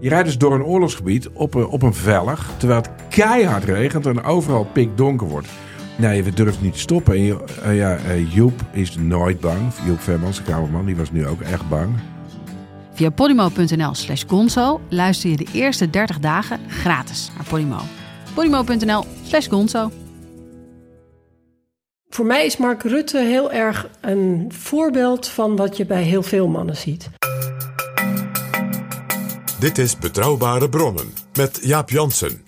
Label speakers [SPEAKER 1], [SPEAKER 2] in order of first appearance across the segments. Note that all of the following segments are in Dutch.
[SPEAKER 1] Je rijdt dus door een oorlogsgebied op een, op een vellig, terwijl het keihard regent en overal pikdonker wordt. Nee, we durven niet te stoppen. En je- eh, ja, eh, Joep is nooit bang. Joep Vermans, de kamerman, die was nu ook echt bang.
[SPEAKER 2] Via podimo.nl slash gonzo luister je de eerste 30 dagen gratis naar Podimo. podimo.nl slash gonzo.
[SPEAKER 3] Voor mij is Mark Rutte heel erg een voorbeeld van wat je bij heel veel mannen ziet.
[SPEAKER 4] Dit is Betrouwbare Bronnen met Jaap Jansen.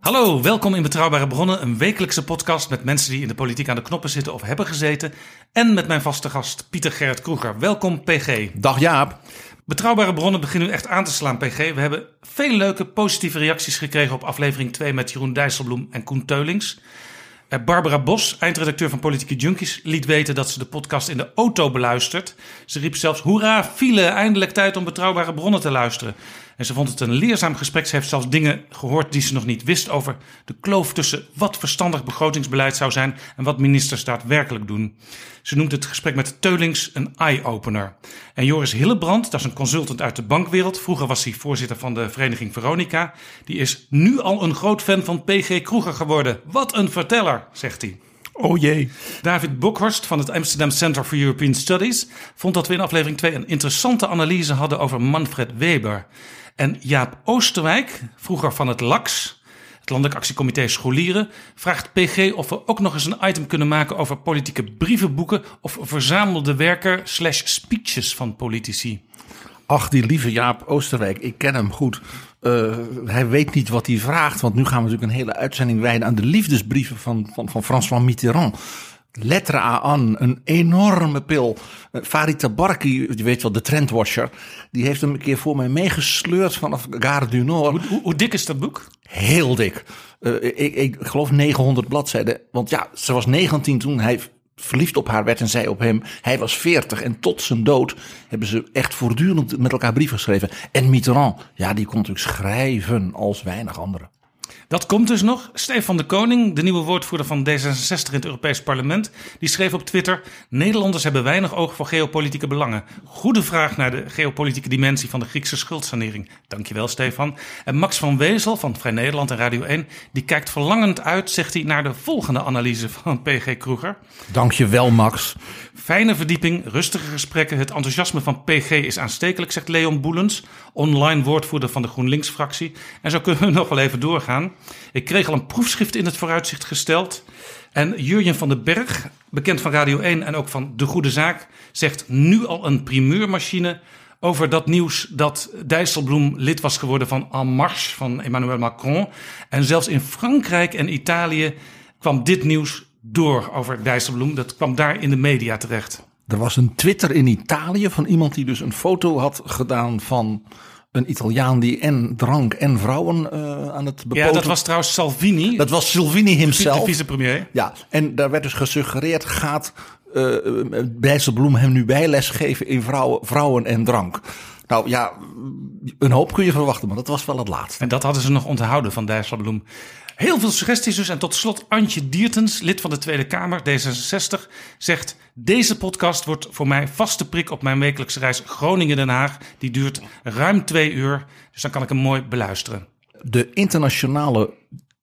[SPEAKER 5] Hallo, welkom in Betrouwbare Bronnen, een wekelijkse podcast met mensen die in de politiek aan de knoppen zitten of hebben gezeten. En met mijn vaste gast Pieter Gerrit Kroeger. Welkom PG.
[SPEAKER 6] Dag Jaap.
[SPEAKER 5] Betrouwbare Bronnen beginnen nu echt aan te slaan PG. We hebben veel leuke positieve reacties gekregen op aflevering 2 met Jeroen Dijsselbloem en Koen Teulings. Eh, Barbara Bos, eindredacteur van Politieke Junkies, liet weten dat ze de podcast in de auto beluistert. Ze riep zelfs: Hoera, file, eindelijk tijd om betrouwbare bronnen te luisteren. En ze vond het een leerzaam gesprek. Ze heeft zelfs dingen gehoord die ze nog niet wist over de kloof tussen wat verstandig begrotingsbeleid zou zijn en wat ministers daadwerkelijk doen. Ze noemt het gesprek met Teulings een eye-opener. En Joris Hillebrand, dat is een consultant uit de bankwereld. Vroeger was hij voorzitter van de vereniging Veronica. Die is nu al een groot fan van PG Kroeger geworden. Wat een verteller, zegt hij.
[SPEAKER 1] Oh jee.
[SPEAKER 5] David Bokhorst van het Amsterdam Center for European Studies vond dat we in aflevering 2 een interessante analyse hadden over Manfred Weber. En Jaap Oosterwijk, vroeger van het LAX, het Landelijk Actiecomité Scholieren, vraagt PG of we ook nog eens een item kunnen maken over politieke brievenboeken of verzamelde werken slash speeches van politici.
[SPEAKER 6] Ach, die lieve Jaap Oosterwijk, ik ken hem goed. Eh, hij weet niet wat hij vraagt, want nu gaan we natuurlijk een hele uitzending wijden aan de liefdesbrieven van, van, van François Mitterrand. Lettre aan, een enorme pil. Eh, Farid Tabarki, je weet wel, de trendwatcher, die heeft hem een keer voor mij meegesleurd vanaf Gare du Nord.
[SPEAKER 5] Hoe, hoe dik is dat boek?
[SPEAKER 6] Heel dik. Eh, ik, ik geloof 900 bladzijden. Want ja, ze was 19 toen hij verliefd op haar werd en zij op hem. Hij was 40 en tot zijn dood hebben ze echt voortdurend met elkaar brieven geschreven. En Mitterrand, ja, die kon natuurlijk schrijven als weinig anderen.
[SPEAKER 5] Dat komt dus nog. Stefan de Koning, de nieuwe woordvoerder van D66 in het Europees Parlement, die schreef op Twitter: Nederlanders hebben weinig oog voor geopolitieke belangen. Goede vraag naar de geopolitieke dimensie van de Griekse schuldsanering. Dankjewel, Stefan. En Max van Wezel van Vrij Nederland en Radio 1, die kijkt verlangend uit, zegt hij, naar de volgende analyse van PG Kroeger.
[SPEAKER 6] Dankjewel, Max.
[SPEAKER 5] Fijne verdieping, rustige gesprekken. Het enthousiasme van PG is aanstekelijk, zegt Leon Boelens, online woordvoerder van de GroenLinks-fractie. En zo kunnen we nog wel even doorgaan. Ik kreeg al een proefschrift in het vooruitzicht gesteld. En Jurjen van den Berg, bekend van Radio 1 en ook van De Goede Zaak, zegt nu al een primeurmachine over dat nieuws dat Dijsselbloem lid was geworden van En Marche van Emmanuel Macron. En zelfs in Frankrijk en Italië kwam dit nieuws door over Dijsselbloem. Dat kwam daar in de media terecht.
[SPEAKER 6] Er was een Twitter in Italië van iemand die dus een foto had gedaan van een Italiaan die en drank en vrouwen eh, aan het bepoten.
[SPEAKER 5] Ja, dat was trouwens Salvini,
[SPEAKER 6] dat was Salvini
[SPEAKER 5] de
[SPEAKER 6] himself.
[SPEAKER 5] vicepremier.
[SPEAKER 6] Ja, en daar werd dus gesuggereerd, gaat uh, Dijsselbloem hem nu bijles geven in vrouwen, vrouwen en drank? Nou ja, een hoop kun je verwachten, maar dat was wel het laatste.
[SPEAKER 5] En dat hadden ze nog onthouden van Dijsselbloem. Heel veel suggesties dus. En tot slot Antje Diertens, lid van de Tweede Kamer, D66, zegt... Deze podcast wordt voor mij vaste prik op mijn wekelijkse reis Groningen-Den Haag. Die duurt ruim twee uur, dus dan kan ik hem mooi beluisteren.
[SPEAKER 6] De internationale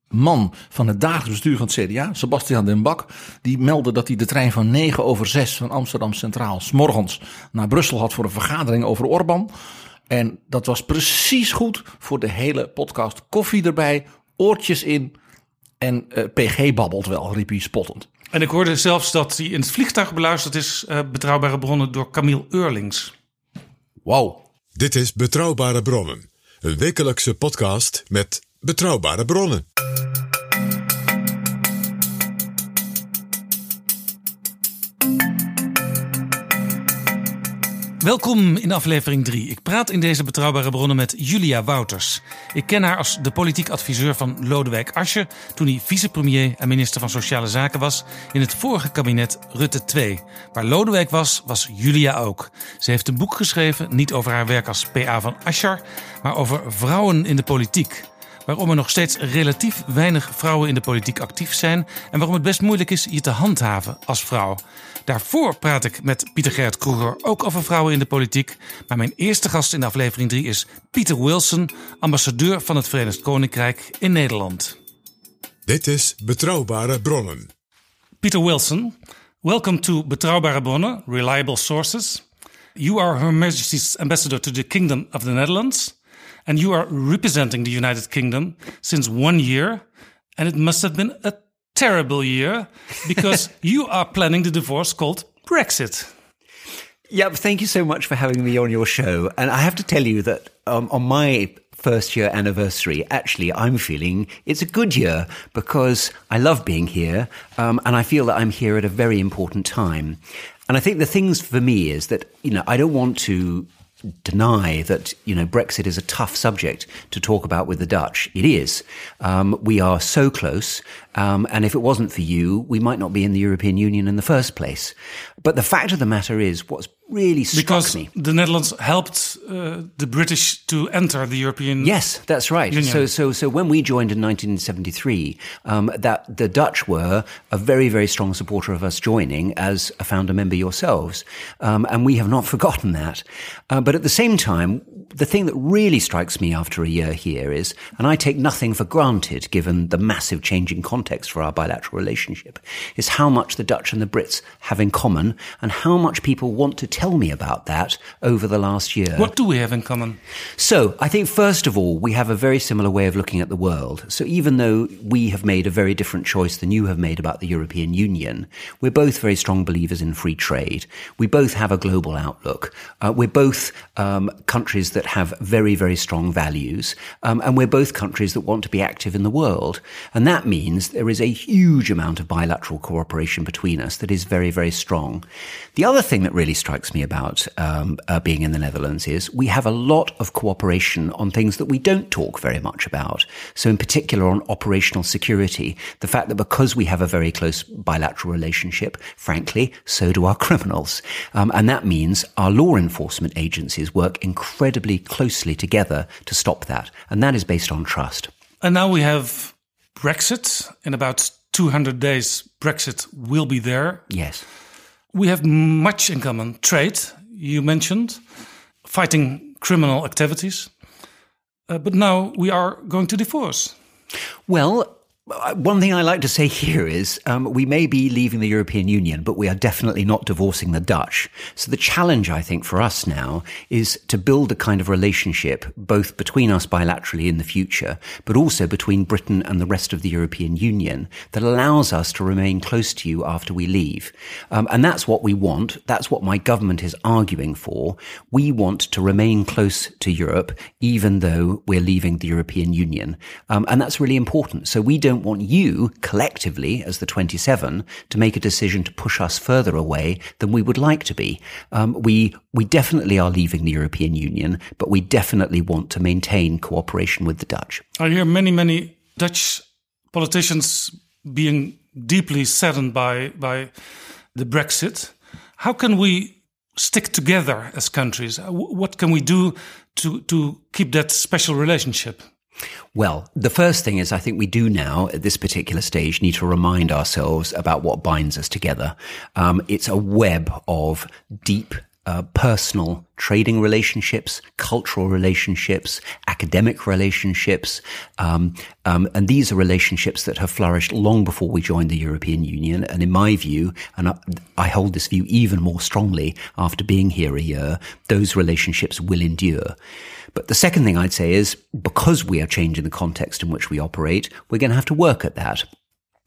[SPEAKER 6] man van het dagelijks bestuur van het CDA, Sebastian Den Bak, die meldde dat hij de trein van 9 over 6 van Amsterdam Centraal s'morgens naar Brussel had voor een vergadering over Orbán. En dat was precies goed voor de hele podcast. Koffie erbij, oortjes in en uh, PG babbelt wel, riep hij spottend.
[SPEAKER 5] En ik hoorde zelfs dat hij in het vliegtuig beluisterd is, uh, betrouwbare bronnen, door Camille Eurlings.
[SPEAKER 6] Wauw.
[SPEAKER 4] Dit is Betrouwbare Bronnen, een wekelijkse podcast met betrouwbare bronnen.
[SPEAKER 5] Welkom in aflevering 3. Ik praat in deze betrouwbare bronnen met Julia Wouters. Ik ken haar als de politiek adviseur van Lodewijk Asscher toen hij vicepremier en minister van Sociale Zaken was in het vorige kabinet Rutte 2. Waar Lodewijk was, was Julia ook. Ze heeft een boek geschreven, niet over haar werk als PA van Asscher, maar over vrouwen in de politiek waarom er nog steeds relatief weinig vrouwen in de politiek actief zijn en waarom het best moeilijk is je te handhaven als vrouw. Daarvoor praat ik met Pieter Gerrit Kroeger ook over vrouwen in de politiek. Maar mijn eerste gast in aflevering 3 is Pieter Wilson, ambassadeur van het Verenigd Koninkrijk in Nederland.
[SPEAKER 4] Dit is Betrouwbare Bronnen.
[SPEAKER 5] Pieter Wilson, welcome to Betrouwbare Bronnen, Reliable Sources. You are Her Majesty's ambassador to the Kingdom of the Netherlands. And you are representing the United Kingdom since one year. And it must have been a terrible year because you are planning the divorce called Brexit.
[SPEAKER 7] Yeah, thank you so much for having me on your show. And I have to tell you that um, on my first year anniversary, actually, I'm feeling it's a good year because I love being here um, and I feel that I'm here at a very important time. And I think the things for me is that, you know, I don't want to deny that you know Brexit is a tough subject to talk about with the Dutch. It is. Um, we are so close, um, and if it wasn't for you, we might not be in the European Union in the first place. But the fact of the matter is, what's really struck
[SPEAKER 5] because
[SPEAKER 7] me.
[SPEAKER 5] the Netherlands helped uh, the British to enter the European.
[SPEAKER 7] Yes, that's right.
[SPEAKER 5] Union.
[SPEAKER 7] So, so, so when we joined in 1973, um, that the Dutch were a very, very strong supporter of us joining as a founder member yourselves, um, and we have not forgotten that. Uh, but at the same time, the thing that really strikes me after a year here is, and I take nothing for granted given the massive changing context for our bilateral relationship, is how much the Dutch and the Brits have in common and how much people want to tell me about that over the last year.
[SPEAKER 5] What do we have in common?
[SPEAKER 7] So, I think first of all, we have a very similar way of looking at the world. So, even though we have made a very different choice than you have made about the European Union, we're both very strong believers in free trade. We both have a global outlook. Uh, we're both um, countries that have very, very strong values. Um, and we're both countries that want to be active in the world. And that means there is a huge amount of bilateral cooperation between us that is very, very strong. The other thing that really strikes me about um, uh, being in the Netherlands is we have a lot of cooperation on things that we don't talk very much about. So, in particular, on operational security, the fact that because we have a very close bilateral relationship, frankly, so do our criminals. Um, and that means our law enforcement agencies work incredibly closely together to stop that. And that is based on trust.
[SPEAKER 5] And now we have Brexit. In about 200 days, Brexit will be there.
[SPEAKER 7] Yes.
[SPEAKER 5] We have much in common. Trade, you mentioned, fighting criminal activities. Uh, but now we are going to divorce.
[SPEAKER 7] Well, one thing I like to say here is um, we may be leaving the European Union, but we are definitely not divorcing the Dutch. So the challenge, I think, for us now is to build a kind of relationship both between us bilaterally in the future, but also between Britain and the rest of the European Union that allows us to remain close to you after we leave. Um, and that's what we want. That's what my government is arguing for. We want to remain close to Europe, even though we're leaving the European Union. Um, and that's really important. So we don't don't want you collectively as the 27 to make a decision to push us further away than we would like to be. Um, we, we definitely are leaving the European Union, but we definitely want to maintain cooperation with the Dutch.
[SPEAKER 5] I hear many, many Dutch politicians being deeply saddened by, by the Brexit. How can we stick together as countries? What can we do to, to keep that special relationship?
[SPEAKER 7] Well, the first thing is I think we do now at this particular stage need to remind ourselves about what binds us together. Um, it's a web of deep uh, personal trading relationships, cultural relationships, academic relationships, um, um, and these are relationships that have flourished long before we joined the European Union. And in my view, and I, I hold this view even more strongly after being here a year, those relationships will endure. But the second thing I'd say is because we are changing the context in which we operate, we're going to have to work at that.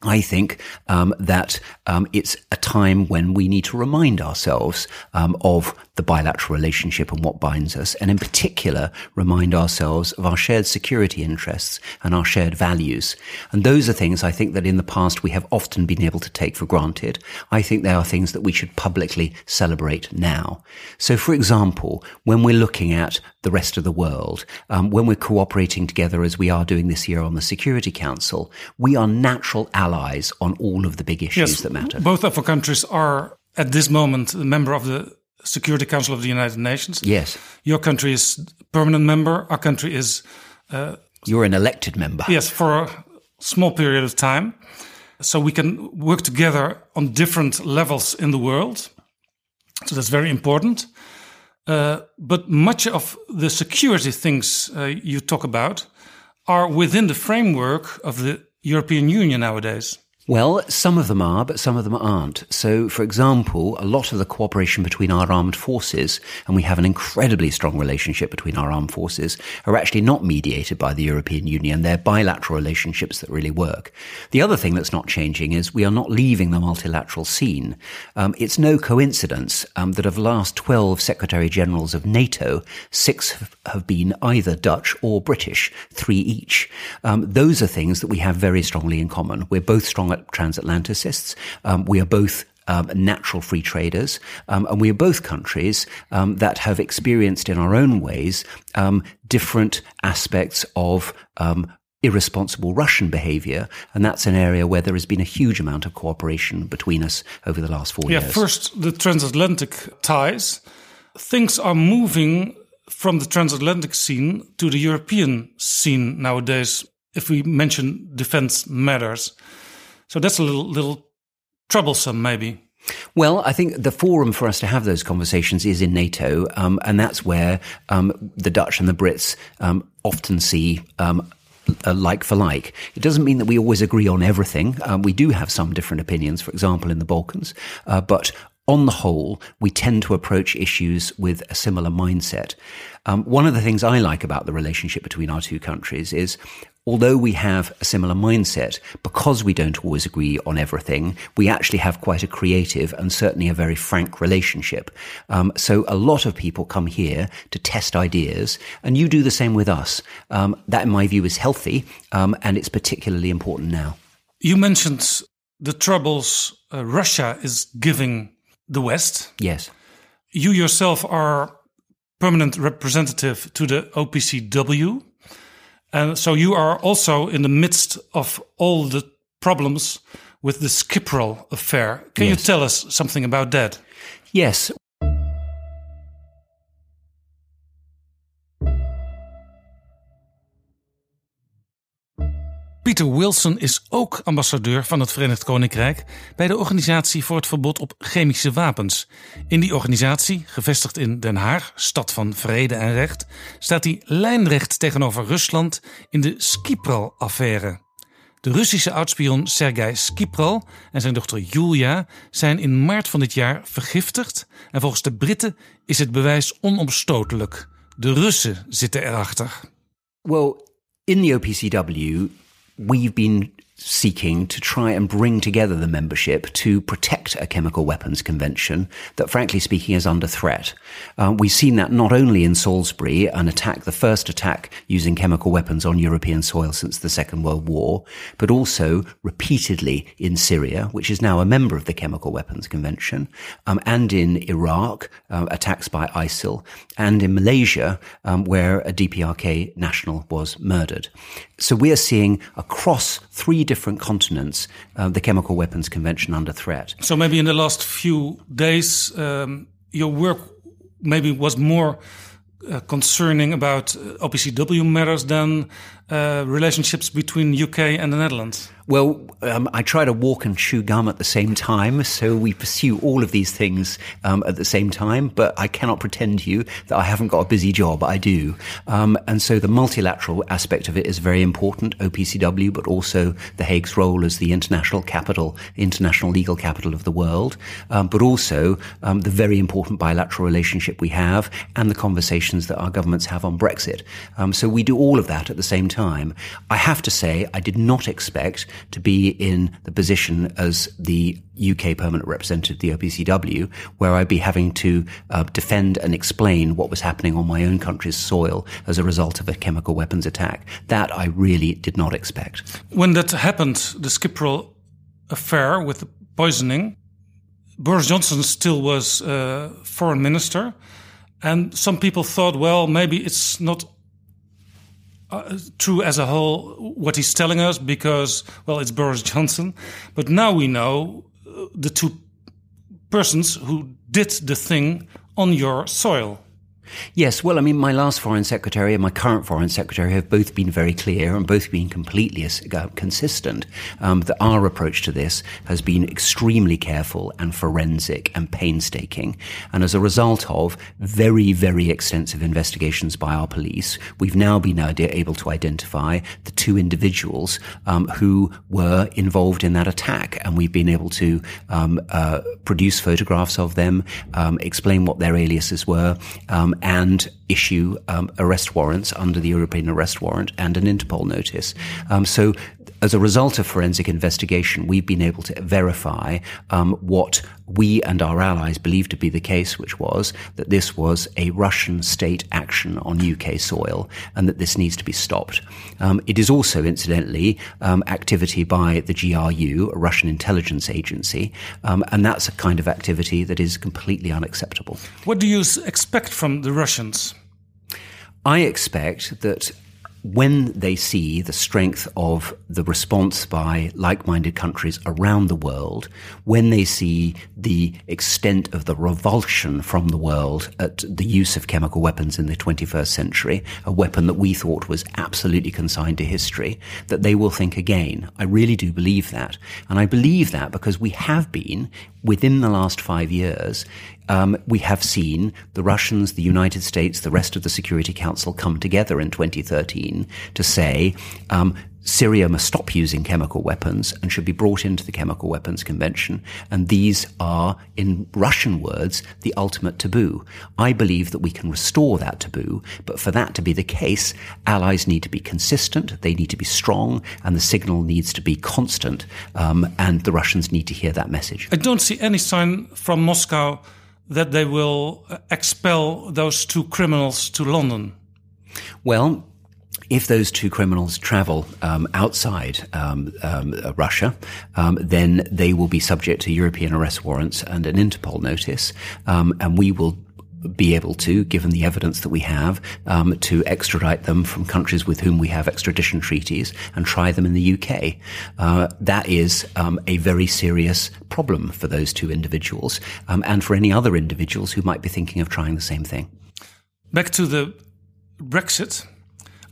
[SPEAKER 7] I think um, that um, it's a time when we need to remind ourselves um, of the bilateral relationship and what binds us, and in particular, remind ourselves of our shared security interests and our shared values. And those are things I think that in the past we have often been able to take for granted. I think they are things that we should publicly celebrate now. So, for example, when we're looking at the rest of the world, um, when we're cooperating together as we are doing this year on the Security Council, we are natural allies on all of the big issues
[SPEAKER 5] Yes,
[SPEAKER 7] that matter.
[SPEAKER 5] both of our countries are at this moment a member of the Security Council of the United Nations.
[SPEAKER 7] Yes.
[SPEAKER 5] Your country is permanent member. Our country is uh,
[SPEAKER 7] You're an elected member.
[SPEAKER 5] yes for a small period of time, so we can work together on different levels in the world. So that's very important. Uh, but much of the security things uh, you talk about are within the framework of the European Union nowadays.
[SPEAKER 7] Well, some of them are, but some of them aren't. So, for example, a lot of the cooperation between our armed forces, and we have an incredibly strong relationship between our armed forces, are actually not mediated by the European Union. They're bilateral relationships that really work. The other thing that's not changing is we are not leaving the multilateral scene. Um, it's no coincidence um, that of the last 12 Secretary Generals of NATO, six have- been either Dutch or British, three each. Um, those are things that we have very strongly in common. We're both strong transatlanticists. Um, we are both um, natural free traders, um, and we are both countries um, that have experienced in our own ways um, different aspects of um, irresponsible Russian behavior, and that's an area where there has been a huge amount of cooperation between us over the last four
[SPEAKER 5] Yeah,
[SPEAKER 7] years.
[SPEAKER 5] first the transatlantic ties. Things are moving from the transatlantic scene to the European scene nowadays. If we mention defense matters, so that's a little little troublesome, maybe.
[SPEAKER 7] Well, I think the forum for us to have those conversations is in NATO, um, and that's where um, the Dutch and the Brits um, often see. Um, a like for like. It doesn't mean that we always agree on everything. Um, we do have some different opinions, for example, in the Balkans. Uh, but on the whole, we tend to approach issues with a similar mindset. Um, one of the things I like about the relationship between our two countries is although we have a similar mindset, because we don't always agree on everything, we actually have quite a creative and certainly a very frank relationship. Um, so a lot of people come here to test ideas, and you do the same with us. Um, that, in my view, is healthy, um, and it's particularly important now.
[SPEAKER 5] You mentioned the troubles uh, Russia is giving the West.
[SPEAKER 7] Yes.
[SPEAKER 5] You yourself are permanent representative to the OPCW. And so you are also in the midst of all the problems with the Skiprol affair. Can
[SPEAKER 7] Yes.
[SPEAKER 5] you tell us something about that?
[SPEAKER 7] Yes.
[SPEAKER 5] Peter Wilson is ook ambassadeur van het Verenigd Koninkrijk bij de Organisatie voor het Verbod op Chemische Wapens. In die organisatie, gevestigd in Den Haag, stad van vrede en recht, staat hij lijnrecht tegenover Rusland in de Skipral-affaire. De Russische oudspion Sergei Skipral en zijn dochter Julia zijn in maart van dit jaar vergiftigd. En volgens de Britten is het bewijs onomstotelijk. De Russen zitten erachter.
[SPEAKER 7] Well, in the OPCW, we've been seeking to try and bring together the membership to protect a chemical weapons convention that, frankly speaking, is under threat. Uh, we've seen that not only in Salisbury, an attack, the first attack using chemical weapons on European soil since the Second World War, but also repeatedly in Syria, which is now a member of the Chemical Weapons Convention, um, and in Iraq, uh, attacks by ISIL, and in Malaysia, um, where a DPRK national was murdered. So we are seeing across three different continents uh, the Chemical Weapons Convention under threat.
[SPEAKER 5] So maybe in the last few days, um, your work maybe was more uh, concerning about uh, OPCW matters than uh, relationships between UK and the Netherlands.
[SPEAKER 7] Well, um, I try to walk and chew gum at the same time, so we pursue all of these things um, at the same time. But I cannot pretend to you that I haven't got a busy job. I do, um, and so the multilateral aspect of it is very important. OPCW, but also the Hague's role as the international capital, international legal capital of the world, um, but also um, the very important bilateral relationship we have and the conversations that our governments have on Brexit. Um, so we do all of that at the same time. I have to say, I did not expect to be in the position as the UK permanent representative of the OPCW, where I'd be having to uh, defend and explain what was happening on my own country's soil as a result of a chemical weapons attack. That I really did not expect.
[SPEAKER 5] When that happened, the Skiprol affair with the poisoning, Boris Johnson still was uh, foreign minister. And some people thought, well, maybe it's not uh, true as a whole what he's telling us because, well, it's Boris Johnson. But now we know uh, the two persons who did the thing on your soil.
[SPEAKER 7] Yes, well, I mean, my last foreign secretary and my current foreign secretary have both been very clear and both been completely uh, consistent um, that our approach to this has been extremely careful and forensic and painstaking. And as a result of very, very extensive investigations by our police, we've now been able to identify the two individuals um, who were involved in that attack. And we've been able to um, uh, produce photographs of them, um, explain what their aliases were, um, and issue um, arrest warrants under the European arrest warrant and an Interpol notice. Um, so, as a result of forensic investigation, we've been able to verify um, what we and our allies believed to be the case, which was that this was a Russian state action on UK soil and that this needs to be stopped. Um, it is also, incidentally, um, activity by the GRU, a Russian intelligence agency, um, and that's a kind of activity that is completely unacceptable.
[SPEAKER 5] What do you expect from the Russians?
[SPEAKER 7] I expect that when they see the strength of the response by like-minded countries around the world, when they see the extent of the revulsion from the world at the use of chemical weapons in the 21st century, a weapon that we thought was absolutely consigned to history, that they will think again. I really do believe that. And I believe that because we have been, within the last five years, um, we have seen the Russians, the United States, the rest of the Security Council come together in 2013 to say um, Syria must stop using chemical weapons and should be brought into the Chemical Weapons Convention. And these are, in Russian words, the ultimate taboo. I believe that we can restore that taboo, but for that to be the case, allies need to be consistent, they need to be strong, and the signal needs to be constant. Um, and the Russians need to hear that message.
[SPEAKER 5] I don't see any sign from Moscow that they will expel those two criminals to London?
[SPEAKER 7] Well, if those two criminals travel um, outside um, um, Russia, um, then they will be subject to European arrest warrants and an Interpol notice, um, and we will be able to, given the evidence that we have, um, to extradite them from countries with whom we have extradition treaties and try them in the UK. Uh, that is um, a very serious problem for those two individuals um, and for any other individuals who might be thinking of trying the same thing.
[SPEAKER 5] Back to the Brexit.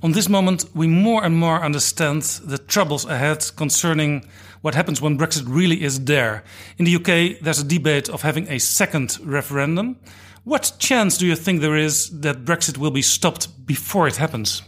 [SPEAKER 5] On this moment, we more and more understand the troubles ahead concerning what happens when Brexit really is there. In the UK, there's a debate of having a second referendum. What chance do you think there is that Brexit will be stopped before it happens?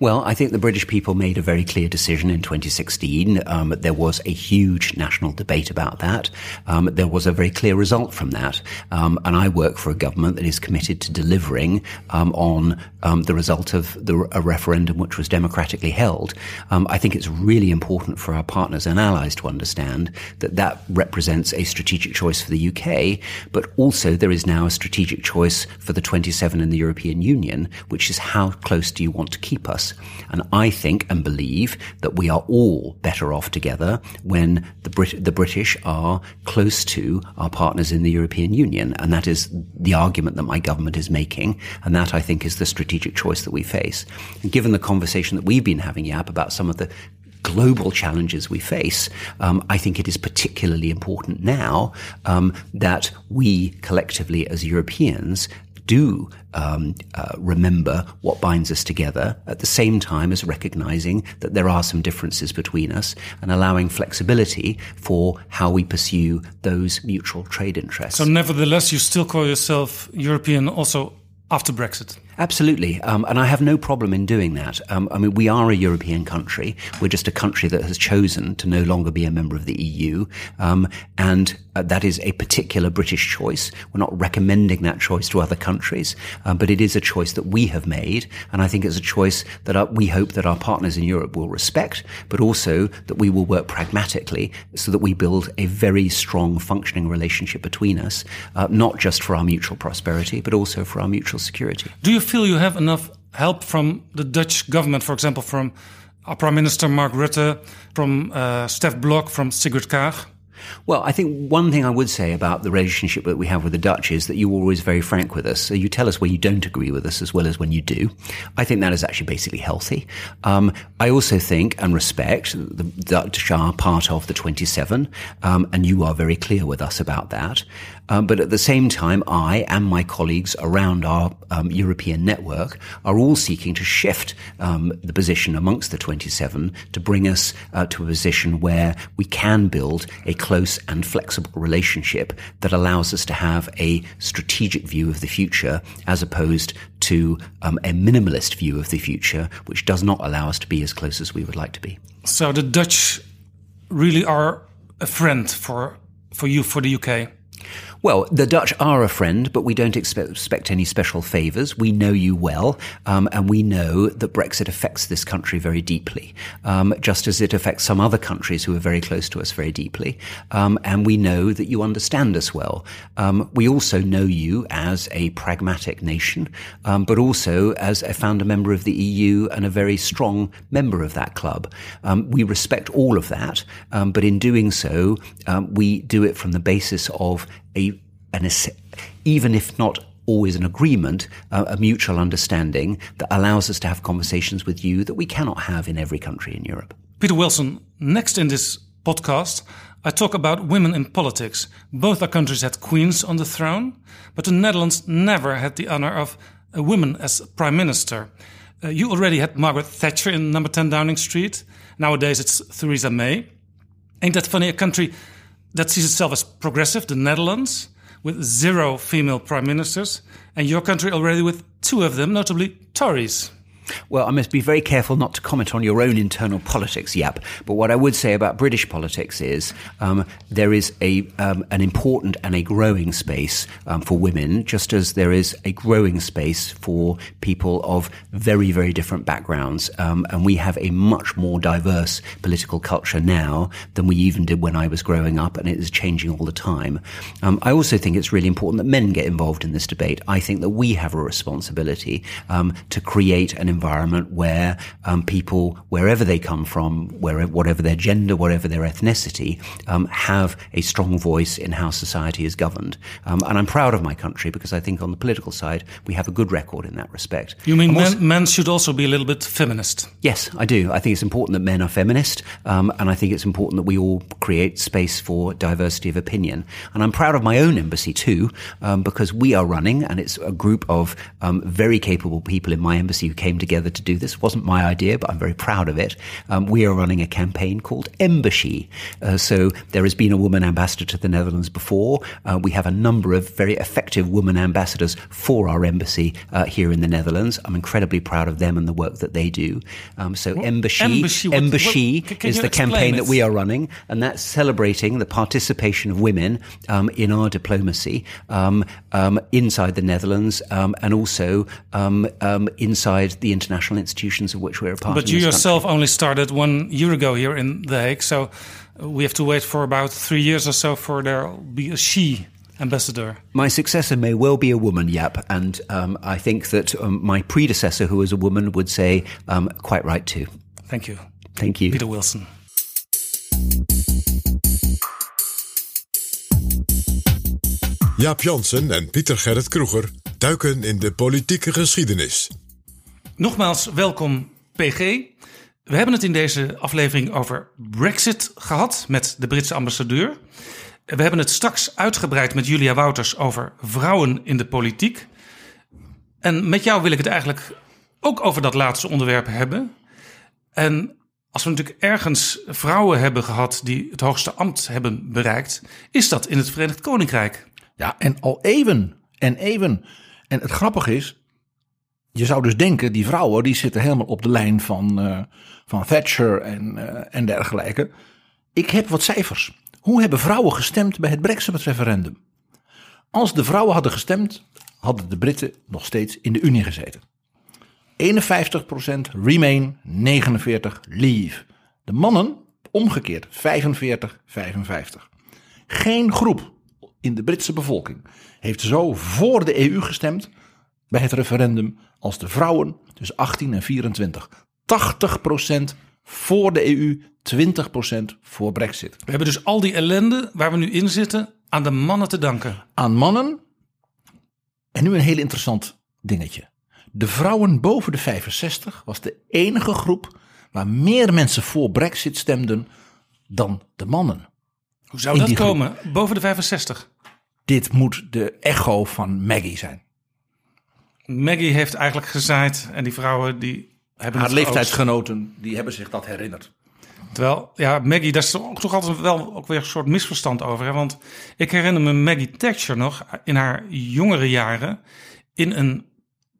[SPEAKER 7] Well, I think the British people made a very clear decision in 2016. Um, there was a huge national debate about that. Um, there was a very clear result from that. Um, and I work for a government that is committed to delivering um, on um, the result of the, a referendum which was democratically held. Um, I think it's really important for our partners and allies to understand that that represents a strategic choice for the UK, but also there is now a strategic choice for the 27 in the European Union, which is how close do you want to keep us? Us. And I think and believe that we are all better off together when the, Brit- the British are close to our partners in the European Union. And that is the argument that my government is making. And that I think is the strategic choice that we face. And given the conversation that we've been having, Yap, about some of the global challenges we face, um, I think it is particularly important now um, that we collectively as Europeans do um, uh, remember what binds us together at the same time as recognizing that there are some differences between us and allowing flexibility for how we pursue those mutual trade interests.
[SPEAKER 5] So, nevertheless, you still call yourself European also after Brexit?
[SPEAKER 7] Absolutely. Um, and I have no problem in doing that. Um, I mean, we are a European country. We're just a country that has chosen to no longer be a member of the EU. Um, and uh, that is a particular British choice. We're not recommending that choice to other countries, um, but it is a choice that we have made. And I think it's a choice that our, we hope that our partners in Europe will respect, but also that we will work pragmatically so that we build a very strong functioning relationship between us, uh, not just for our mutual prosperity, but also for our mutual security.
[SPEAKER 5] Do you feel you have enough help from the Dutch government, for example, from our Prime Minister Mark Rutte, from uh, Stef Blok, from Sigrid Kaag?
[SPEAKER 7] Well, I think one thing I would say about the relationship that we have with the Dutch is that you're always very frank with us. So you tell us when you don't agree with us as well as when you do. I think that is actually basically healthy. Um, I also think and respect the Dutch are part of the 27, um, and you are very clear with us about that. Um, but at the same time, I and my colleagues around our um, European network are all seeking to shift um, the position amongst the 27 to bring us uh, to a position where we can build a close and flexible relationship that allows us to have a strategic view of the future as opposed to um, a minimalist view of the future, which does not allow us to be as close as we would like to be.
[SPEAKER 5] So the Dutch really are a friend for for you for the UK.
[SPEAKER 7] Well, the Dutch are a friend, but we don't expect, any special favours. We know you well, um, and we know that Brexit affects this country very deeply, um, just as it affects some other countries who are very close to us very deeply. Um, and we know that you understand us well. Um, we also know you as a pragmatic nation, um, but also as a founder member of the EU and a very strong member of that club. Um, we respect all of that, but in doing so, we do it from the basis of a an, even if not always an agreement, a mutual understanding that allows us to have conversations with you that we cannot have in every country in Europe.
[SPEAKER 5] Peter Wilson, next in this podcast, I talk about women in politics. Both our countries had queens on the throne, but the Netherlands never had the honor of a woman as prime minister. Uh, you already had Margaret Thatcher in number 10 Downing Street. Nowadays it's Theresa May. Ain't that funny? A country that sees itself as progressive, the Netherlands, with zero female prime ministers, and your country already with two of them, notably Tories.
[SPEAKER 7] Well, I must be very careful not to comment on your own internal politics, Yap. But what I would say about British politics is um, there is a um, an important and a growing space um, for women, just as there is a growing space for people of very, very different backgrounds. Um, and we have a much more diverse political culture now than we even did when I was growing up, and it is changing all the time. Um, I also think it's really important that men get involved in this debate. I think that we have a responsibility um, to create an environment where um, people, wherever they come from, wherever, whatever their gender, whatever their ethnicity, um, have a strong voice in how society is governed. Um, and I'm proud of my country because I think on the political side, we have a good record in that respect.
[SPEAKER 5] You mean men, men, should also be a little bit feminist?
[SPEAKER 7] Yes, I do. I think it's important that men are feminist. Um, and I think it's important that we all create space for diversity of opinion. And I'm proud of my own embassy too, um, because we are running, and it's a group of um, very capable people in my embassy who came together to do this. It wasn't my idea, but I'm very proud of it. Um, we are running a campaign called Embassy. Uh, so there has been a woman ambassador to the Netherlands before. Uh, we have a number of very effective women ambassadors for our embassy uh, here in the Netherlands. I'm incredibly proud of them and the work that they do. Um, so Embassy, Embassy, what, embassy what, is the campaign it? that we are running, and that's celebrating the participation of women um, in our diplomacy um, um inside the Netherlands um, and also um, inside the international institutions of which we're a part.
[SPEAKER 5] But you yourself
[SPEAKER 7] country.
[SPEAKER 5] only started one year ago here in The Hague, so we have to wait for about three years or so for there be a she ambassador.
[SPEAKER 7] My successor may well be a woman, yep, and um, I think that um, my predecessor, who was a woman, would say um, quite right too.
[SPEAKER 5] Thank you.
[SPEAKER 7] Thank you,
[SPEAKER 5] Peter Wilson.
[SPEAKER 4] Jaap Jansen en Pieter Gerrit Kroeger duiken in de politieke geschiedenis.
[SPEAKER 5] Nogmaals welkom PG. We hebben het in deze aflevering over Brexit gehad met de Britse ambassadeur. We hebben het straks uitgebreid met Julia Wouters over vrouwen in de politiek. En met jou wil ik het eigenlijk ook over dat laatste onderwerp hebben. En als we natuurlijk ergens vrouwen hebben gehad die het hoogste ambt hebben bereikt, is dat in het Verenigd Koninkrijk.
[SPEAKER 6] Ja, en al even. En even. En het grappige is, je zou dus denken, die vrouwen die zitten helemaal op de lijn van, eh, van Thatcher en, eh, en dergelijke. Ik heb wat cijfers. Hoe hebben vrouwen gestemd bij het Brexit-referendum? Als de vrouwen hadden gestemd, hadden de Britten nog steeds in de Unie gezeten. 51% Remain, 49% Leave. De mannen omgekeerd 45, 55. Geen groep in de Britse bevolking heeft zo voor de EU gestemd bij het referendum als de vrouwen tussen 18 en 24. 80% voor de EU, 20% voor Brexit.
[SPEAKER 5] We hebben dus al die ellende waar we nu in zitten aan de mannen te danken.
[SPEAKER 6] Aan mannen. En nu een heel interessant dingetje. De vrouwen boven de 65 was de enige groep waar meer mensen voor Brexit stemden dan de mannen.
[SPEAKER 5] Hoe zou dat
[SPEAKER 6] groep.
[SPEAKER 5] komen? Boven de 65.
[SPEAKER 6] Dit moet de echo van Maggie zijn.
[SPEAKER 5] Maggie heeft eigenlijk gezaaid en die vrouwen die hebben
[SPEAKER 6] Haar leeftijdsgenoten die hebben zich dat herinnerd.
[SPEAKER 5] Terwijl, ja, Maggie, daar is toch toch altijd wel ook weer een soort misverstand over. Hè? Want ik herinner me Maggie Thatcher nog in haar jongere jaren in een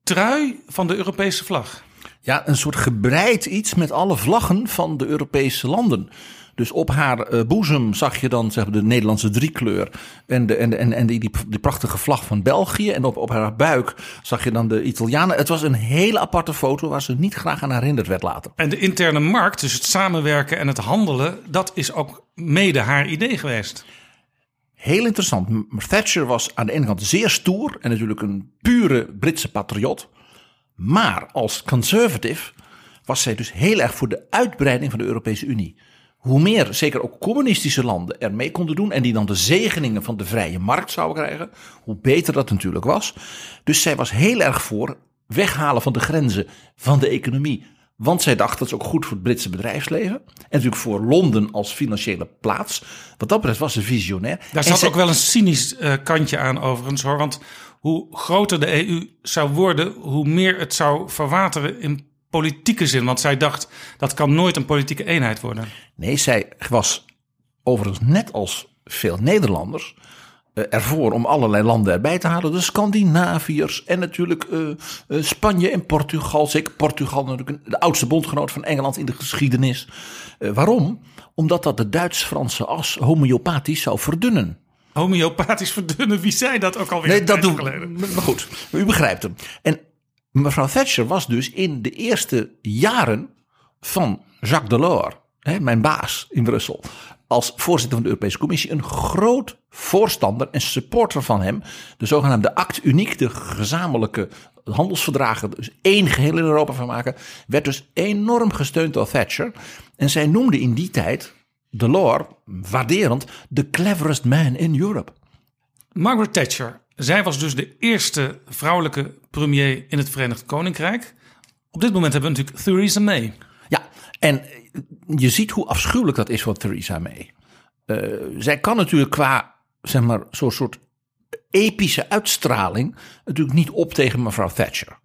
[SPEAKER 5] trui van de Europese vlag.
[SPEAKER 6] Ja, een soort gebreid iets met alle vlaggen van de Europese landen. Dus op haar eh, boezem zag je dan zeg maar, de Nederlandse driekleur en, de, en, de, en, en die, die, die prachtige vlag van België. En op, op haar buik zag je dan de Italianen. Het was een hele aparte foto waar ze niet graag aan herinnerd werd later.
[SPEAKER 5] En de interne markt, dus het samenwerken en het handelen, dat is ook mede haar idee geweest.
[SPEAKER 6] Heel interessant. Thatcher was aan de ene kant zeer stoer en natuurlijk een pure Britse patriot. Maar als conservative was zij dus heel erg voor de uitbreiding van de Europese Unie. Hoe meer, zeker ook communistische landen, er mee konden doen en die dan de zegeningen van de vrije markt zouden krijgen, hoe beter dat natuurlijk was. Dus zij was heel erg voor weghalen van de grenzen van de economie. Want zij dacht dat is ook goed voor het Britse bedrijfsleven. En natuurlijk voor Londen als financiële plaats. Wat dat betreft was ze visionair.
[SPEAKER 5] Daar zat
[SPEAKER 6] zij-
[SPEAKER 5] ook wel een cynisch eh, kantje aan overigens hoor. Want hoe groter de EU zou worden, hoe meer het zou verwateren in politieke zin. Want zij dacht, dat kan nooit een politieke eenheid worden.
[SPEAKER 6] Nee, zij was overigens net als veel Nederlanders eh, ervoor om allerlei landen erbij te halen. De Scandinaviërs en natuurlijk eh, eh, Spanje en Portugal. Zeker Portugal, natuurlijk de oudste bondgenoot van Engeland in de geschiedenis. Waarom? Omdat dat de Duits-Franse as homeopathisch zou verdunnen.
[SPEAKER 5] Homeopathisch verdunnen, wie zei dat ook alweer?
[SPEAKER 6] Nee, dat doen we. Maar goed, u begrijpt hem. En mevrouw Thatcher was dus in de eerste jaren van Jacques Delors, hè, mijn baas in Brussel, als voorzitter van de Europese Commissie, een groot voorstander en supporter van hem. De zogenaamde Act Unique, de gezamenlijke handelsverdragen, dus één geheel in Europa van maken, werd dus enorm gesteund door Thatcher. En zij noemde in die tijd Delors, waarderend, the cleverest man in Europe.
[SPEAKER 5] Margaret Thatcher, zij was dus de eerste vrouwelijke premier in het Verenigd Koninkrijk. Op dit moment hebben we natuurlijk Theresa May.
[SPEAKER 6] Ja, en je ziet hoe afschuwelijk dat is voor Theresa May. Eh, zij kan natuurlijk qua, zeg maar, zo'n soort epische uitstraling natuurlijk niet op tegen mevrouw Thatcher.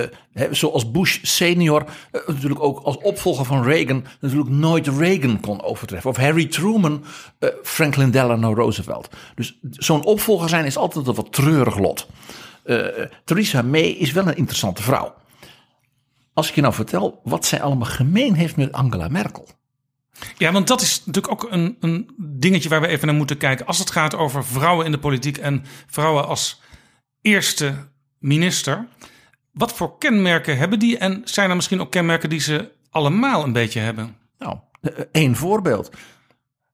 [SPEAKER 6] Eh, zoals Bush senior eh, natuurlijk ook als opvolger van Reagan natuurlijk nooit Reagan kon overtreffen. Of Harry Truman, eh, Franklin Delano Roosevelt. Dus zo'n opvolger zijn is altijd een wat treurig lot. Theresa May is wel een interessante vrouw. Als ik je nou vertel wat zij allemaal gemeen heeft met Angela Merkel.
[SPEAKER 5] Ja, want dat is natuurlijk ook een, een dingetje waar we even naar moeten kijken. Als het gaat over vrouwen in de politiek en vrouwen als eerste minister. Wat voor kenmerken hebben die? En zijn er misschien ook kenmerken die ze allemaal een beetje hebben?
[SPEAKER 6] Nou, eh, één voorbeeld.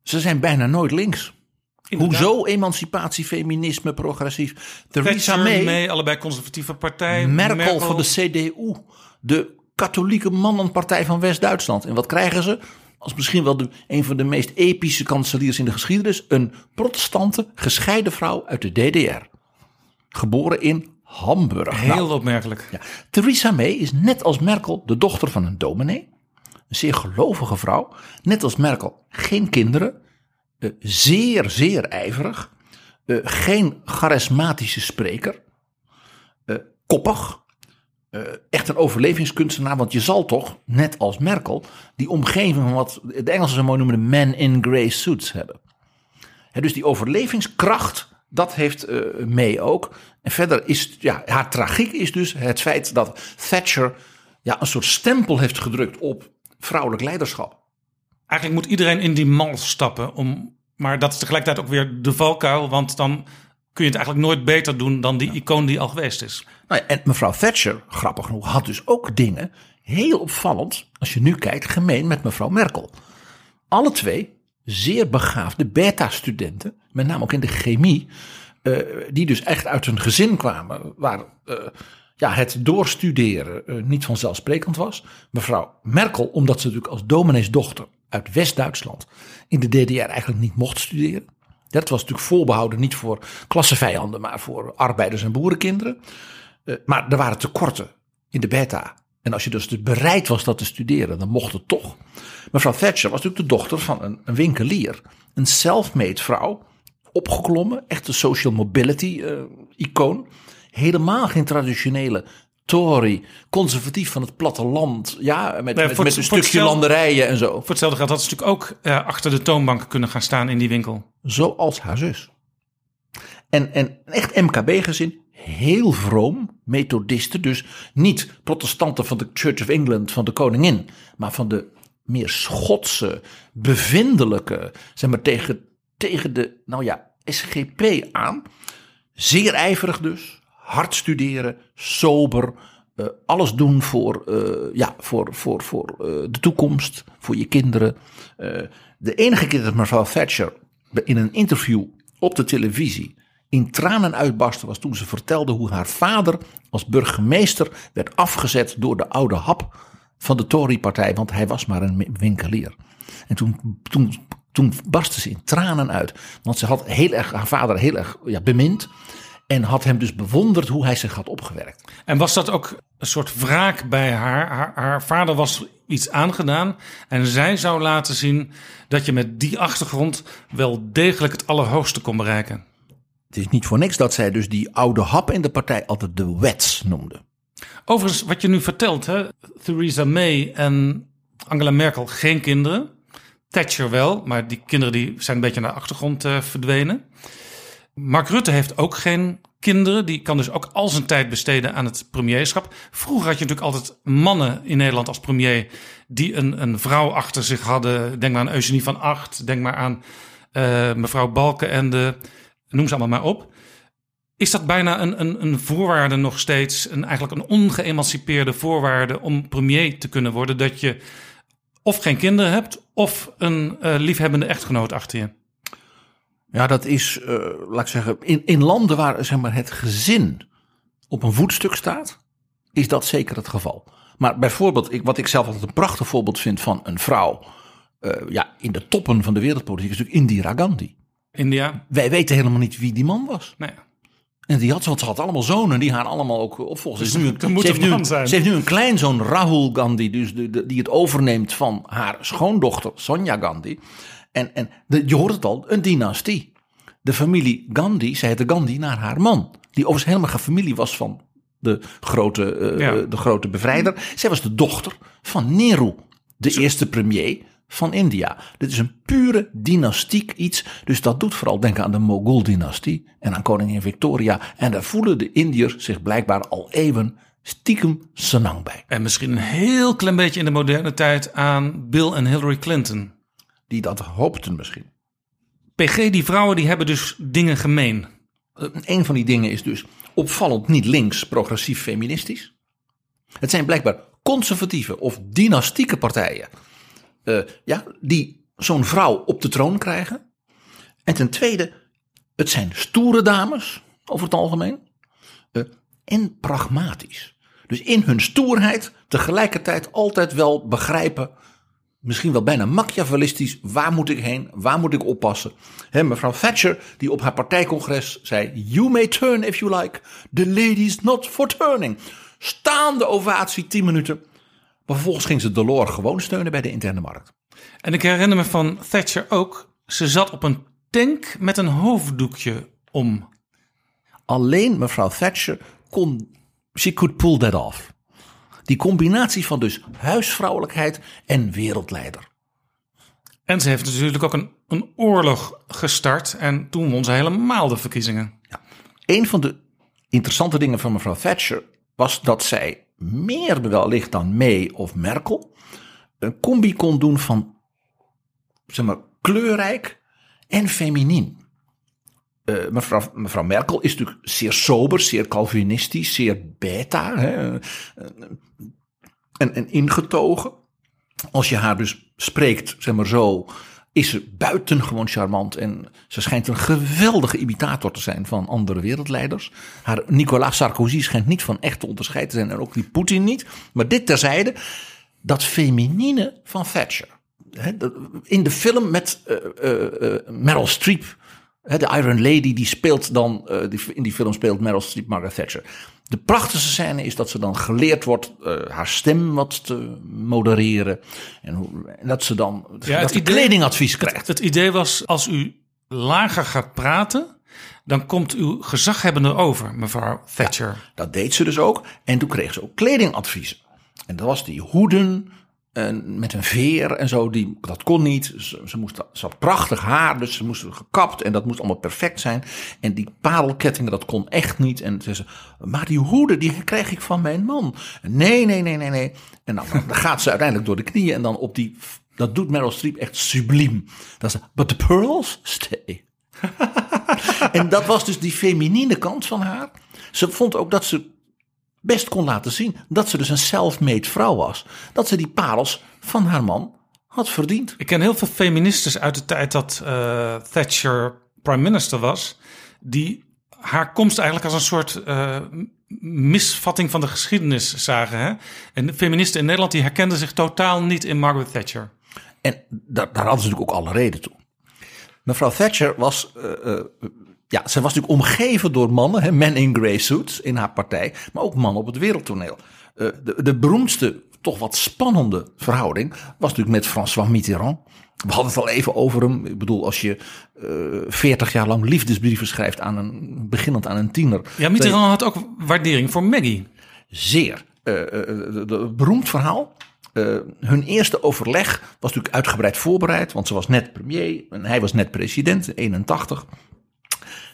[SPEAKER 6] Ze zijn bijna nooit links.
[SPEAKER 5] Inderdaad.
[SPEAKER 6] Hoezo emancipatie, feminisme, progressief? Theresa May,
[SPEAKER 5] May, allebei conservatieve partij.
[SPEAKER 6] Merkel, van de CDU, de katholieke mannenpartij van West-Duitsland. En wat krijgen ze? Als misschien wel de, een van de meest epische kanseliers in de geschiedenis. Een protestante, gescheiden vrouw uit de DDR. Geboren in Hamburg.
[SPEAKER 5] Heel
[SPEAKER 6] Nou,
[SPEAKER 5] opmerkelijk.
[SPEAKER 6] ja. Theresa May is net als Merkel de dochter van een dominee. Een zeer gelovige vrouw. Net als Merkel geen kinderen. eh, zeer, zeer ijverig. eh, geen charismatische spreker. eh, koppig. echt een overlevingskunstenaar. Want je zal toch, net als Merkel, die omgeving van wat de Engelsen zo mooi noemen de men in grey suits hebben. Dus die overlevingskracht Dat heeft uh, May ook. En verder is ja, haar tragiek is dus het feit dat Thatcher ja, een soort stempel heeft gedrukt op vrouwelijk leiderschap.
[SPEAKER 5] Eigenlijk moet iedereen in die mal stappen. Om, maar dat is tegelijkertijd ook weer de valkuil. Want dan kun je het eigenlijk nooit beter doen dan die icoon die al geweest is.
[SPEAKER 6] Nou ja, en mevrouw Thatcher, grappig genoeg, had dus ook dingen heel opvallend, als je nu kijkt, gemeen met mevrouw Merkel. Alle twee zeer begaafde beta-studenten, met name ook in de chemie, uh, die dus echt uit een gezin kwamen waar uh, ja, het doorstuderen uh, niet vanzelfsprekend was. Mevrouw Merkel, omdat ze natuurlijk als domineesdochter uit West-Duitsland in de DDR eigenlijk niet mocht studeren. Dat was natuurlijk voorbehouden niet voor klassevijanden, maar voor arbeiders- en boerenkinderen. maar er waren tekorten in de beta en als je dus bereid was dat te studeren, dan mocht het toch. Mevrouw Thatcher was natuurlijk de dochter van een, een winkelier. Een self-made vrouw. Opgeklommen, echt een social mobility uh, icoon. Helemaal geen traditionele Tory, conservatief van het platteland. Ja, met, nee, met, met een stukje landerijen en zo.
[SPEAKER 5] Voor hetzelfde geld had ze natuurlijk ook uh, achter de toonbank kunnen gaan staan in die winkel.
[SPEAKER 6] Zoals haar zus. En, en echt MKB-gezin, heel vroom, methodisten, dus niet protestanten van de Church of England, van de koningin, maar van de meer Schotse, bevindelijke, zeg maar tegen, tegen de, nou ja, SGP aan. Zeer ijverig dus, hard studeren, sober, uh, alles doen voor, uh, ja, voor, voor, voor uh, de toekomst, voor je kinderen. de enige keer dat mevrouw Thatcher in een interview op de televisie in tranen uitbarsten was toen ze vertelde hoe haar vader als burgemeester werd afgezet door de oude hap van de Tory-partij, want hij was maar een winkelier. En toen, toen, toen barstte ze in tranen uit, want ze had heel erg, haar vader heel erg ja, bemind. En had hem dus bewonderd hoe hij zich had opgewerkt.
[SPEAKER 5] En was dat ook een soort wraak bij haar? Haar, haar vader was iets aangedaan. En zij zou laten zien dat je met die achtergrond wel degelijk het allerhoogste kon bereiken.
[SPEAKER 6] Het is niet voor niks dat zij dus die oude hap in de partij altijd de wets noemde.
[SPEAKER 5] Overigens, wat je nu vertelt, hè? Theresa May en Angela Merkel geen kinderen. Thatcher wel, maar die kinderen die zijn een beetje naar de achtergrond uh, verdwenen. Mark Rutte heeft ook geen kinderen. Die kan dus ook al zijn tijd besteden aan het premierschap. Vroeger had je natuurlijk altijd mannen in Nederland als premier... die een, een vrouw achter zich hadden. Denk maar aan Eugenie van Acht. Denk maar aan uh, mevrouw Balken en de noem ze allemaal maar op. Is dat bijna een, een, een voorwaarde nog steeds, een, eigenlijk een ongeëmancipeerde voorwaarde om premier te kunnen worden? Dat je of geen kinderen hebt of een uh, liefhebbende echtgenoot achter je?
[SPEAKER 6] Ja, dat is, uh, laat ik zeggen, in, in landen waar zeg maar, het gezin op een voetstuk staat, is dat zeker het geval. Maar bijvoorbeeld, ik, wat ik zelf altijd een prachtig voorbeeld vind van een vrouw uh, ja, in de toppen van de wereldpolitiek, is natuurlijk Indira Gandhi.
[SPEAKER 5] India.
[SPEAKER 6] Wij weten helemaal niet wie die man was.
[SPEAKER 5] Nee.
[SPEAKER 6] En die had, ze had allemaal zonen die haar allemaal ook opvolgen.
[SPEAKER 5] Dus nu, moet ze, heeft nu, zijn.
[SPEAKER 6] ze heeft nu een kleinzoon, Rahul Gandhi, dus de, die het overneemt van haar schoondochter Sonja Gandhi. En, en de, je hoort het al, een dynastie. De familie Gandhi, zij heette Gandhi naar haar man. Die overigens helemaal geen familie was van de grote, uh, ja. de grote bevrijder. Zij was de dochter van Nehru, de eerste premier van India. Dit is een pure dynastiek iets. Dus dat doet vooral denken aan de Mogul-dynastie en aan koningin Victoria. En daar voelen de Indiërs zich blijkbaar al eeuwen stiekem senang bij.
[SPEAKER 5] En misschien een heel klein beetje in de moderne tijd aan Bill en Hillary Clinton.
[SPEAKER 6] Die dat hoopten misschien.
[SPEAKER 5] PG, die vrouwen die hebben dus dingen gemeen.
[SPEAKER 6] Een van die dingen is dus opvallend niet links, progressief, feministisch. Het zijn blijkbaar conservatieve of dynastieke partijen uh, ja, die zo'n vrouw op de troon krijgen. En ten tweede, het zijn stoere dames over het algemeen. Uh, en pragmatisch. Dus in hun stoerheid tegelijkertijd altijd wel begrijpen. Misschien wel bijna machiavellistisch. Waar moet ik heen? Waar moet ik oppassen? He, mevrouw Thatcher, die op haar partijcongres zei: You may turn if you like. The ladies not for turning. Staande ovatie, 10 minuten. Maar vervolgens ging ze Delors gewoon steunen bij de interne markt.
[SPEAKER 5] En ik herinner me van Thatcher ook. Ze zat op een tank met een hoofddoekje om.
[SPEAKER 6] Alleen mevrouw Thatcher kon. She could pull that off. Die combinatie van dus huisvrouwelijkheid en wereldleider.
[SPEAKER 5] En ze heeft natuurlijk ook een een oorlog gestart en toen won ze helemaal de verkiezingen.
[SPEAKER 6] Een van de interessante dingen van mevrouw Thatcher was dat zij meer wellicht dan May of Merkel een combi kon doen van zeg maar, kleurrijk en feminien. Eh, mevrouw, mevrouw Merkel is natuurlijk zeer sober, zeer Calvinistisch, zeer beta hè, en, en ingetogen. Als je haar dus spreekt, zeg maar zo, is buitengewoon charmant. En ze schijnt een geweldige imitator te zijn van andere wereldleiders. Haar Nicolas Sarkozy schijnt niet van echt te onderscheiden te zijn en ook die Poetin niet. Maar dit terzijde, dat feminine van Thatcher. In de film met eh, eh, eh, Meryl Streep, de Iron Lady, die speelt dan, eh, die, in die film speelt Meryl Streep Margaret Thatcher. De prachtigste scène is dat ze dan geleerd wordt eh, haar stem wat te modereren. En, hoe, en dat ze dan dat kledingadvies krijgt.
[SPEAKER 5] Het, het idee was, als u lager gaat praten, dan komt uw gezaghebbende over, mevrouw Thatcher.
[SPEAKER 6] Dat deed ze dus ook. En toen kreeg ze ook kledingadviezen. En dat was die hoeden en met een veer en zo. Die, dat kon niet. Ze, moest, ze had prachtig haar, dus ze moesten gekapt. En dat moest allemaal perfect zijn. En die parelkettingen, dat kon echt niet. En ze zei, maar die hoeden, die krijg ik van mijn man. Nee, nee, nee, nee, nee. En dan, dan gaat ze uiteindelijk door de knieën. En dan op die... Dat doet Meryl Streep echt subliem. Dat ze, but the pearls stay. en dat was dus die feminine kant van haar. Ze vond ook dat ze best kon laten zien dat ze dus een self-made vrouw was. Dat ze die parels van haar man had verdiend.
[SPEAKER 5] Ik ken heel veel feministes uit de tijd dat eh, Thatcher prime minister was, die haar komst eigenlijk als een soort eh, misvatting van de geschiedenis zagen. Hè? En de feministen in Nederland die herkenden zich totaal niet in Margaret Thatcher.
[SPEAKER 6] En daar, daar hadden ze natuurlijk ook alle reden toe. Mevrouw Thatcher was, eh, ja, ze was natuurlijk omgeven door mannen, hè, men in grey suits in haar partij, maar ook mannen op het wereldtoneel. Eh, de, de beroemdste, toch wat spannende verhouding was natuurlijk met François Mitterrand. We hadden het al even over hem. Ik bedoel, als je veertig jaar lang liefdesbrieven schrijft aan een, beginnend aan een tiener.
[SPEAKER 5] Ja, Mitterrand had ook waardering voor Maggie.
[SPEAKER 6] Zeer. Uh, uh, beroemd verhaal. Uh, hun eerste overleg was natuurlijk uitgebreid voorbereid, want ze was net premier en hij was net president, 81.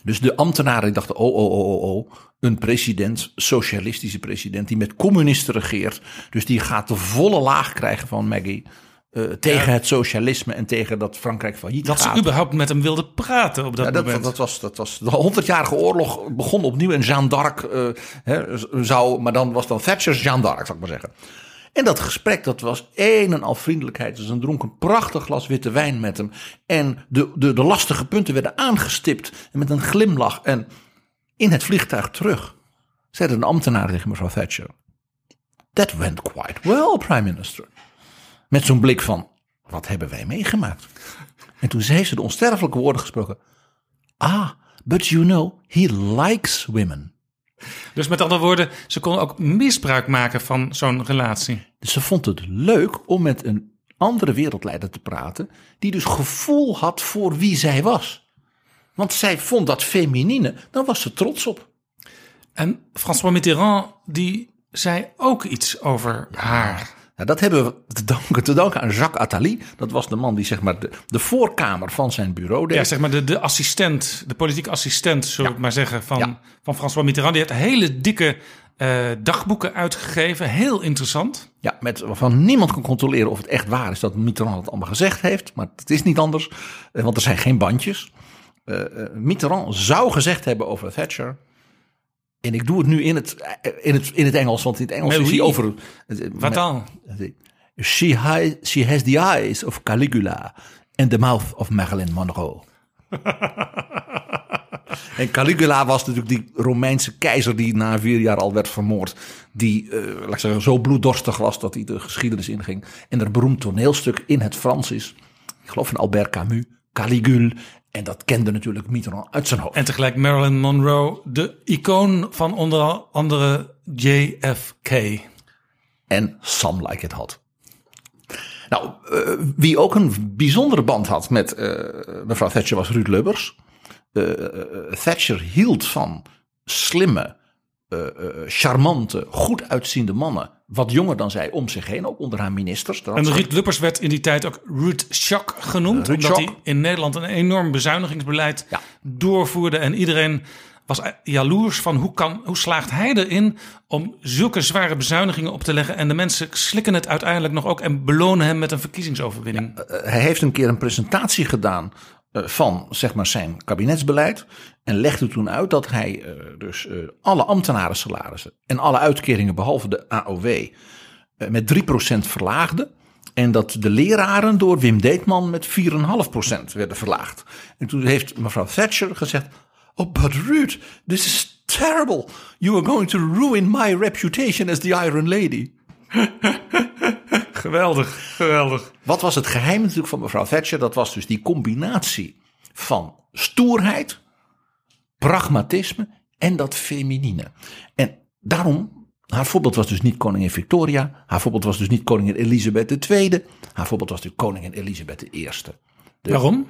[SPEAKER 6] Dus de ambtenaren dachten, oh, oh, oh, oh, oh, een president, socialistische president, die met communisten regeert. Dus die gaat de volle laag krijgen van Maggie. Uh, tegen ja. het socialisme en tegen dat Frankrijk failliet
[SPEAKER 5] dat
[SPEAKER 6] gaat.
[SPEAKER 5] ze überhaupt met hem wilde praten op dat,
[SPEAKER 6] ja, dat
[SPEAKER 5] moment.
[SPEAKER 6] Dat was, dat was de honderdjarige oorlog begon opnieuw en Jeanne d'Arc uh, hè, zou, maar dan was dan Thatcher's Jeanne d'Arc, zou ik maar zeggen. En dat gesprek, dat was een en al vriendelijkheid. Dus een dronk een prachtig glas witte wijn met hem. En de, de, de lastige punten werden aangestipt. En met een glimlach. En in het vliegtuig terug zei een ambtenaar tegen mevrouw Thatcher. That went quite well, prime minister. Met zo'n blik van, wat hebben wij meegemaakt? En toen heeft ze de onsterfelijke woorden gesproken. Ah, but you know, he likes women.
[SPEAKER 5] Dus met andere woorden, ze kon ook misbruik maken van zo'n relatie.
[SPEAKER 6] Dus ze vond het leuk om met een andere wereldleider te praten, die dus gevoel had voor wie zij was. Want zij vond dat feminine, daar was ze trots op.
[SPEAKER 5] En François Mitterrand, die zei ook iets over ja. haar.
[SPEAKER 6] Nou, dat hebben we te danken, te danken aan Jacques Attali. Dat was de man die zeg maar de, de voorkamer van zijn bureau deed.
[SPEAKER 5] Ja, zeg maar de, de assistent, de politieke assistent, zullen we ja. maar zeggen, van, ja. van François Mitterrand. Die heeft hele dikke uh, dagboeken uitgegeven. Heel interessant.
[SPEAKER 6] Ja, met, waarvan niemand kan controleren of het echt waar is dat Mitterrand het allemaal gezegd heeft. Maar het is niet anders, want er zijn geen bandjes. Uh, Mitterrand zou gezegd hebben over Thatcher... En ik doe het nu in het, in het, in het Engels, want in het Engels is hij over.
[SPEAKER 5] Wat dan?
[SPEAKER 6] She, has, she has the eyes of Caligula and the mouth of Marilyn Monroe. en Caligula was natuurlijk die Romeinse keizer die na vier jaar al werd vermoord. Die, uh, laat ik zeggen, zo bloeddorstig was dat hij de geschiedenis inging. En er beroemd toneelstuk in het Frans is. Ik geloof van Albert Camus, Caligule. En dat kende natuurlijk Mitterrand uit zijn hoofd.
[SPEAKER 5] En tegelijk Marilyn Monroe, de icoon van onder andere JFK.
[SPEAKER 6] En Some Like It Hot. Nou, uh, wie ook een bijzondere band had met uh, mevrouw Thatcher was Ruud Lubbers. Uh, Thatcher hield van slimme, charmante, goed uitziende mannen wat jonger dan zij om zich heen, ook onder haar ministers.
[SPEAKER 5] En Ruud Luppers werd in die tijd ook Ruud Shock genoemd.
[SPEAKER 6] Ruud
[SPEAKER 5] omdat
[SPEAKER 6] Schock.
[SPEAKER 5] hij in Nederland een enorm bezuinigingsbeleid
[SPEAKER 6] Ja.
[SPEAKER 5] doorvoerde. En iedereen was jaloers van hoe, kan, hoe slaagt hij erin om zulke zware bezuinigingen op te leggen. En de mensen slikken het uiteindelijk nog ook en belonen hem met een verkiezingsoverwinning.
[SPEAKER 6] Eh, hij heeft een keer een presentatie gedaan eh, van zeg maar, zijn kabinetsbeleid. En legde toen uit dat hij eh, dus eh, alle ambtenaren salarissen en alle uitkeringen behalve de AOW eh, met 3% verlaagde. En dat de leraren door Wim Deetman met 4,5% werden verlaagd. En toen heeft mevrouw Thatcher gezegd: Oh, but Ruud, this is terrible. You are going to ruin my reputation as the Iron Lady.
[SPEAKER 5] Geweldig, geweldig.
[SPEAKER 6] Wat was het geheim natuurlijk van mevrouw Thatcher? Dat was dus die combinatie van stoerheid, pragmatisme en dat feminine. En daarom, haar voorbeeld was dus niet koningin Victoria. Haar voorbeeld was dus niet koningin Elisabeth II. Haar voorbeeld was natuurlijk koningin Elisabeth I. Dus,
[SPEAKER 5] Waarom?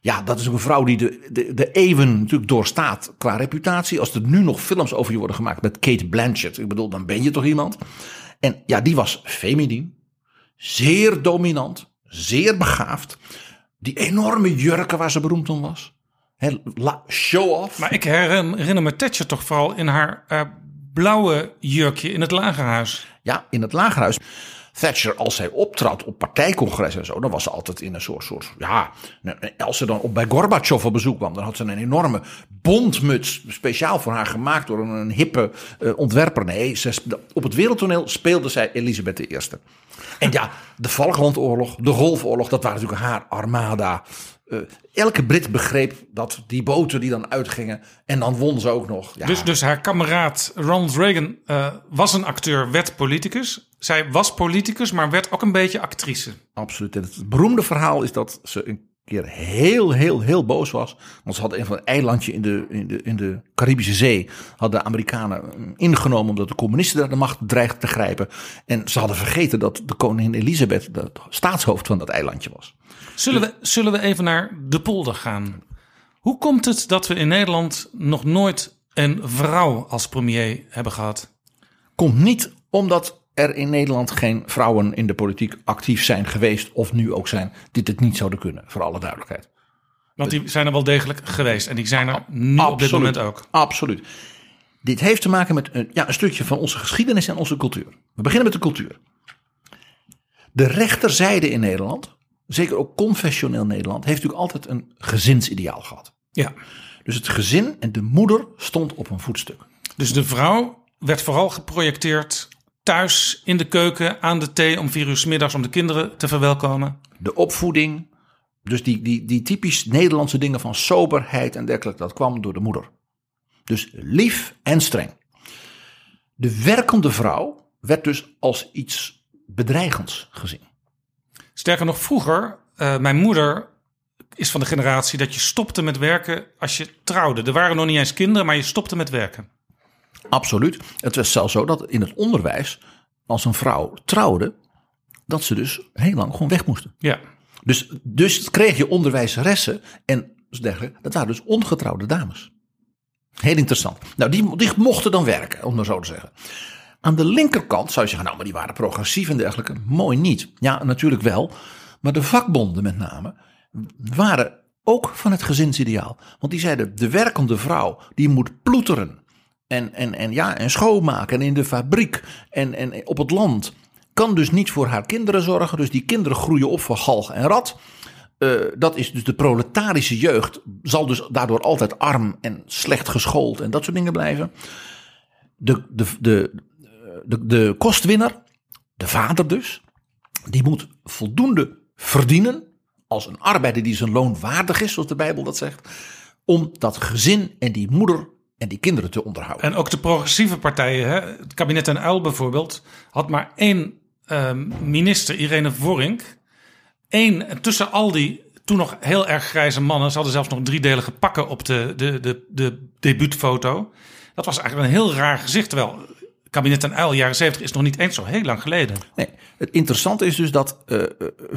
[SPEAKER 6] Ja, dat is ook een vrouw die de, de, de eeuwen natuurlijk doorstaat qua reputatie. Als er nu nog films over je worden gemaakt met Kate Blanchett. Ik bedoel, dan ben je toch iemand. En ja, die was feminien. Zeer dominant. Zeer begaafd. Die enorme jurken waar ze beroemd om was. La- show off.
[SPEAKER 5] Maar ik herinner herinner me Thatcher toch vooral in haar eh, blauwe jurkje in het lagerhuis.
[SPEAKER 6] Ja, in het lagerhuis. Thatcher, als zij optrad op partijcongressen en zo, dan was ze altijd in een soort, soort ja, als ze dan op bij Gorbachev op bezoek kwam, dan had ze een enorme bondmuts, speciaal voor haar gemaakt door een, een hippe eh, ontwerper. Nee, ze, op het wereldtoneel speelde zij Elisabeth I. En ja, de Falklandoorlog, de Golfoorlog, dat waren natuurlijk haar armada. Eh, elke Brit begreep dat die boten die dan uitgingen en dan won ze ook nog. Ja,
[SPEAKER 5] Dus, dus haar kameraad Ronald Reagan eh, was een acteur, werd politicus. Zij was politicus, maar werd ook een beetje actrice.
[SPEAKER 6] Absoluut. En het beroemde verhaal is dat ze een keer heel, heel, heel boos was. Want ze hadden een van een eilandje in de, in de, in de Caribische Zee. Hadden de Amerikanen mm, ingenomen omdat de communisten daar de macht dreigden te grijpen. En ze hadden vergeten dat de koningin Elisabeth de staatshoofd van dat eilandje was.
[SPEAKER 5] Zullen we, zullen we even naar de polder gaan? Hoe komt het dat we in Nederland nog nooit een vrouw als premier hebben gehad?
[SPEAKER 6] Komt niet omdat er in Nederland geen vrouwen in de politiek actief zijn geweest. Of nu ook zijn. Dit het niet zouden kunnen, voor alle duidelijkheid.
[SPEAKER 5] Want die zijn er wel degelijk geweest. En die zijn er nu op dit moment ook.
[SPEAKER 6] Absoluut. Dit heeft te maken met een, ja, een stukje van onze geschiedenis en onze cultuur. We beginnen met de cultuur. De rechterzijde in Nederland, zeker ook confessioneel Nederland, heeft natuurlijk altijd een gezinsideaal gehad.
[SPEAKER 5] Ja.
[SPEAKER 6] Dus het gezin en de moeder stond op een voetstuk.
[SPEAKER 5] Dus de vrouw werd vooral geprojecteerd thuis in de keuken aan de thee om vier uur 's middags om de kinderen te verwelkomen.
[SPEAKER 6] De opvoeding, dus die, die, die typisch Nederlandse dingen van soberheid en dergelijke, dat kwam door de moeder. Dus lief en streng. De werkende vrouw werd dus als iets bedreigends gezien.
[SPEAKER 5] Sterker nog, vroeger, eh, mijn moeder is van de generatie dat je stopte met werken als je trouwde. Er waren nog niet eens kinderen, maar je stopte met werken.
[SPEAKER 6] Absoluut. Het was zelfs zo dat in het onderwijs, als een vrouw trouwde, dat ze dus heel lang gewoon weg moesten.
[SPEAKER 5] Ja.
[SPEAKER 6] Dus, dus kreeg je onderwijzeressen en dergelijke. Dat waren dus ongetrouwde dames. Heel interessant. Nou, die, die mochten dan werken, om maar zo te zeggen. Aan de linkerkant zou je zeggen, nou, maar die waren progressief en dergelijke. Mooi niet. Ja, natuurlijk wel. Maar de vakbonden met name waren ook van het gezinsideaal. Want die zeiden, de werkende vrouw, die moet ploeteren. En, en, en, ja, en schoonmaken en in de fabriek en, en op het land. Kan dus niet voor haar kinderen zorgen. Dus die kinderen groeien op voor galg en rat. Eh, dat is dus de proletarische jeugd. Zal dus daardoor altijd arm en slecht geschoold en dat soort dingen blijven. De, de, de, de, de kostwinner, de vader dus, die moet voldoende verdienen. Als een arbeider die zijn loon waardig is, zoals de Bijbel dat zegt. Om dat gezin en die moeder en die kinderen te onderhouden.
[SPEAKER 5] En ook de progressieve partijen, hè, het kabinet en Uil bijvoorbeeld, had maar één eh, minister, Irene Vorink. Eén, tussen al die toen nog heel erg grijze mannen, ze hadden zelfs nog driedelige pakken op de, de, de, de debuutfoto. Dat was eigenlijk een heel raar gezicht. Terwijl kabinet en Uil, jaren 70, is nog niet eens zo heel lang geleden.
[SPEAKER 6] Nee, het interessante is dus dat uh,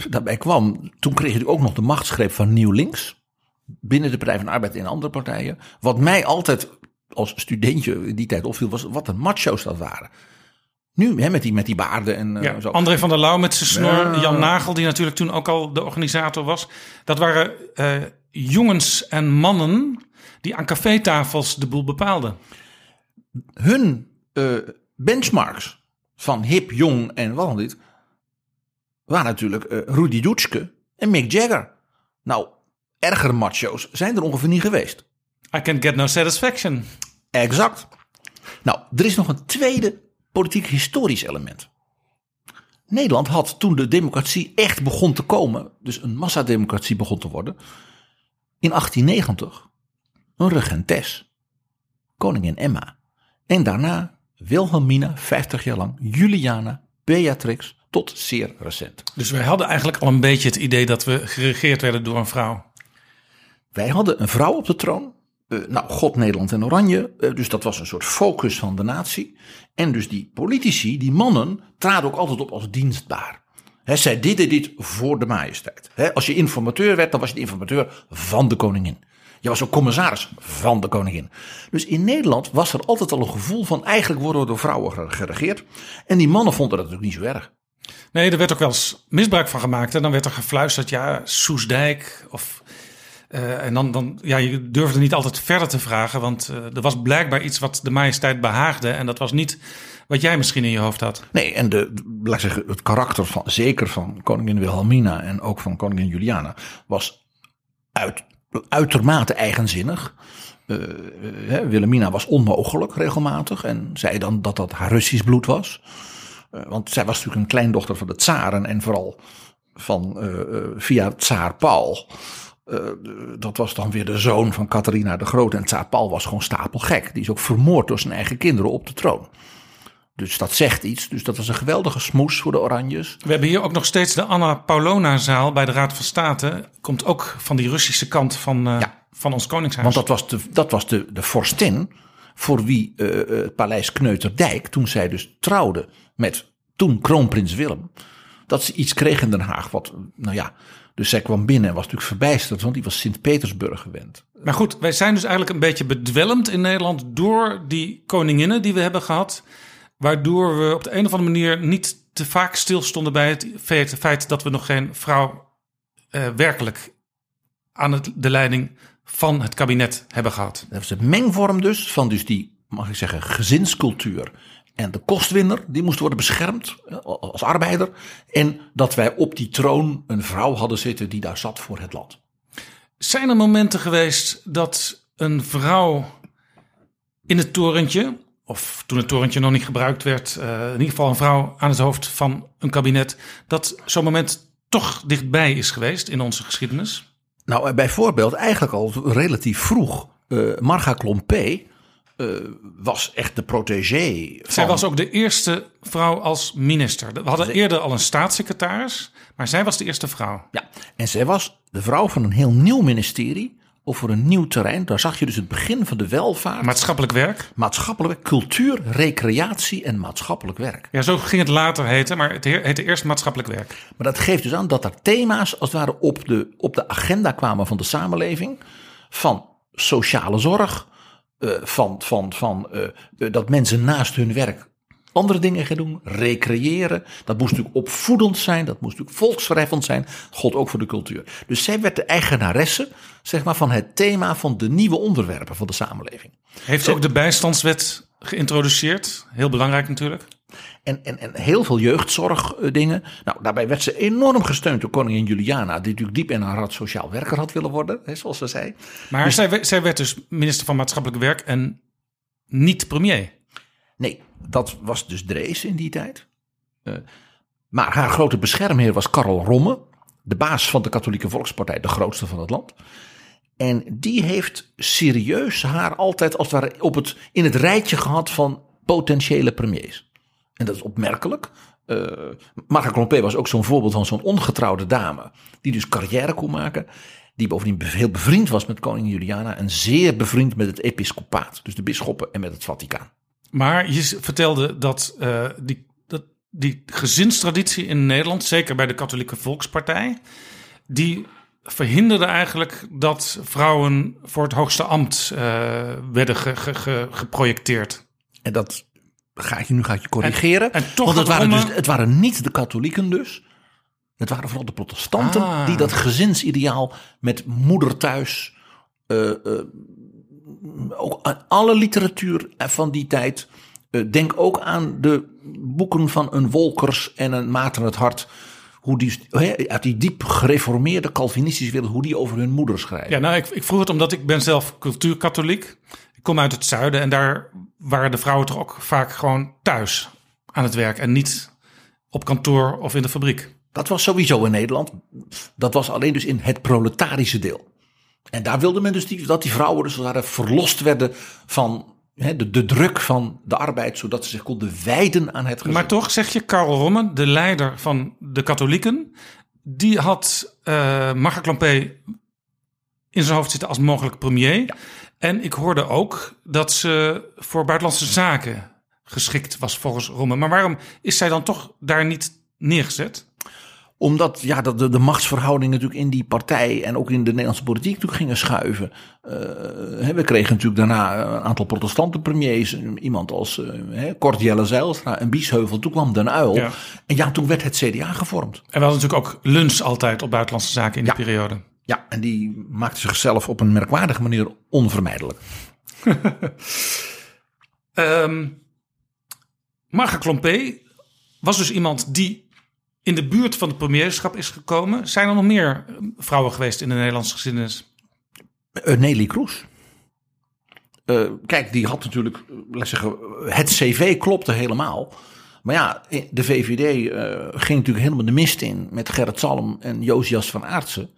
[SPEAKER 6] daarbij kwam, toen kreeg je ook nog de machtsgreep van Nieuw Links. Binnen de Partij van de Arbeid en andere partijen. Wat mij altijd als studentje in die tijd opviel, was wat een macho's dat waren. Nu, hè, met, die, met die baarden en eh, zo.
[SPEAKER 5] André van der Lauw met zijn snor.
[SPEAKER 6] Ja.
[SPEAKER 5] Jan Nagel, die natuurlijk toen ook al de organisator was. Dat waren eh, jongens en mannen die aan cafétafels de boel bepaalden.
[SPEAKER 6] Hun eh, benchmarks van hip, jong en wat dan dit... waren natuurlijk Rudy Dutschke en Mick Jagger. Nou, ergere macho's zijn er ongeveer niet geweest.
[SPEAKER 5] I can get no satisfaction.
[SPEAKER 6] Exact. Nou, er is nog een tweede politiek historisch element. Nederland had toen de democratie echt begon te komen, dus een massademocratie begon te worden, in 1890 een regentes, koningin Emma. En daarna Wilhelmina, 50 jaar lang, Juliana, Beatrix, tot zeer recent.
[SPEAKER 5] Dus wij hadden eigenlijk al een beetje het idee dat we geregeerd werden door een vrouw.
[SPEAKER 6] Wij hadden een vrouw op de troon. Eh, nou, God, Nederland en Oranje. Eh, dus dat was een soort focus van de natie. En dus die politici, die mannen, traden ook altijd op als dienstbaar. Hè, zij deden dit voor de majesteit. Als je informateur werd, dan was je de informateur van de koningin. Je was ook commissaris van de koningin. Dus in Nederland was er altijd al een gevoel van eigenlijk worden we door vrouwen ge- geregeerd. En die mannen vonden dat natuurlijk niet zo erg.
[SPEAKER 5] Nee, er werd ook wel eens misbruik van gemaakt. En dan werd er gefluisterd, ja, Soesdijk of... eh, en dan, dan, ja, je durfde niet altijd verder te vragen, want eh, er was blijkbaar iets wat de majesteit behaagde. En dat was niet wat jij misschien in je hoofd had.
[SPEAKER 6] Nee, en de, laat ik het karakter van, zeker van koningin Wilhelmina en ook van koningin Juliana, was uit, uitermate eigenzinnig. Hè, Wilhelmina was onmogelijk regelmatig en zei dan dat dat haar Russisch bloed was. Want zij was natuurlijk een kleindochter van de tsaren en vooral van via tsaar Paul. Eh, dat was dan weer de zoon van Catharina de Grote. En tsaar Paul was gewoon stapelgek. Die is ook vermoord door zijn eigen kinderen op de troon. Dus dat zegt iets. Dus dat was een geweldige smoes voor de Oranjes.
[SPEAKER 5] We hebben hier ook nog steeds de Anna Paulona-zaal bij de Raad van State. Komt ook van die Russische kant van, eh,
[SPEAKER 6] Ja.
[SPEAKER 5] van ons koningshuis.
[SPEAKER 6] Want dat was de, dat was de, de vorstin voor wie eh, het paleis Kneuterdijk, toen zij dus trouwde met toen kroonprins Willem, dat ze iets kreeg in Den Haag. Wat, nou ja, dus zij kwam binnen en was natuurlijk verbijsterd, want die was Sint-Petersburg gewend.
[SPEAKER 5] Maar goed, wij zijn dus eigenlijk een beetje bedwelmd in Nederland door die koninginnen die we hebben gehad. Waardoor we op de een of andere manier niet te vaak stilstonden bij het feit, dat we nog geen vrouw eh, werkelijk aan het, de leiding van het kabinet hebben gehad.
[SPEAKER 6] Dat was een mengvorm dus van dus die, mag ik zeggen, gezinscultuur. En de kostwinner, die moest worden beschermd als arbeider. En dat wij op die troon een vrouw hadden zitten die daar zat voor het land.
[SPEAKER 5] Zijn er momenten geweest dat een vrouw in het torentje, of toen het torentje nog niet gebruikt werd, eh, in ieder geval een vrouw aan het hoofd van een kabinet, dat zo'n moment toch dichtbij is geweest in onze geschiedenis?
[SPEAKER 6] Nou, eh, bijvoorbeeld eigenlijk al relatief vroeg. eh Marga Klompé eh, was echt de protégé. Van,
[SPEAKER 5] Zij was ook de eerste vrouw als minister. We hadden eerder al een staatssecretaris, maar zij was de eerste vrouw.
[SPEAKER 6] Ja, en zij was de vrouw van een heel nieuw ministerie over een nieuw terrein. Daar zag je dus het begin van de welvaart.
[SPEAKER 5] Maatschappelijk werk.
[SPEAKER 6] maatschappelijk werk, cultuur, recreatie en maatschappelijk werk.
[SPEAKER 5] Ja, zo ging het later heten, maar het heette eerst maatschappelijk werk.
[SPEAKER 6] Maar dat geeft dus aan dat er thema's als het ware op de, op de agenda kwamen van de samenleving. Van sociale zorg, van, van, van eh, eh, dat mensen naast hun werk andere dingen gaan doen, recreëren. Dat moest natuurlijk opvoedend zijn, dat moest natuurlijk volksverheffend zijn. God ook voor de cultuur. Dus zij werd de eigenaresse zeg maar, van het thema van de nieuwe onderwerpen van de samenleving.
[SPEAKER 5] Heeft ook de bijstandswet geïntroduceerd. Heel belangrijk natuurlijk.
[SPEAKER 6] En, en, en heel veel jeugdzorgdingen. Nou, daarbij werd ze enorm gesteund door koningin Juliana, die natuurlijk diep in haar hart sociaal werker had willen worden, hè, zoals ze zei.
[SPEAKER 5] Maar zij, we- zij werd dus minister van Maatschappelijk Werk en niet premier.
[SPEAKER 6] Nee, dat was dus Drees in die tijd. Eh, maar haar grote beschermheer was Karel Romme, de baas van de Katholieke Volkspartij, de grootste van het land. En die heeft serieus haar altijd als het ware op het, in het rijtje gehad van potentiële premiers. En dat is opmerkelijk. Eh Marga Klompé was ook zo'n voorbeeld van zo'n ongetrouwde dame. Die dus carrière kon maken. Die bovendien heel bevriend was met koningin Juliana. En zeer bevriend met het episcopaat. Dus de bisschoppen en met het Vaticaan.
[SPEAKER 5] Maar je vertelde dat, eh, die, dat die gezinstraditie in Nederland, zeker bij de Katholieke Volkspartij, die verhinderde eigenlijk dat vrouwen voor het hoogste ambt eh, werden ge- ge- ge- geprojecteerd.
[SPEAKER 6] En dat ga ik je, nu ga ik je corrigeren.
[SPEAKER 5] En- en toch
[SPEAKER 6] want het waren, dus, het waren niet de katholieken dus. Het waren vooral de protestanten
[SPEAKER 5] Ah.
[SPEAKER 6] die dat gezinsideaal met moeder thuis... eh, eh, ook aan alle literatuur van die tijd... eh, denk ook aan de boeken van een Wolkers en een Maarten het Hart... Hoe die, uit die diep gereformeerde Calvinistische wereld, hoe die over hun moeder schrijven.
[SPEAKER 5] Ja, nou, ik, ik vroeg het omdat ik ben zelf cultuurkatholiek. Ik kom uit het zuiden en daar waren de vrouwen toch ook vaak gewoon thuis aan het werk en niet op kantoor of in de fabriek.
[SPEAKER 6] Dat was sowieso in Nederland. Dat was alleen dus in het proletarische deel. En daar wilde men dus die, dat die vrouwen dus als het ware verlost werden van hè, de, de druk van de arbeid, zodat ze zich konden wijden aan het gezin.
[SPEAKER 5] Maar toch zeg je, Karl Romme, de leider van de katholieken, die had eh Marga Clampé in zijn hoofd zitten als mogelijk premier. En ik hoorde ook dat ze voor buitenlandse zaken geschikt was volgens Romme. Maar waarom is zij dan toch daar niet neergezet?
[SPEAKER 6] Omdat ja, dat de, de machtsverhoudingen natuurlijk in die partij en ook in de Nederlandse politiek natuurlijk gingen schuiven. Eh, we kregen natuurlijk daarna een aantal protestante premiers. Iemand als hè, Kort Jelle Zijlstra en Biesheuvel. Toen kwam Den.
[SPEAKER 5] Ja.
[SPEAKER 6] En ja, toen werd het CDA gevormd.
[SPEAKER 5] En we hadden natuurlijk ook lunch altijd op buitenlandse zaken in die
[SPEAKER 6] Ja.
[SPEAKER 5] periode.
[SPEAKER 6] Ja, en die maakte zichzelf op een merkwaardige manier onvermijdelijk.
[SPEAKER 5] Ehm Marga Klompé was dus iemand die in de buurt van het premierschap is gekomen. Zijn er nog meer eh, vrouwen geweest in de Nederlandse geschiedenis?
[SPEAKER 6] Eh, Nelly Kroes. Eh, kijk, die had natuurlijk, eh, laat zeggen, het cv klopte helemaal. Maar ja, de VVD ging natuurlijk helemaal de mist in met Gerrit Salm en Josias van Aartsen.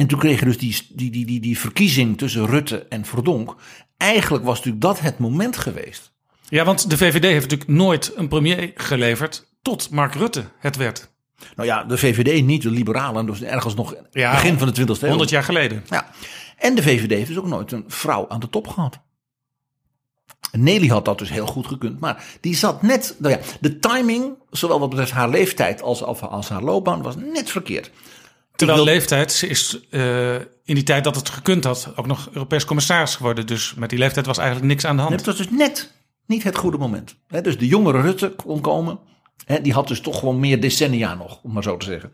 [SPEAKER 6] En toen kreeg je dus die, die, die, die, die verkiezing tussen Rutte en Verdonk. Eigenlijk was natuurlijk dat het moment geweest.
[SPEAKER 5] Ja, want de VVD heeft natuurlijk nooit een premier geleverd tot Mark Rutte het werd.
[SPEAKER 6] Nou ja, de VVD niet, de liberalen, dus ergens nog
[SPEAKER 5] Ja,
[SPEAKER 6] begin van de 20e eeuw.
[SPEAKER 5] 100 jaar geleden.
[SPEAKER 6] Ja. En de VVD heeft dus ook nooit een vrouw aan de top gehad. Nelly had dat dus heel goed gekund. Maar die zat net. Nou ja, de timing, zowel wat betreft haar leeftijd als, als haar loopbaan, was net verkeerd.
[SPEAKER 5] Terwijl
[SPEAKER 6] wil-
[SPEAKER 5] leeftijd, ze is eh, in die tijd dat het gekund had, ook nog Europees commissaris geworden. Dus met die leeftijd was eigenlijk niks aan de hand.
[SPEAKER 6] Het was dus net niet het goede moment. Dus de jongere Rutte kon komen. Die had dus toch gewoon meer decennia nog, om maar zo te zeggen.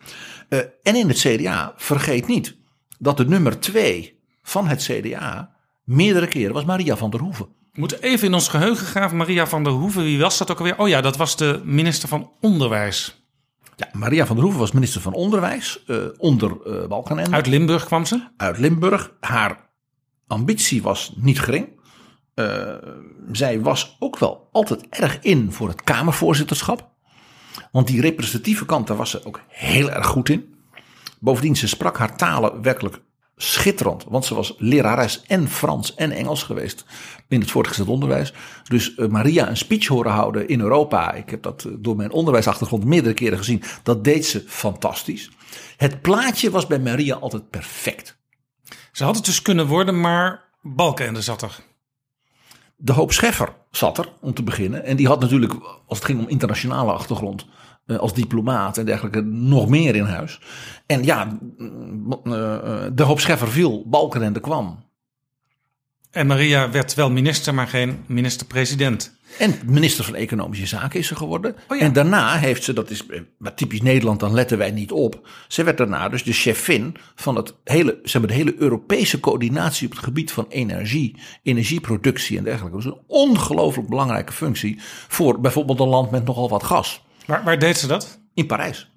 [SPEAKER 6] Eh, en in het CDA, vergeet niet dat de nummer twee van het CDA meerdere keren was Maria van der Hoeven.
[SPEAKER 5] We moeten even in ons geheugen graven. Maria van der Hoeven, wie was dat ook alweer? Oh ja, dat was de minister van Onderwijs.
[SPEAKER 6] Ja, Maria van der Hoeven was minister van Onderwijs eh, onder eh Balkenende.
[SPEAKER 5] Uit Limburg kwam ze.
[SPEAKER 6] uit Limburg. Haar ambitie was niet gering. Eh, zij was ook wel altijd erg in voor het Kamervoorzitterschap. Want die representatieve kant, daar was ze ook heel erg goed in. Bovendien, ze sprak haar talen werkelijk schitterend. Want ze was lerares en Frans en Engels geweest in het voortgezet onderwijs. Dus eh, Maria een speech horen houden in Europa. Ik heb dat eh, door mijn onderwijsachtergrond meerdere keren gezien. Dat deed ze fantastisch. Het plaatje was bij Maria altijd perfect.
[SPEAKER 5] Ze had het dus kunnen worden, maar Balkenende zat er.
[SPEAKER 6] De Hoop Scheffer zat er om te beginnen. En die had natuurlijk, als het ging om internationale achtergrond, als diplomaat en dergelijke, nog meer in huis. En ja, mm, eh, eh, de Hoop Scheffer viel, Balkenende kwam.
[SPEAKER 5] En Maria werd wel minister, maar geen minister-president.
[SPEAKER 6] En minister van Economische Zaken is ze geworden.
[SPEAKER 5] Oh ja.
[SPEAKER 6] En daarna heeft ze, dat is eh, maar typisch Nederland, dan letten wij niet op. Ze werd daarna dus de chefin van het hele, ze hebben de hele Europese coördinatie op het gebied van energie, energieproductie en dergelijke. Dat is een ongelooflijk belangrijke functie voor bijvoorbeeld een land met nogal wat gas.
[SPEAKER 5] Waar, waar deed ze dat?
[SPEAKER 6] In Parijs.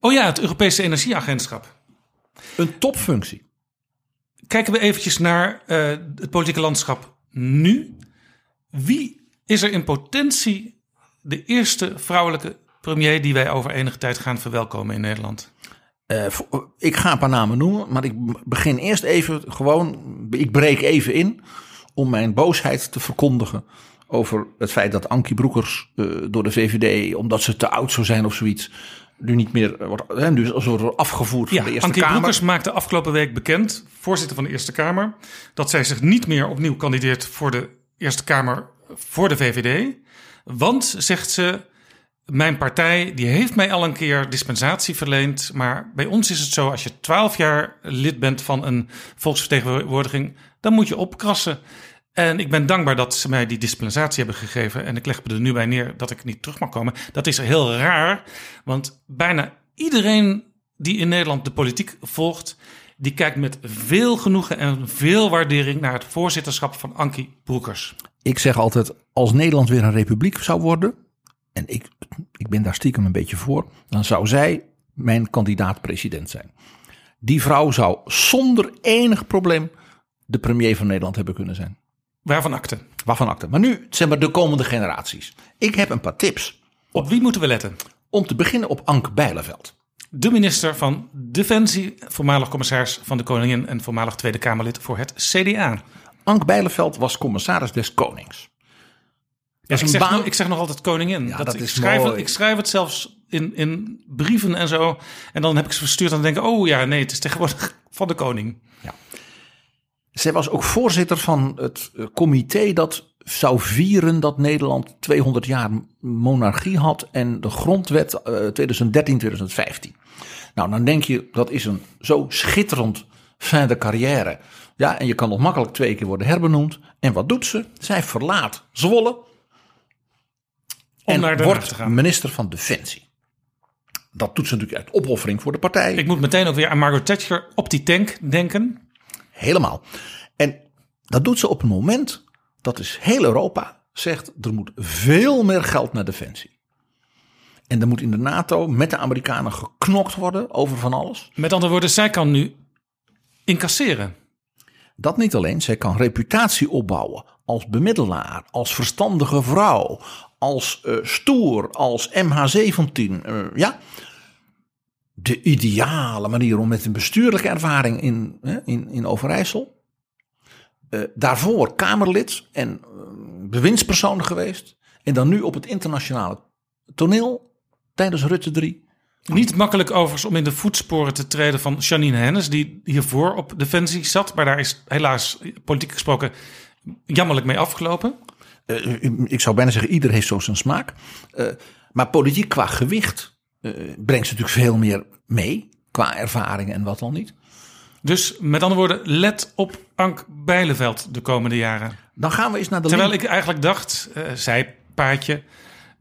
[SPEAKER 5] Oh ja, het Europese Energieagentschap.
[SPEAKER 6] Een topfunctie.
[SPEAKER 5] Kijken we eventjes naar eh, het politieke landschap nu. Wie is er in potentie de eerste vrouwelijke premier die wij over enige tijd gaan verwelkomen in Nederland?
[SPEAKER 6] Eh, ik ga een paar namen noemen, maar ik begin eerst even gewoon. Ik breek even in om mijn boosheid te verkondigen over het feit dat Ankie Broekers eh, door de VVD, omdat ze te oud zou zijn of zoiets, nu niet meer wordt, hè, dus als wordt afgevoerd van
[SPEAKER 5] Ja,
[SPEAKER 6] de Eerste
[SPEAKER 5] Ankie
[SPEAKER 6] Kamer.
[SPEAKER 5] Broekers maakte afgelopen week bekend, voorzitter van de Eerste Kamer, dat zij zich niet meer opnieuw kandideert voor de Eerste Kamer voor de VVD. Want, zegt ze, mijn partij die heeft mij al een keer dispensatie verleend. Maar bij ons is het zo, als je twaalf jaar lid bent van een volksvertegenwoordiging, dan moet je opkrassen. En ik ben dankbaar dat ze mij die dispensatie hebben gegeven. En ik leg me er nu bij neer dat ik niet terug mag komen. Dat is heel raar, want bijna iedereen die in Nederland de politiek volgt, die kijkt met veel genoegen en veel waardering naar het voorzitterschap van Ankie Broekers.
[SPEAKER 6] Ik zeg altijd, als Nederland weer een republiek zou worden, en ik, ik ben daar stiekem een beetje voor, dan zou zij mijn kandidaat-president zijn. Die vrouw zou zonder enig probleem de premier van Nederland hebben kunnen zijn.
[SPEAKER 5] Waarvan akte?
[SPEAKER 6] Waarvan akte. Maar nu, zeg maar, de komende generaties. Ik heb een paar tips.
[SPEAKER 5] Op wie moeten we letten?
[SPEAKER 6] Om te beginnen op Anke Bijleveld.
[SPEAKER 5] De minister van Defensie, voormalig commissaris van de Koningin en voormalig Tweede Kamerlid voor het CDA.
[SPEAKER 6] Anke Bijleveld was commissaris des Konings.
[SPEAKER 5] Ja, ik,
[SPEAKER 6] een
[SPEAKER 5] zeg,
[SPEAKER 6] baan-
[SPEAKER 5] nog- ik zeg nog altijd koningin.
[SPEAKER 6] Ja, dat
[SPEAKER 5] ik,
[SPEAKER 6] is
[SPEAKER 5] schrijf,
[SPEAKER 6] mooi.
[SPEAKER 5] het- ik schrijf het zelfs in, in brieven en zo. En dan heb ik ze verstuurd en dan denk ik... oh ja, nee, het is tegenwoordig van de koning.
[SPEAKER 6] Zij was ook voorzitter van het eh, comité dat zou vieren dat Nederland 200 jaar monarchie had en de grondwet eh, 2013-2015. Nou, dan denk je dat is een zo schitterend fin de carrière. Ja, en je kan nog makkelijk twee keer worden herbenoemd. En wat doet ze? Zij verlaat Zwolle
[SPEAKER 5] Om
[SPEAKER 6] en
[SPEAKER 5] naar
[SPEAKER 6] wordt
[SPEAKER 5] gaan.
[SPEAKER 6] minister van Defensie. Dat doet ze natuurlijk uit opoffering voor de partij.
[SPEAKER 5] Ik moet meteen ook weer aan Margaret Thatcher op die tank denken.
[SPEAKER 6] Helemaal. En dat doet ze op een moment dat dus heel Europa zegt er moet veel meer geld naar defensie. En er moet in de NATO met de Amerikanen geknokt worden over van alles.
[SPEAKER 5] Met andere woorden, zij kan nu incasseren.
[SPEAKER 6] Dat niet alleen, zij kan reputatie opbouwen als bemiddelaar, als verstandige vrouw, als eh, stoer, als MH17. eh, ja, de ideale manier om met een bestuurlijke ervaring in, in, in Overijssel. eh, daarvoor Kamerlid en eh, bewindspersoon geweest. En dan nu op het internationale toneel tijdens Rutte 3.
[SPEAKER 5] Niet makkelijk overigens om in de voetsporen te treden van Janine Hennis... die hiervoor op Defensie zat. Maar daar is helaas politiek gesproken jammerlijk mee afgelopen.
[SPEAKER 6] Eh, ik zou bijna zeggen, ieder heeft zo zijn smaak. Maar politiek qua gewicht eh, brengt ze natuurlijk veel meer mee. Qua ervaring en wat dan niet.
[SPEAKER 5] Dus met andere woorden, let op Ank Bijleveld de komende jaren.
[SPEAKER 6] Dan gaan we eens naar de
[SPEAKER 5] Terwijl
[SPEAKER 6] link.
[SPEAKER 5] ik eigenlijk dacht, eh zij paardje,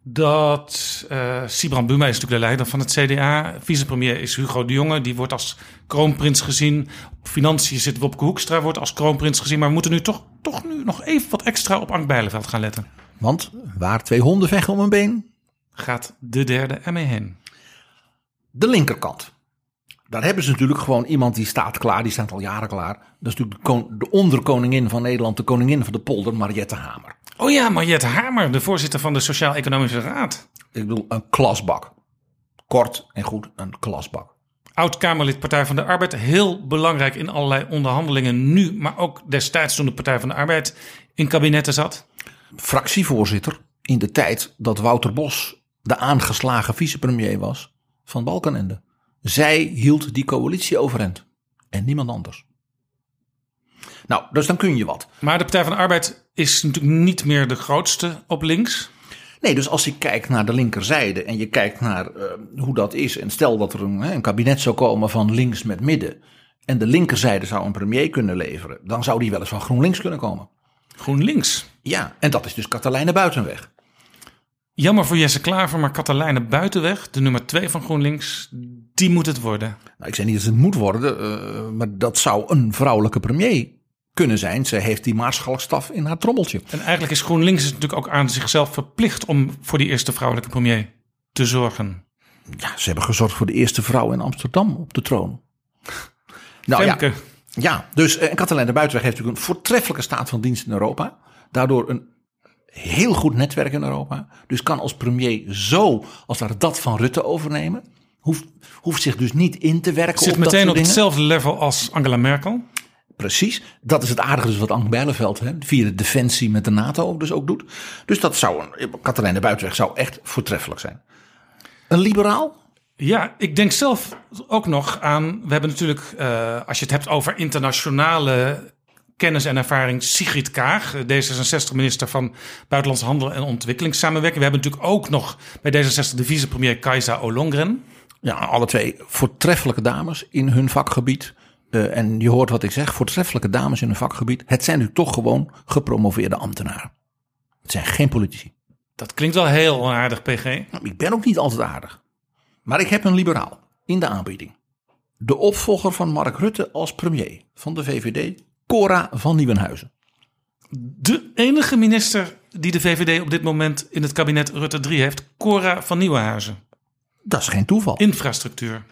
[SPEAKER 5] dat eh Sibran Buma is natuurlijk de leider van het CDA. Vicepremier is Hugo de Jonge, die wordt als kroonprins gezien. Op financiën zit Wopke Hoekstra, wordt als kroonprins gezien. Maar we moeten nu toch, toch nu nog even wat extra op Ank Bijleveld gaan letten.
[SPEAKER 6] Want waar twee honden vechten om een been,
[SPEAKER 5] Gaat de derde ermee heen.
[SPEAKER 6] De linkerkant. Daar hebben ze natuurlijk gewoon iemand die staat klaar, die staat al jaren klaar. Dat is natuurlijk de, kon- de onderkoningin van Nederland, de koningin van de polder, Mariette Hamer.
[SPEAKER 5] Oh ja, Mariette Hamer, de voorzitter van de Sociaal-Economische Raad.
[SPEAKER 6] Ik bedoel, een klasbak. Kort en goed, een klasbak.
[SPEAKER 5] Oud-Kamerlid Partij van de Arbeid. Heel belangrijk in allerlei onderhandelingen nu, maar ook destijds toen de Partij van de Arbeid in kabinetten zat.
[SPEAKER 6] Fractievoorzitter in de tijd dat Wouter Bos de aangeslagen vicepremier was van Balkenende. Zij hield die coalitie overeind. En niemand anders. Nou, dus dan kun je wat.
[SPEAKER 5] Maar de Partij van de Arbeid is natuurlijk niet meer de grootste op links.
[SPEAKER 6] Nee, dus als je kijkt naar de linkerzijde en je kijkt naar eh, hoe dat is. En stel dat er een, een kabinet zou komen van links met midden. En de linkerzijde zou een premier kunnen leveren. Dan zou die wel eens van GroenLinks kunnen komen.
[SPEAKER 5] GroenLinks.
[SPEAKER 6] Ja, en dat is dus Katelijne Buitenweg.
[SPEAKER 5] Jammer voor Jesse Klaver, maar Katelijne Buitenweg, de nummer twee van GroenLinks, die moet het worden.
[SPEAKER 6] Nou, ik zeg niet dat het moet worden, eh, maar dat zou een vrouwelijke premier kunnen zijn. Ze heeft die maarschalkstaf in haar trommeltje.
[SPEAKER 5] En eigenlijk is GroenLinks natuurlijk ook aan zichzelf verplicht om voor die eerste vrouwelijke premier te zorgen.
[SPEAKER 6] Ja, ze hebben gezorgd voor de eerste vrouw in Amsterdam op de troon. Nou ja,
[SPEAKER 5] Femke,
[SPEAKER 6] ja, dus eh, en Katelijne Buitenweg heeft natuurlijk een voortreffelijke staat van dienst in Europa. Daardoor een heel goed netwerk in Europa. Dus kan als premier zo, als daar dat van Rutte overnemen. Hoeft, hoeft zich dus niet in te werken
[SPEAKER 5] zit
[SPEAKER 6] op dat
[SPEAKER 5] meteen
[SPEAKER 6] soort
[SPEAKER 5] op
[SPEAKER 6] dingen.
[SPEAKER 5] hetzelfde level als Angela Merkel.
[SPEAKER 6] Precies. Dat is het aardige dus wat Anke Bijleveld hè, via de defensie met de NATO dus ook doet. Dus dat zou een, Katelijne Buitenweg zou echt voortreffelijk zijn. Een liberaal?
[SPEAKER 5] Ja, ik denk zelf ook nog aan. We hebben natuurlijk, eh, als je het hebt over internationale kennis en ervaring, Sigrid Kaag, D66-minister van Buitenlandse Handel en Ontwikkelingssamenwerking. We hebben natuurlijk ook nog bij D66 de vicepremier Kajsa Ollongren.
[SPEAKER 6] Ja, alle twee voortreffelijke dames in hun vakgebied. eh, en je hoort wat ik zeg, voortreffelijke dames in hun vakgebied. Het zijn nu toch gewoon gepromoveerde ambtenaren. Het zijn geen politici.
[SPEAKER 5] Dat klinkt wel heel onaardig, PG.
[SPEAKER 6] Nou, ik ben ook niet altijd aardig. Maar ik heb een liberaal in de aanbieding. De opvolger van Mark Rutte als premier van de VVD, Cora van Nieuwenhuizen.
[SPEAKER 5] De enige minister die de VVD op dit moment in het kabinet Rutte 3 heeft, Cora van Nieuwenhuizen.
[SPEAKER 6] Dat is geen toeval.
[SPEAKER 5] Infrastructuur.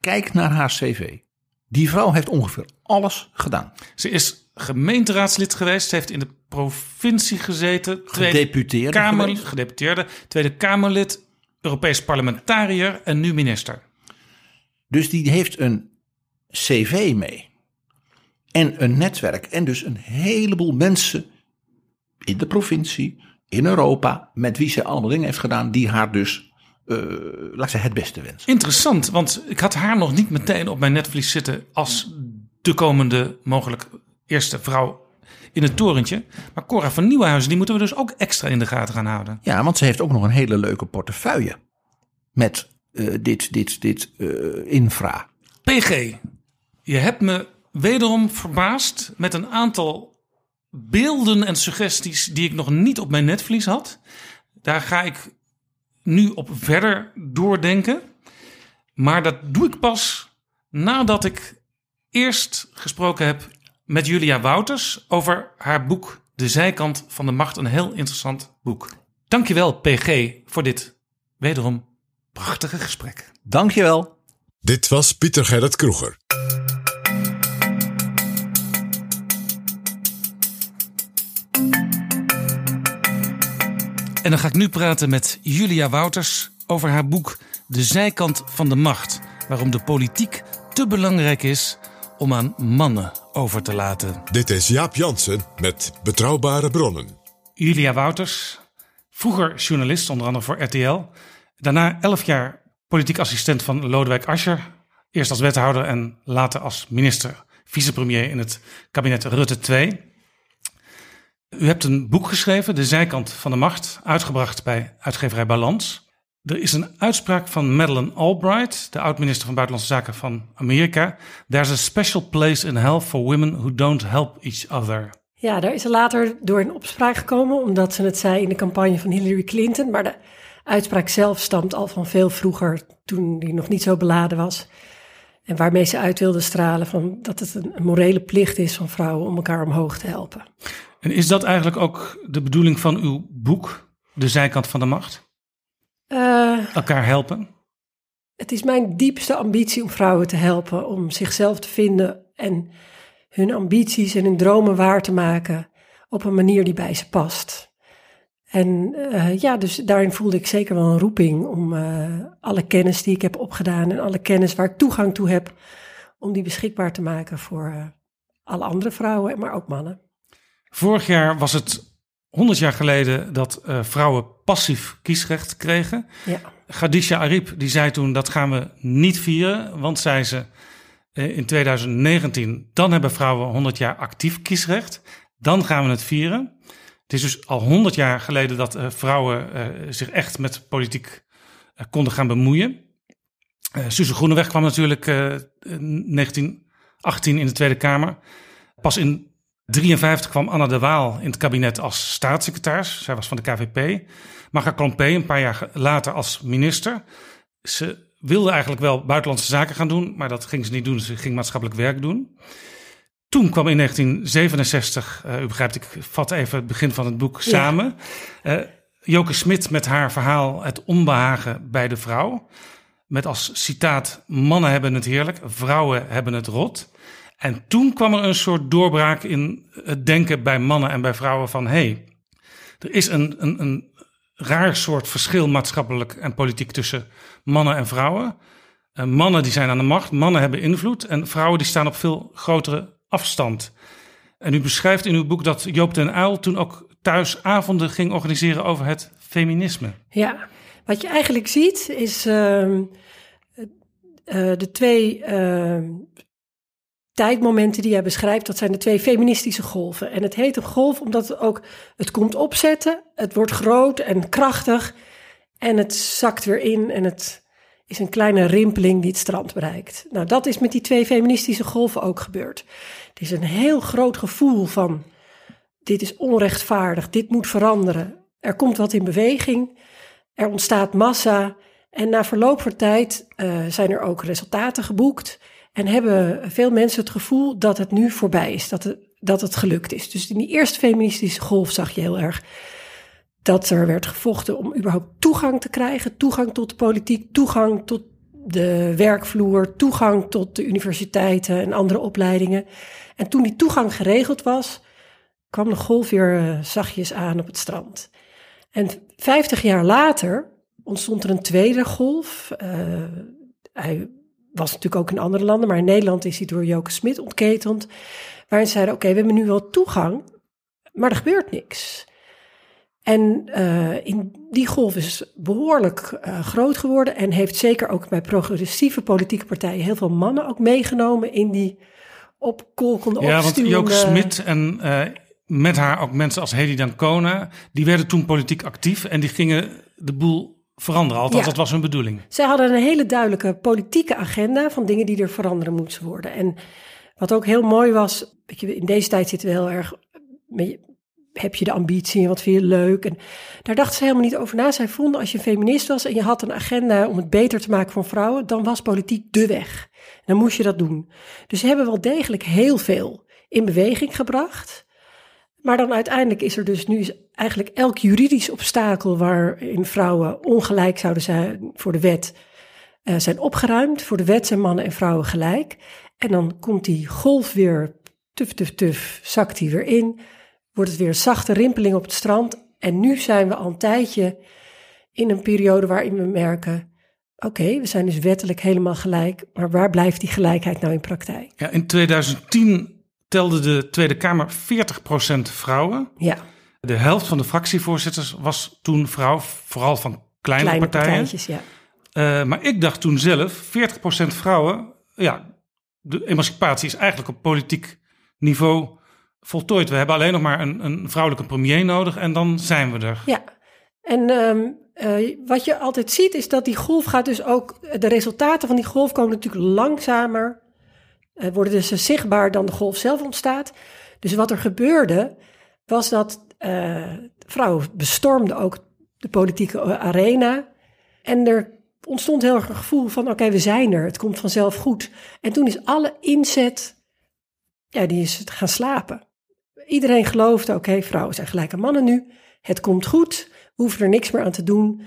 [SPEAKER 6] Kijk naar haar cv. Die vrouw heeft ongeveer alles gedaan.
[SPEAKER 5] Ze is gemeenteraadslid geweest. Ze heeft in de provincie gezeten.
[SPEAKER 6] Gedeputeerde
[SPEAKER 5] Kamer,
[SPEAKER 6] geweest.
[SPEAKER 5] Gedeputeerde. Tweede Kamerlid. Europees parlementariër en nu minister.
[SPEAKER 6] Dus die heeft een cv mee. En een netwerk. En dus een heleboel mensen in de provincie, in Europa, met wie ze allemaal dingen heeft gedaan die haar dus, eh, laat zeggen, het beste wensen.
[SPEAKER 5] Interessant, want ik had haar nog niet meteen op mijn netvlies zitten als de komende mogelijk eerste vrouw in het torentje. Maar Cora van Nieuwenhuizen, die moeten we dus ook extra in de gaten gaan houden.
[SPEAKER 6] Ja, want ze heeft ook nog een hele leuke portefeuille met eh, dit, dit, dit eh, infra.
[SPEAKER 5] PG, je hebt me wederom verbaasd met een aantal beelden en suggesties die ik nog niet op mijn netvlies had. Daar ga ik nu op verder doordenken. Maar dat doe ik pas nadat ik eerst gesproken heb met Julia Wouters over haar boek De Zijkant van de Macht. Een heel interessant boek. Dankjewel PG voor dit wederom prachtige gesprek.
[SPEAKER 6] Dankjewel.
[SPEAKER 4] Dit was Pieter Gerrit Kroeger.
[SPEAKER 5] En dan ga ik nu praten met Julia Wouters over haar boek De Zijkant van de Macht. Waarom de politiek te belangrijk is om aan mannen over te laten.
[SPEAKER 4] Dit is Jaap Jansen met Betrouwbare Bronnen.
[SPEAKER 5] Julia Wouters, vroeger journalist, onder andere voor RTL. Daarna elf jaar politiek assistent van Lodewijk Asscher. Eerst als wethouder en later als minister, vicepremier in het kabinet Rutte 2. U hebt een boek geschreven, De Zijkant van de Macht, uitgebracht bij uitgeverij Balans. Er is een uitspraak van Madeleine Albright, de oud-minister van Buitenlandse Zaken van Amerika. There's a special place in hell for women who don't help each other.
[SPEAKER 3] Ja, daar is later door in opspraak gekomen, omdat ze het zei in de campagne van Hillary Clinton. Maar de uitspraak zelf stamt al van veel vroeger, toen die nog niet zo beladen was. En waarmee ze uit wilde stralen van dat het een, een morele plicht is van vrouwen om elkaar omhoog te helpen.
[SPEAKER 5] En is dat eigenlijk ook de bedoeling van uw boek, De Zijkant van de Macht?
[SPEAKER 3] Eh,
[SPEAKER 5] Elkaar helpen?
[SPEAKER 3] het is mijn diepste ambitie om vrouwen te helpen om zichzelf te vinden en hun ambities en hun dromen waar te maken op een manier die bij ze past. En eh, ja, dus daarin voelde ik zeker wel een roeping om eh, alle kennis die ik heb opgedaan en alle kennis waar ik toegang toe heb, om die beschikbaar te maken voor alle andere vrouwen, maar ook mannen.
[SPEAKER 5] Vorig jaar was het 100 jaar geleden dat eh, vrouwen passief kiesrecht kregen.
[SPEAKER 3] Ja.
[SPEAKER 5] Khadija Arib die zei toen dat gaan we niet vieren, want zei ze eh, in 2019 dan hebben vrouwen 100 jaar actief kiesrecht. Dan gaan we het vieren. Het is dus al 100 jaar geleden dat eh, vrouwen zich echt met politiek konden gaan bemoeien. Suze Groeneweg kwam natuurlijk eh, in 1918 in de Tweede Kamer. Pas in 53 kwam Anna de Waal in het kabinet als staatssecretaris. Zij was van de KVP. Marga Klompé een paar jaar later als minister. Ze wilde eigenlijk wel buitenlandse zaken gaan doen, maar dat ging ze niet doen. Ze ging maatschappelijk werk doen. Toen kwam in 1967, eh, u begrijpt, ik vat even het begin van het boek samen. Eh, Joke Smit met haar verhaal Het onbehagen bij de vrouw. Met als citaat: Mannen hebben het heerlijk, vrouwen hebben het rot. En toen kwam er een soort doorbraak in het denken bij mannen en bij vrouwen van hé, hey, er is een, een, een raar soort verschil maatschappelijk en politiek tussen mannen en vrouwen. Eh, mannen die zijn aan de macht, mannen hebben invloed en vrouwen die staan op veel grotere afstand. En u beschrijft in uw boek dat Joop den Uyl toen ook thuis avonden ging organiseren over het feminisme.
[SPEAKER 3] Ja, wat je eigenlijk ziet is ehm, eh, de twee ehm, tijdmomenten die jij beschrijft, dat zijn de twee feministische golven. En het heet een golf omdat het ook, het komt opzetten, het wordt groot en krachtig en het zakt weer in en het, is een kleine rimpeling die het strand bereikt. Nou, dat is met die twee feministische golven ook gebeurd. Het is een heel groot gevoel van: dit is onrechtvaardig, dit moet veranderen. Er komt wat in beweging, er ontstaat massa. En na verloop van tijd uh, zijn er ook resultaten geboekt. En hebben veel mensen het gevoel dat het nu voorbij is, dat het, dat het gelukt is. Dus in die eerste feministische golf zag je heel erg dat er werd gevochten om überhaupt toegang te krijgen, toegang tot de politiek, toegang tot de werkvloer, toegang tot de universiteiten en andere opleidingen. En toen die toegang geregeld was, kwam de golf weer uh, zachtjes aan op het strand. En vijftig jaar later ontstond er een tweede golf. Uh, hij was natuurlijk ook in andere landen, maar in Nederland is hij door Joke Smit ontketend. Waarin ze zeiden: Oké, we hebben nu wel toegang, maar er gebeurt niks. En uh, in die golf is behoorlijk uh, groot geworden en heeft zeker ook bij progressieve politieke partijen heel veel mannen ook meegenomen in die opkolkende
[SPEAKER 5] Ja, want Joke Smit en uh, met haar ook mensen als Hedy Dancona, die werden toen politiek actief en die gingen de boel veranderen. Althans, ja. dat was hun bedoeling.
[SPEAKER 3] Zij hadden een hele duidelijke politieke agenda van dingen die er veranderen moesten worden. En wat ook heel mooi was, weet je, in deze tijd zitten we heel erg heb je de ambitie en wat vind je leuk? En daar dachten ze helemaal niet over na. Zij vonden als je een feminist was en je had een agenda om het beter te maken voor vrouwen, dan was politiek de weg. En dan moest je dat doen. Dus ze hebben wel degelijk heel veel in beweging gebracht. Maar dan uiteindelijk is er dus nu eigenlijk elk juridisch obstakel waarin vrouwen ongelijk zouden zijn voor de wet, uh, zijn opgeruimd. Voor de wet zijn mannen en vrouwen gelijk. En dan komt die golf weer, tuf, tuf, tuf, zakt die weer in wordt het weer zachte rimpeling op het strand. En nu zijn we al een tijdje in een periode waarin we merken: oké, we zijn dus wettelijk helemaal gelijk, maar waar blijft die gelijkheid nou in praktijk?
[SPEAKER 5] Ja, in 2010 telde de Tweede Kamer 40% vrouwen.
[SPEAKER 3] Ja.
[SPEAKER 5] De helft van de fractievoorzitters was toen vrouw, vooral van kleine,
[SPEAKER 3] Kleine
[SPEAKER 5] partijen.
[SPEAKER 3] partijtjes, ja.
[SPEAKER 5] Uh, maar ik dacht toen zelf, 40% vrouwen, ja, de emancipatie is eigenlijk op politiek niveau voltooid. We hebben alleen nog maar een, een vrouwelijke premier nodig en dan zijn we er.
[SPEAKER 3] Ja, en um, uh, wat je altijd ziet is dat die golf gaat dus ook... De resultaten van die golf komen natuurlijk langzamer. Uh, worden dus zichtbaar dan de golf zelf ontstaat. Dus wat er gebeurde was dat uh, vrouwen bestormden ook de politieke arena. En er ontstond heel erg een gevoel van oké, we zijn er. Het komt vanzelf goed. En toen is alle inzet... Ja, die is gaan slapen iedereen geloofde, oké, vrouwen zijn gelijk aan mannen nu. Het komt goed, we hoeven er niks meer aan te doen.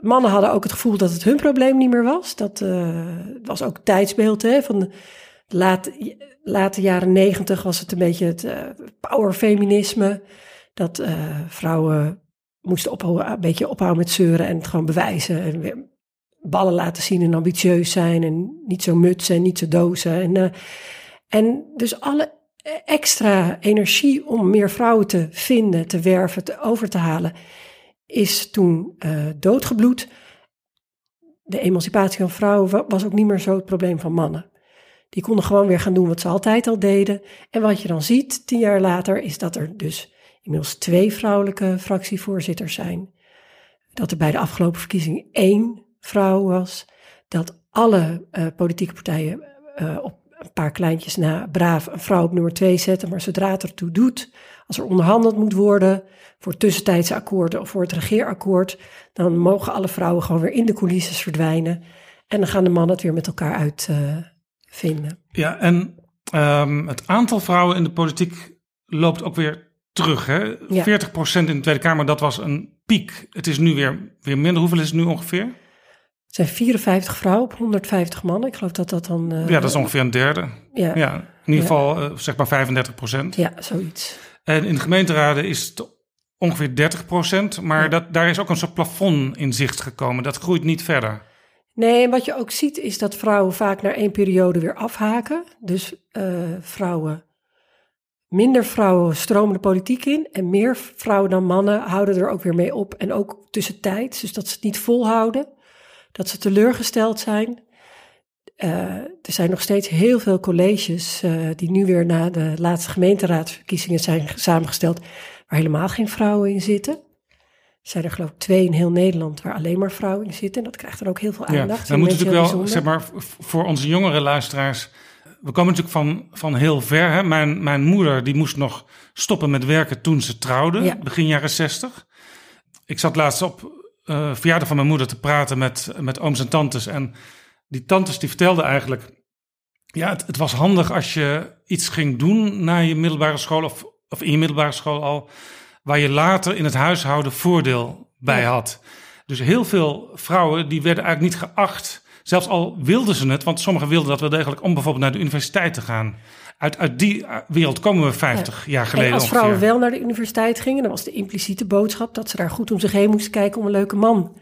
[SPEAKER 3] Mannen hadden ook het gevoel dat het hun probleem niet meer was. Dat uh, was ook tijdsbeeld hè, van de late, late jaren negentig was het een beetje het uh, powerfeminisme. Dat uh, vrouwen moesten ophouden, een beetje ophouden met zeuren en het gewoon bewijzen. En weer ballen laten zien en ambitieus zijn en niet zo mutsen en niet zo dozen. En, en dus alle extra energie om meer vrouwen te vinden, te werven, te, over te halen, is toen uh, doodgebloed. De emancipatie van vrouwen was ook niet meer zo het probleem van mannen. Die konden gewoon weer gaan doen wat ze altijd al deden. En wat je dan ziet, tien jaar later, is dat er dus inmiddels twee vrouwelijke fractievoorzitters zijn. Dat er bij de afgelopen verkiezingen één vrouw was. Dat alle uh, politieke partijen uh, op een paar kleintjes na braaf een vrouw op nummer twee zetten. Maar zodra het ertoe doet, als er onderhandeld moet worden voor tussentijdse akkoorden of voor het regeerakkoord, dan mogen alle vrouwen gewoon weer in de coulissen verdwijnen. En dan gaan de mannen het weer met elkaar uitvinden. Uh,
[SPEAKER 5] ja, en um, het aantal vrouwen in de politiek loopt ook weer terug. Hè? Ja. 40% in de Tweede Kamer, dat was een piek. Het is nu weer, weer minder. Hoeveel is het nu ongeveer?
[SPEAKER 3] zijn 54 vrouwen op 150 mannen. Ik geloof dat dat dan... Uh,
[SPEAKER 5] ja, dat is ongeveer een derde.
[SPEAKER 3] Ja.
[SPEAKER 5] ja in ieder geval uh, zeg maar 35 procent.
[SPEAKER 3] Ja, zoiets.
[SPEAKER 5] En in de gemeenteraden is het ongeveer 30 procent. Maar ja. dat, daar is ook een soort plafond in zicht gekomen. Dat groeit niet verder.
[SPEAKER 3] Nee, en wat je ook ziet is dat vrouwen vaak na één periode weer afhaken. Dus uh, vrouwen... Minder vrouwen stromen de politiek in en meer vrouwen dan mannen houden er ook weer mee op. En ook tussentijds, dus dat ze het niet volhouden dat ze teleurgesteld zijn. Uh, er zijn nog steeds heel veel colleges uh, die nu weer na de laatste gemeenteraadsverkiezingen zijn samengesteld, waar helemaal geen vrouwen in zitten. zijn er geloof ik twee in heel Nederland waar alleen maar vrouwen in zitten. En dat krijgt dan ook heel veel
[SPEAKER 5] Ja,
[SPEAKER 3] aandacht.
[SPEAKER 5] dan moet natuurlijk wel, zeg maar, voor onze jongere luisteraars. We komen natuurlijk van, van heel ver. Hè? Mijn, mijn moeder die moest nog stoppen met werken toen ze trouwde,
[SPEAKER 3] Ja.
[SPEAKER 5] begin jaren zestig. Ik zat laatst op eh verjaardag van mijn moeder te praten met, met ooms en tantes. En die tantes die vertelden eigenlijk... Ja, het, het was handig als je iets ging doen na je middelbare school... Of, of in je middelbare school al... waar je later in het huishouden voordeel bij had. Dus heel veel vrouwen die werden eigenlijk niet geacht... Zelfs al wilden ze het, want sommigen wilden dat wel degelijk... om bijvoorbeeld naar de universiteit te gaan. Uit, uit die eh, wereld komen we 50 jaar geleden
[SPEAKER 3] En als
[SPEAKER 5] ongeveer.
[SPEAKER 3] vrouwen wel naar de universiteit gingen, dan was de impliciete boodschap dat ze daar goed om zich heen moesten kijken om een leuke man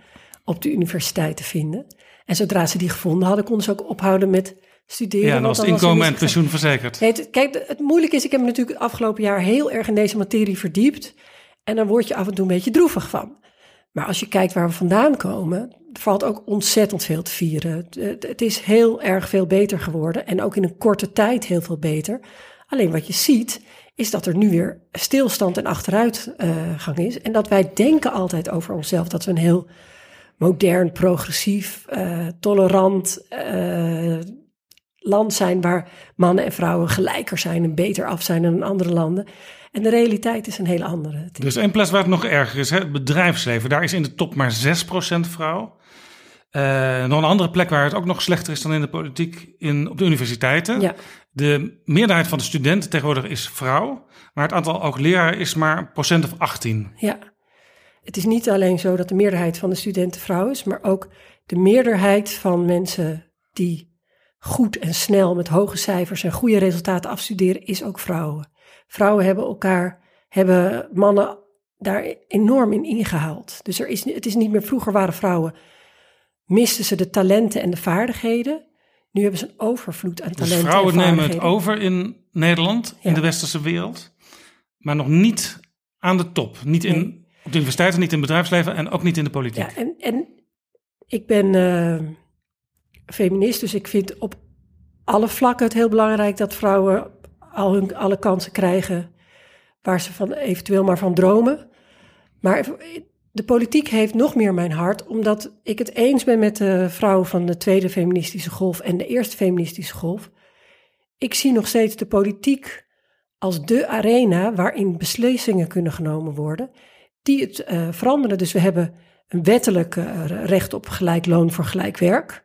[SPEAKER 3] op de universiteit te vinden. En zodra ze die gevonden hadden, konden ze ook ophouden met studeren.
[SPEAKER 5] Ja, dan was het inkomen en pensioen verzekerd.
[SPEAKER 3] Nee, het, kijk, het moeilijke is, ik heb me natuurlijk het afgelopen jaar heel erg in deze materie verdiept. En dan word je af en toe een beetje droevig van. Maar als je kijkt waar we vandaan komen, valt ook ontzettend veel te vieren. Het, het- het is heel erg veel beter geworden en ook in een korte tijd heel veel beter. Alleen wat je ziet, is dat er nu weer stilstand en achteruitgang is. En dat wij denken altijd over onszelf dat we een heel modern, progressief, eh, tolerant eh, land zijn waar mannen en vrouwen gelijker zijn en beter af zijn dan in andere landen. En de realiteit is een hele andere.
[SPEAKER 5] Er is één plaats waar het nog erger is, hè? het bedrijfsleven. Daar is in de top maar 6% vrouw. Eh, nog een andere plek waar het ook nog slechter is dan in de politiek, in, op de universiteiten.
[SPEAKER 3] Ja.
[SPEAKER 5] De meerderheid van de studenten tegenwoordig is vrouw, maar het aantal ook leraren is maar een procent of 18.
[SPEAKER 3] Ja, het is niet alleen zo dat de meerderheid van de studenten vrouw is, maar ook de meerderheid van mensen die goed en snel met hoge cijfers en goede resultaten afstuderen, is ook vrouwen. Vrouwen hebben elkaar, hebben mannen daar enorm in ingehaald. Dus er is, het is niet meer, vroeger waren vrouwen, misten ze de talenten en de vaardigheden. Nu hebben ze een overvloed aan
[SPEAKER 5] Dus
[SPEAKER 3] talenten
[SPEAKER 5] vrouwen
[SPEAKER 3] en
[SPEAKER 5] nemen het over in Nederland, in
[SPEAKER 3] Ja.
[SPEAKER 5] de westerse wereld, maar nog niet aan de top. Niet in,
[SPEAKER 3] Nee.
[SPEAKER 5] Op de universiteiten, niet in het bedrijfsleven en ook niet in de politiek.
[SPEAKER 3] Ja, en, en ik ben eh, feminist, dus ik vind op alle vlakken het heel belangrijk dat vrouwen al hun, alle kansen krijgen waar ze van eventueel maar van dromen. Maar de politiek heeft nog meer mijn hart, omdat ik het eens ben met de vrouwen van de tweede feministische golf en de eerste feministische golf. Ik zie nog steeds de politiek als de arena waarin beslissingen kunnen genomen worden die het eh, veranderen. Dus we hebben een wettelijk eh, recht op gelijk loon voor gelijk werk.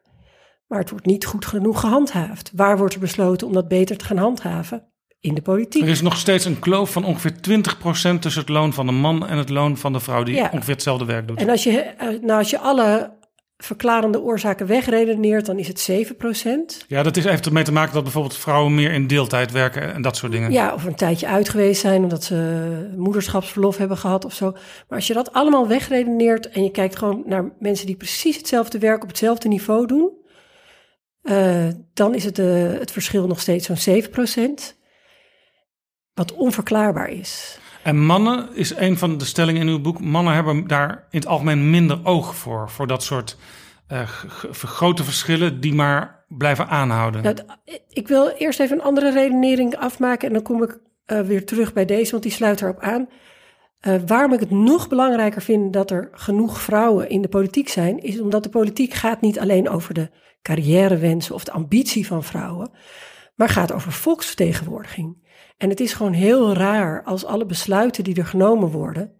[SPEAKER 3] Maar het wordt niet goed genoeg gehandhaafd. Waar wordt er besloten om dat beter te gaan handhaven? In de politiek.
[SPEAKER 5] Er is nog steeds een kloof van ongeveer 20% tussen het loon van de man en het loon van de vrouw die
[SPEAKER 3] Ja.
[SPEAKER 5] ongeveer hetzelfde werk doet.
[SPEAKER 3] En als je, eh, nou, als je alle verklarende oorzaken wegredeneert, dan is het 7%.
[SPEAKER 5] Ja, dat is even ermee te maken dat bijvoorbeeld vrouwen meer in deeltijd werken en dat soort dingen.
[SPEAKER 3] Ja, of een tijdje uit geweest zijn omdat ze moederschapsverlof hebben gehad of zo. Maar als je dat allemaal wegredeneert en je kijkt gewoon naar mensen die precies hetzelfde werk op hetzelfde niveau doen, eh, dan is het, eh, het verschil nog steeds zo'n 7%. Wat onverklaarbaar is.
[SPEAKER 5] En mannen is een van de stellingen in uw boek. Mannen hebben daar in het algemeen minder oog voor. Voor dat soort g- grote verschillen die maar blijven aanhouden.
[SPEAKER 3] Ik wil eerst even een andere redenering afmaken en dan kom ik eh, weer terug bij deze, want die sluit erop aan. Eh, waarom ik het nog belangrijker vind dat er genoeg vrouwen in de politiek zijn, is omdat de politiek gaat niet alleen over de carrièrewensen of de ambitie van vrouwen, maar gaat over volksvertegenwoordiging. En het is gewoon heel raar als alle besluiten die er genomen worden,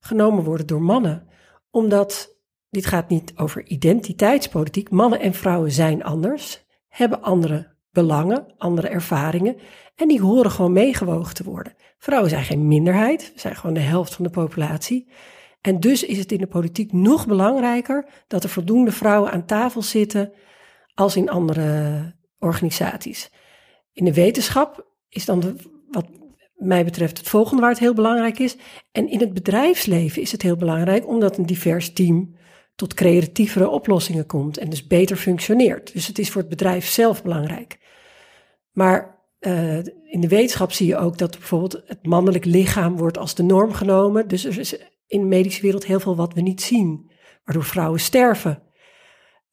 [SPEAKER 3] genomen worden door mannen. Omdat dit gaat niet over identiteitspolitiek. Mannen en vrouwen zijn anders, hebben andere belangen, andere ervaringen. En die horen gewoon meegewogen te worden. Vrouwen zijn geen minderheid, we zijn gewoon de helft van de populatie. En dus is het in de politiek nog belangrijker dat er voldoende vrouwen aan tafel zitten als in andere organisaties. In de wetenschap is dan de, wat mij betreft het volgende waar het heel belangrijk is. En in het bedrijfsleven is het heel belangrijk omdat een divers team tot creatievere oplossingen komt en dus beter functioneert. Dus het is voor het bedrijf zelf belangrijk. Maar uh, in de wetenschap zie je ook dat bijvoorbeeld het mannelijk lichaam wordt als de norm genomen. Dus er is in de medische wereld heel veel wat we niet zien, waardoor vrouwen sterven.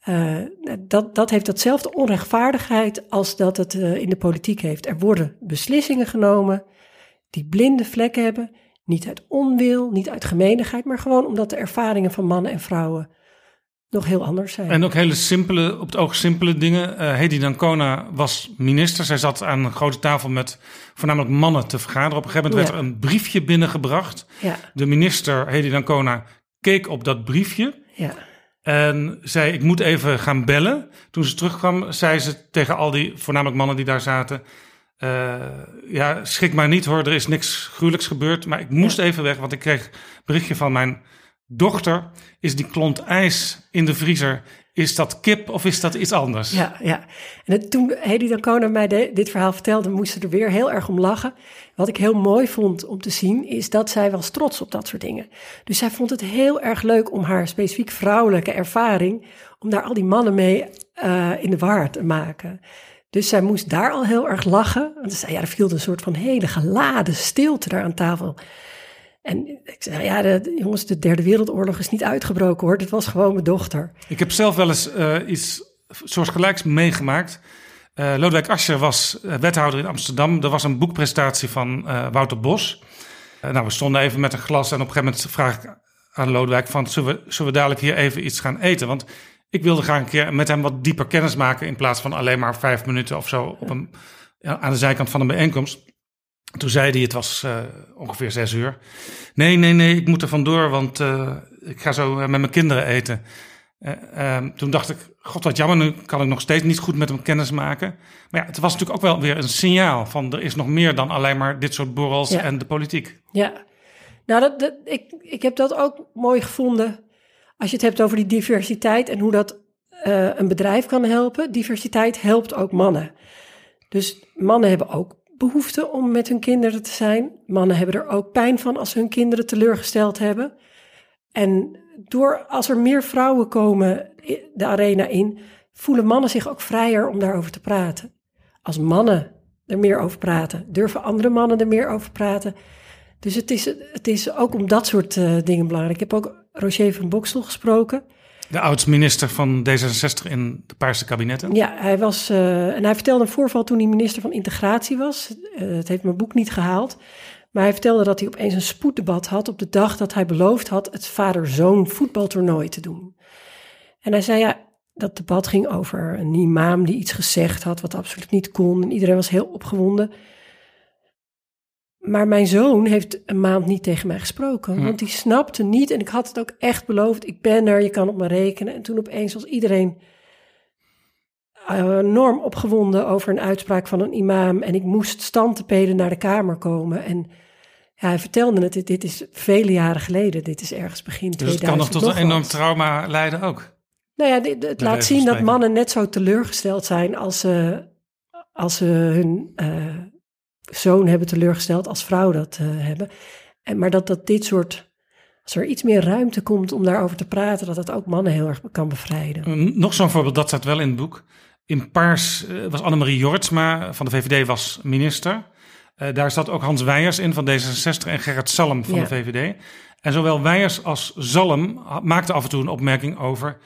[SPEAKER 3] Uh, dat, dat heeft datzelfde onrechtvaardigheid als dat het uh, in de politiek heeft. Er worden beslissingen genomen die blinde vlekken hebben, Niet uit onwil, niet uit gemeenigheid, maar gewoon omdat de ervaringen van mannen en vrouwen nog heel anders zijn.
[SPEAKER 5] En ook hele simpele, op het oog simpele dingen. Uh, Hedy Dancona was minister. Zij zat aan een grote tafel met voornamelijk mannen te vergaderen. Op een gegeven moment
[SPEAKER 3] Ja.
[SPEAKER 5] werd er een briefje binnengebracht.
[SPEAKER 3] Ja,
[SPEAKER 5] De minister, Hedy Dancona, keek op dat briefje.
[SPEAKER 3] ja,
[SPEAKER 5] En zei, ik moet even gaan bellen. Toen ze terugkwam, zei ze tegen al die, voornamelijk mannen die daar zaten... eh, ja, schrik maar niet hoor, er is niks gruwelijks gebeurd. Maar ik moest even weg, want ik kreeg berichtje van mijn dochter. Is die klont ijs in de vriezer, is dat kip of is dat iets anders?
[SPEAKER 3] ja, ja. En toen Hedy Dancona mij dit verhaal vertelde, moest ze er weer heel erg om lachen. Wat ik heel mooi vond om te zien, is dat zij was trots op dat soort dingen. Dus zij vond het heel erg leuk om haar specifiek vrouwelijke ervaring, om daar al die mannen mee eh, in de war te maken. Dus zij moest daar al heel erg lachen. Want ze zei, ja, er viel een soort van hele geladen stilte daar aan tafel. En ik zei, ja, de, jongens, de derde wereldoorlog is niet uitgebroken hoor. Dit was gewoon mijn dochter.
[SPEAKER 5] Ik heb zelf wel eens eh, iets soortgelijks meegemaakt. Eh Lodewijk Asscher was eh, wethouder in Amsterdam. Er was een boekpresentatie van Wouter Bos. Nou, we stonden even met een glas en op een gegeven moment vraag ik aan Lodewijk van... Zullen we, zullen we dadelijk hier even iets gaan eten? Want ik wilde graag een keer met hem wat dieper kennis maken... in plaats van alleen maar vijf minuten of zo op een, aan de zijkant van een bijeenkomst. Toen zei hij, het was eh, ongeveer zes uur. Nee, nee, nee, ik moet er vandoor, want eh, ik ga zo eh, met mijn kinderen eten. Eh, ehm, toen dacht ik, god wat jammer, nu kan ik nog steeds niet goed met hem kennis maken. Maar ja, het was natuurlijk ook wel weer een signaal van er is nog meer dan alleen maar dit soort borrels
[SPEAKER 3] Ja.
[SPEAKER 5] en de politiek.
[SPEAKER 3] Ja, nou, dat, dat, ik, ik heb dat ook mooi gevonden. Als je het hebt over die diversiteit en hoe dat een bedrijf kan helpen. Diversiteit helpt ook mannen. Dus mannen hebben ook behoefte om met hun kinderen te zijn. Mannen hebben er ook pijn van als ze hun kinderen teleurgesteld hebben. En door, als er meer vrouwen komen de arena in, voelen mannen zich ook vrijer om daarover te praten. Als mannen er meer over praten, durven andere mannen er meer over praten. Dus het is, het is ook om dat soort eh, dingen belangrijk. Ik heb ook Roger van Boksel gesproken.
[SPEAKER 5] De oud-minister van D66 in de Paarse kabinetten.
[SPEAKER 3] Ja, hij was. eh, en hij vertelde een voorval toen hij minister van Integratie was. Eh, het heeft mijn boek niet gehaald. Maar hij vertelde dat hij opeens een spoeddebat had op de dag dat hij beloofd had het vader-zoon voetbaltoernooi te doen. En hij zei ja, dat debat ging over een imam die iets gezegd had wat absoluut niet kon. En iedereen was heel opgewonden. Maar mijn zoon heeft een maand niet tegen mij gesproken. Want die snapte niet. En ik had het ook echt beloofd. Ik ben er, je kan op me rekenen. En toen opeens was iedereen eh, enorm opgewonden over een uitspraak van een imam. En ik moest stand te peden naar de kamer komen. En ja, hij vertelde het, dit, dit is vele jaren geleden. Dit is ergens begin
[SPEAKER 5] Dus
[SPEAKER 3] 2000.
[SPEAKER 5] het kan nog tot een enorm trauma leiden ook.
[SPEAKER 3] Nou ja, dit, het laat zien dat mannen net zo teleurgesteld zijn als ze, als ze hun eh, zoon hebben teleurgesteld als vrouw dat eh, hebben. En, maar dat, dat dit soort, als er iets meer ruimte komt om daarover te praten, dat het ook mannen heel erg kan bevrijden.
[SPEAKER 5] Nog zo'n voorbeeld, dat staat wel in het boek. In Paars eh, was Annemarie Jortsma van de VVD was minister. Eh, daar zat ook Hans Weijers in van D66 en Gerrit Salm van
[SPEAKER 3] Ja.
[SPEAKER 5] de VVD. En zowel Weijers als Zalm ha- maakten af en toe een opmerking over...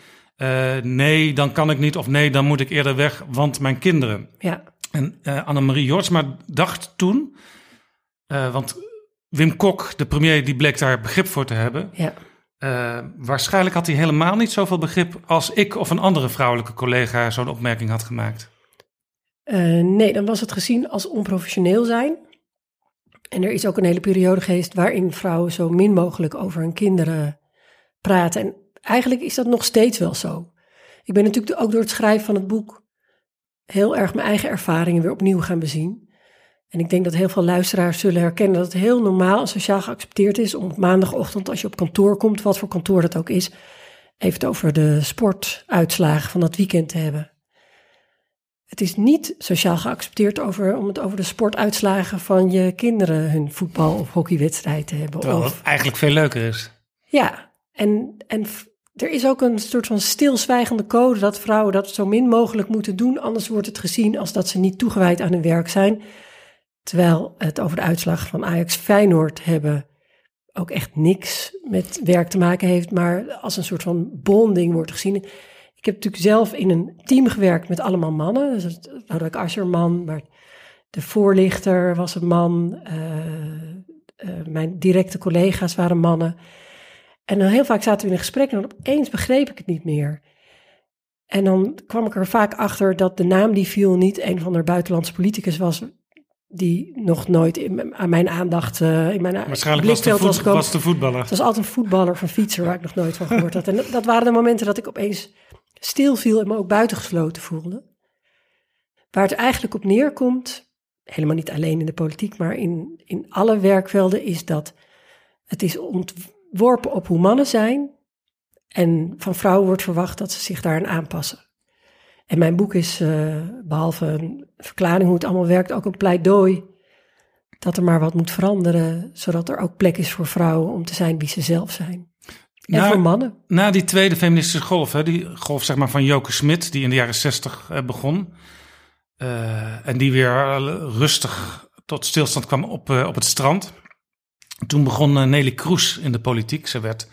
[SPEAKER 5] nee, dan kan ik niet of nee, dan moet ik eerder weg, want mijn kinderen.
[SPEAKER 3] Ja,
[SPEAKER 5] En eh Annemarie Jortsma dacht toen... eh, want Wim Kok, de premier, die bleek daar begrip voor te hebben...
[SPEAKER 3] ja.
[SPEAKER 5] Eh, waarschijnlijk had hij helemaal niet zoveel begrip als ik of een andere vrouwelijke collega zo'n opmerking had gemaakt.
[SPEAKER 3] Eh, nee, dan was het gezien als onprofessioneel zijn. En er is ook een hele periode geweest waarin vrouwen zo min mogelijk over hun kinderen praten. En eigenlijk is dat nog steeds wel zo. Ik ben natuurlijk ook door het schrijven van het boek heel erg mijn eigen ervaringen weer opnieuw gaan bezien. En ik denk dat heel veel luisteraars zullen herkennen dat het heel normaal en sociaal geaccepteerd is om op maandagochtend, als je op kantoor komt, wat voor kantoor dat ook is, even het over de sportuitslagen van dat weekend te hebben. Het is niet sociaal geaccepteerd over, om het over de sportuitslagen van je kinderen hun voetbal- of hockeywedstrijd te hebben.
[SPEAKER 5] Terwijl
[SPEAKER 3] Of,
[SPEAKER 5] het eigenlijk veel leuker is.
[SPEAKER 3] ja, en, en er is ook een soort van stilzwijgende code dat vrouwen dat zo min mogelijk moeten doen. Anders wordt het gezien als dat ze niet toegewijd aan hun werk zijn. Terwijl het over de uitslag van Ajax Feyenoord hebben ook echt niks met werk te maken heeft, maar als een soort van bonding wordt gezien. Ik heb natuurlijk zelf in een team gewerkt met allemaal mannen. Dus het Lodewijk Asscher man, maar de voorlichter was een man. eh, eh, mijn directe collega's waren mannen. En dan heel vaak zaten we in een gesprek en dan opeens begreep ik het niet meer. En dan kwam ik er vaak achter dat de naam die viel niet een van de buitenlandse politicus was die nog nooit in, aan mijn aandacht uh, in mijn
[SPEAKER 5] Waarschijnlijk was de, voet, was, de voetballer.
[SPEAKER 3] Het was altijd een voetballer of een fietser waar ik nog nooit van gehoord had. En dat waren de momenten dat ik opeens stil viel en me ook buitengesloten voelde. Waar het eigenlijk op neerkomt, helemaal niet alleen in de politiek, maar in, in alle werkvelden, is dat het is ontworpen op hoe mannen zijn. En van vrouwen wordt verwacht dat ze zich daaraan aanpassen. En mijn boek is, uh, behalve een verklaring hoe het allemaal werkt, ook een pleidooi dat er maar wat moet veranderen, zodat er ook plek is voor vrouwen om te zijn wie ze zelf zijn. En
[SPEAKER 5] Na-
[SPEAKER 3] voor mannen.
[SPEAKER 5] Na die tweede feministische golf, hè, die golf zeg maar van Joke Smit, die in de jaren zestig eh, begon. eh, en die weer eh, rustig tot stilstand kwam op, eh, op het strand. Toen begon eh, Nelly Kroes in de politiek. Ze werd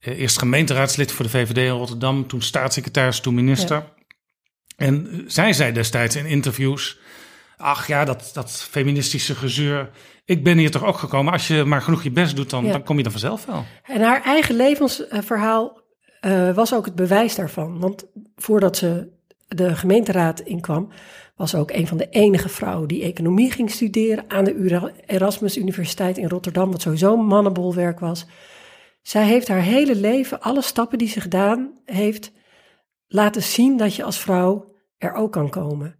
[SPEAKER 5] eh, eerst gemeenteraadslid voor de VVD in Rotterdam, toen staatssecretaris, toen minister. En eh, zij zei destijds in interviews: Ach ja, dat, dat feministische gezeur. Ik ben hier toch ook gekomen. Als je maar genoeg je best doet, dan,
[SPEAKER 3] Ja.
[SPEAKER 5] dan kom je er vanzelf wel.
[SPEAKER 3] En haar eigen levensverhaal was ook het bewijs daarvan. Want voordat ze de gemeenteraad inkwam, was ook een van de enige vrouwen die economie ging studeren aan de Erasmus Universiteit in Rotterdam, wat sowieso een mannenbolwerk was. Zij heeft haar hele leven, alle stappen die ze gedaan heeft, laten zien dat je als vrouw er ook kan komen.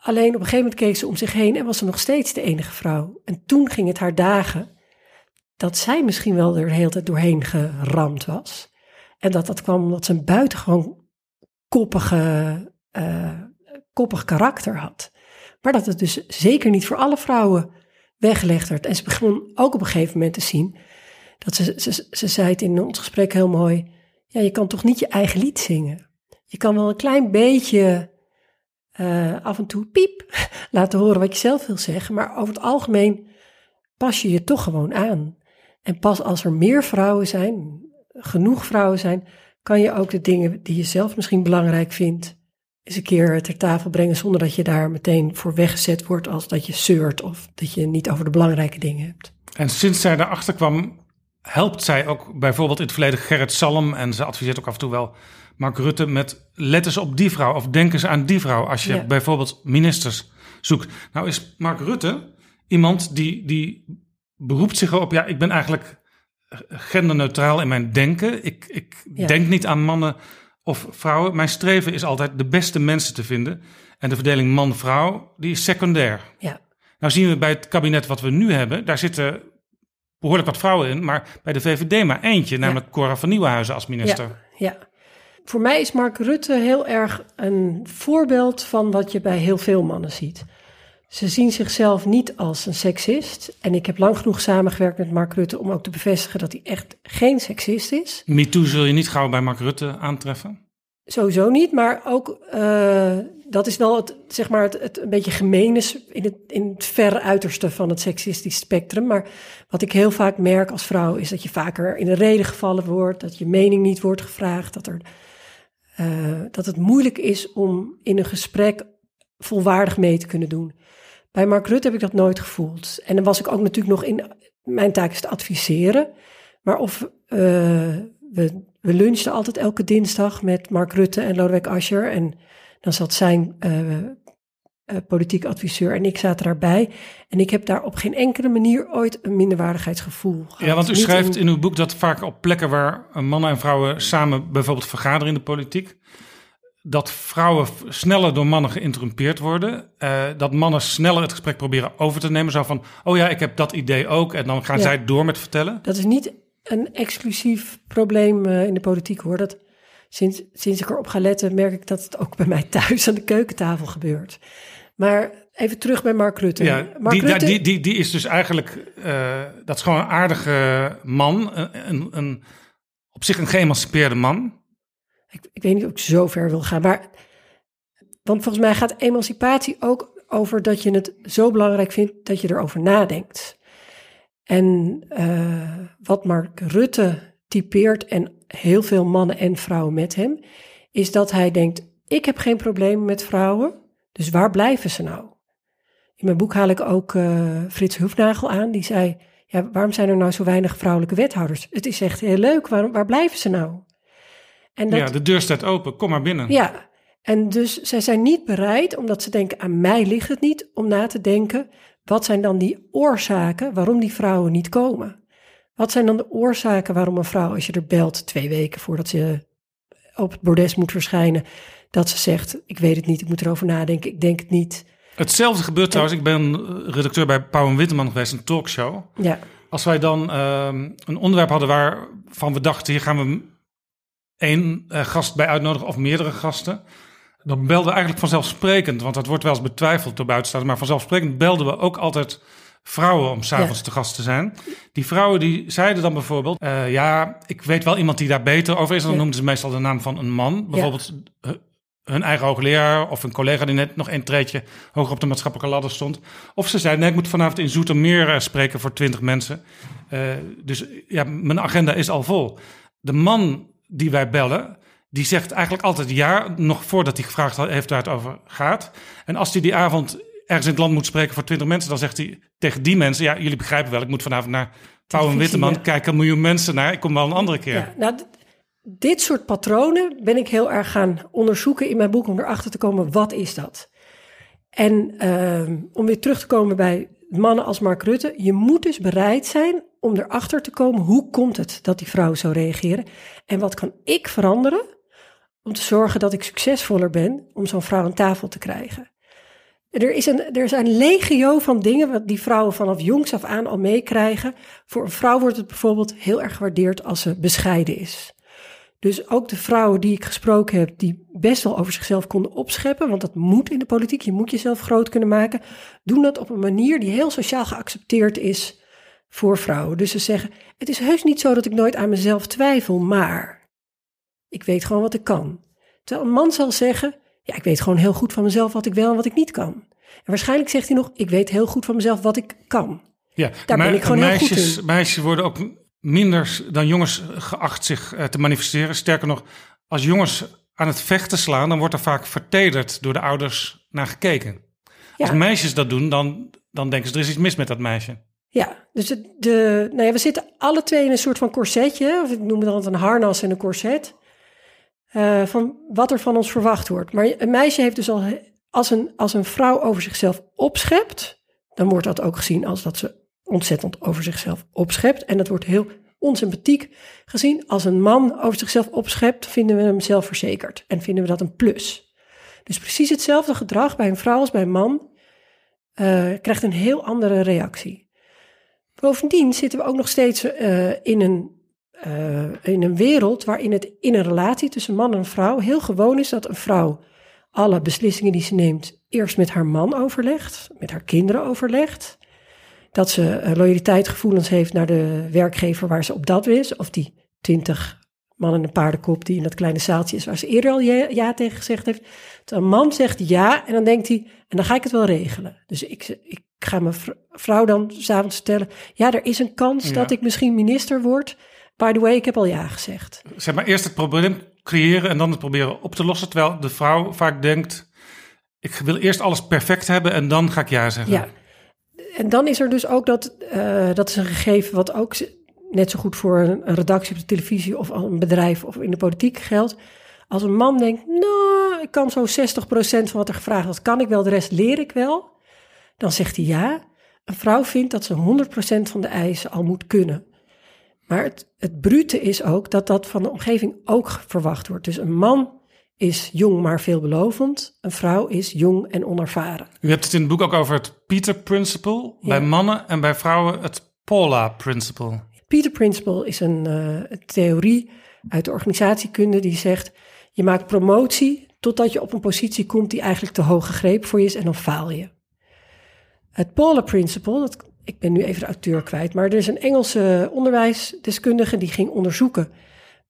[SPEAKER 3] Alleen op een gegeven moment keek ze om zich heen en was ze nog steeds de enige vrouw. En toen ging het haar dagen dat zij misschien wel er de hele tijd doorheen geramd was. En dat dat kwam omdat ze een buitengewoon koppige, eh, koppig karakter had. Maar dat het dus zeker niet voor alle vrouwen weggelegd werd. En ze begon ook op een gegeven moment te zien dat ze, ze, ze zei het in ons gesprek heel mooi. Ja, je kan toch niet je eigen lied zingen? Je kan wel een klein beetje eh, af en toe piep laten horen wat je zelf wil zeggen. Maar over het algemeen pas je je toch gewoon aan. En pas als er meer vrouwen zijn, genoeg vrouwen zijn, kan je ook de dingen die je zelf misschien belangrijk vindt, eens een keer ter tafel brengen zonder dat je daar meteen voor weggezet wordt als dat je zeurt of dat je niet over de belangrijke dingen hebt.
[SPEAKER 5] En sinds zij daarachter kwam, helpt zij ook bijvoorbeeld in het verleden Gerrit Salm. En ze adviseert ook af en toe wel Mark Rutte met let eens op die vrouw of denk eens aan die vrouw als je
[SPEAKER 3] Ja.
[SPEAKER 5] bijvoorbeeld ministers zoekt. Nou is Mark Rutte iemand die, die beroept zich op, ja, ik ben eigenlijk genderneutraal in mijn denken. Ik, ik
[SPEAKER 3] Ja.
[SPEAKER 5] denk niet aan mannen of vrouwen. Mijn streven is altijd de beste mensen te vinden. En de verdeling man-vrouw, die is secundair.
[SPEAKER 3] Ja,
[SPEAKER 5] Nou zien we bij het kabinet wat we nu hebben, daar zitten behoorlijk wat vrouwen in, maar bij de VVD maar eentje, namelijk Cora van Nieuwenhuizen als minister.
[SPEAKER 3] Ja, ja. Voor mij is Mark Rutte heel erg een voorbeeld van wat je bij heel veel mannen ziet. Ze zien zichzelf niet als een seksist. En ik heb lang genoeg samengewerkt met Mark Rutte om ook te bevestigen dat hij echt geen seksist is.
[SPEAKER 5] MeToo zul je niet gauw bij Mark Rutte aantreffen.
[SPEAKER 3] Sowieso niet, maar ook eh, dat is wel het, zeg maar het, het een beetje gemeen is in het, in het verre uiterste van het seksistisch spectrum. Maar wat ik heel vaak merk als vrouw is dat je vaker in de reden gevallen wordt, dat je mening niet wordt gevraagd, dat, er, eh, dat het moeilijk is om in een gesprek volwaardig mee te kunnen doen. Bij Mark Rutte heb ik dat nooit gevoeld. En dan was ik ook natuurlijk nog in, mijn taak is te adviseren. Maar of eh, we, we lunchten altijd elke dinsdag met Mark Rutte en Lodewijk Asscher. En dan zat zijn eh, eh, politiek adviseur en ik zaten daarbij. En ik heb daar op geen enkele manier ooit een minderwaardigheidsgevoel gehad.
[SPEAKER 5] Ja, want u schrijft
[SPEAKER 3] in-
[SPEAKER 5] in uw boek dat vaak op plekken waar mannen en vrouwen samen bijvoorbeeld vergaderen in de politiek, dat vrouwen sneller door mannen geïnterrumpeerd worden, eh, dat mannen sneller het gesprek proberen over te nemen, zo van, oh ja, ik heb dat idee ook, en dan gaan
[SPEAKER 3] Ja.
[SPEAKER 5] zij door met vertellen.
[SPEAKER 3] Dat is niet een exclusief probleem eh, in de politiek hoor. Dat, sinds, sinds ik erop ga letten, merk ik dat het ook bij mij thuis aan de keukentafel gebeurt. Maar even terug bij Mark Rutte.
[SPEAKER 5] Ja,
[SPEAKER 3] Mark
[SPEAKER 5] die,
[SPEAKER 3] Rutte
[SPEAKER 5] die, die, die is dus eigenlijk, eh, dat is gewoon een aardige man, een, een, een, op zich een geëmancipeerde man.
[SPEAKER 3] Ik, ik weet niet of ik zo ver wil gaan, maar want volgens mij gaat emancipatie ook over dat je het zo belangrijk vindt dat je erover nadenkt. En eh, wat Mark Rutte typeert en heel veel mannen en vrouwen met hem, is dat hij denkt: ik heb geen probleem met vrouwen, dus waar blijven ze nou? In mijn boek haal ik ook uh, Frits Hufnagel aan. Die zei, ja, waarom zijn er nou zo weinig vrouwelijke wethouders? Het is echt heel leuk. Waarom, waar blijven ze nou?
[SPEAKER 5] En dat, ja, de deur staat open. Kom maar binnen.
[SPEAKER 3] Ja, en dus zij zijn niet bereid, omdat ze denken, aan mij ligt het niet, om na te denken, wat zijn dan die oorzaken waarom die vrouwen niet komen? Wat zijn dan de oorzaken waarom een vrouw, als je er belt twee weken voordat ze op het bordes moet verschijnen, dat ze zegt, ik weet het niet, ik moet erover nadenken, ik denk het niet.
[SPEAKER 5] Hetzelfde gebeurt trouwens, ik ben redacteur bij Pauw en Witteman geweest, een talkshow.
[SPEAKER 3] Ja.
[SPEAKER 5] Als wij dan uh, een onderwerp hadden waarvan we dachten, hier gaan we één uh, gast bij uitnodigen of meerdere gasten. Dan belden we eigenlijk vanzelfsprekend, want dat wordt wel eens betwijfeld door buitenstaanders, maar vanzelfsprekend belden we ook altijd vrouwen om s'avonds ja. te gast te zijn. Die vrouwen die zeiden dan bijvoorbeeld, uh, ja, ik weet wel iemand die daar beter over is. Dan ja. noemden ze meestal de naam van een man. Bijvoorbeeld ja. hun eigen hoogleraar of een collega die net nog een treedje hoger op de maatschappelijke ladder stond. Of ze zeiden, nee, ik moet vanavond in Zoetermeer spreken voor twintig mensen. Uh, dus ja, mijn agenda is al vol. De man die wij bellen, die zegt eigenlijk altijd ja, nog voordat hij gevraagd heeft waar het over gaat. En als hij die avond ergens in het land moet spreken voor twintig mensen, dan zegt hij tegen die mensen: Ja, jullie begrijpen wel, ik moet vanavond naar Pauw en Witteman. Ja. Kijken een miljoen mensen naar, ik kom wel een andere keer.
[SPEAKER 3] Ja, nou, dit soort patronen ben ik heel erg gaan onderzoeken in mijn boek om erachter te komen: wat is dat? En uh, om weer terug te komen bij mannen als Mark Rutte, je moet dus bereid zijn om erachter te komen hoe komt het dat die vrouw zo reageren en wat kan ik veranderen om te zorgen dat ik succesvoller ben om zo'n vrouw aan tafel te krijgen. Er, is een, er zijn legio van dingen wat die vrouwen vanaf jongs af aan al meekrijgen. Voor een vrouw wordt het bijvoorbeeld heel erg gewaardeerd als ze bescheiden is. Dus ook de vrouwen die ik gesproken heb, die best wel over zichzelf konden opscheppen, want dat moet in de politiek, je moet jezelf groot kunnen maken, doen dat op een manier die heel sociaal geaccepteerd is voor vrouwen. Dus ze zeggen, het is heus niet zo dat ik nooit aan mezelf twijfel, maar ik weet gewoon wat ik kan. Terwijl een man zal zeggen, ja, ik weet gewoon heel goed van mezelf wat ik wel en wat ik niet kan. En waarschijnlijk zegt hij nog, ik weet heel goed van mezelf wat ik kan.
[SPEAKER 5] Ja,
[SPEAKER 3] daar ben ik gewoon
[SPEAKER 5] meisjes,
[SPEAKER 3] heel goed in.
[SPEAKER 5] Meisjes worden ook minder dan jongens geacht zich uh, te manifesteren. Sterker nog, als jongens aan het vechten slaan, dan wordt er vaak vertederd door de ouders naar gekeken. Ja. Als meisjes dat doen, dan, dan denken ze, er is iets mis met dat meisje.
[SPEAKER 3] Ja, dus de, nou ja, we zitten alle twee in een soort van corsetje, of ik noem het altijd een harnas en een corset. Uh, van wat er van ons verwacht wordt. Maar een meisje heeft dus al, als een, als een vrouw over zichzelf opschept, dan wordt dat ook gezien als dat ze ontzettend over zichzelf opschept. En dat wordt heel onsympathiek gezien. Als een man over zichzelf opschept, vinden we hem zelfverzekerd en vinden we dat een plus. Dus precies hetzelfde gedrag bij een vrouw als bij een man uh, krijgt een heel andere reactie. Bovendien zitten we ook nog steeds uh, in een uh, in een wereld waarin het in een relatie tussen man en vrouw heel gewoon is dat een vrouw alle beslissingen die ze neemt eerst met haar man overlegt, met haar kinderen overlegt. Dat ze uh, loyaliteitsgevoelens heeft naar de werkgever waar ze op dat is, of die twintig man en een paardenkop die in dat kleine zaaltje is waar ze eerder al ja, ja tegen gezegd heeft. Een man zegt ja en dan denkt hij, en dan ga ik het wel regelen. Dus ik, ik ga mijn vrouw dan s'avonds vertellen, ja, er is een kans ja. dat ik misschien minister word. By the way, ik heb al ja gezegd.
[SPEAKER 5] Zeg maar eerst het probleem creëren en dan het proberen op te lossen. Terwijl de vrouw vaak denkt, ik wil eerst alles perfect hebben en dan ga ik ja zeggen.
[SPEAKER 3] Ja, en dan is er dus ook dat, uh, dat is een gegeven wat ook net zo goed voor een redactie op de televisie of een bedrijf of in de politiek geldt. Als een man denkt, nou, ik kan zo 60% van wat er gevraagd wordt, kan ik wel, de rest leer ik wel. Dan zegt hij ja. Een vrouw vindt dat ze 100% van de eisen al moet kunnen. Maar het, het brute is ook dat dat van de omgeving ook verwacht wordt. Dus een man is jong maar veelbelovend. Een vrouw is jong en onervaren.
[SPEAKER 5] U hebt het in het boek ook over het Peter Principle ja. bij mannen en bij vrouwen het Paula Principle.
[SPEAKER 3] Peter Principle is een uh, theorie uit de organisatiekunde die zegt: je maakt promotie totdat je op een positie komt die eigenlijk te hoog gegrepen voor je is en dan faal je. Het Paula Principle, ik ben nu even de auteur kwijt, maar er is een Engelse onderwijsdeskundige die ging onderzoeken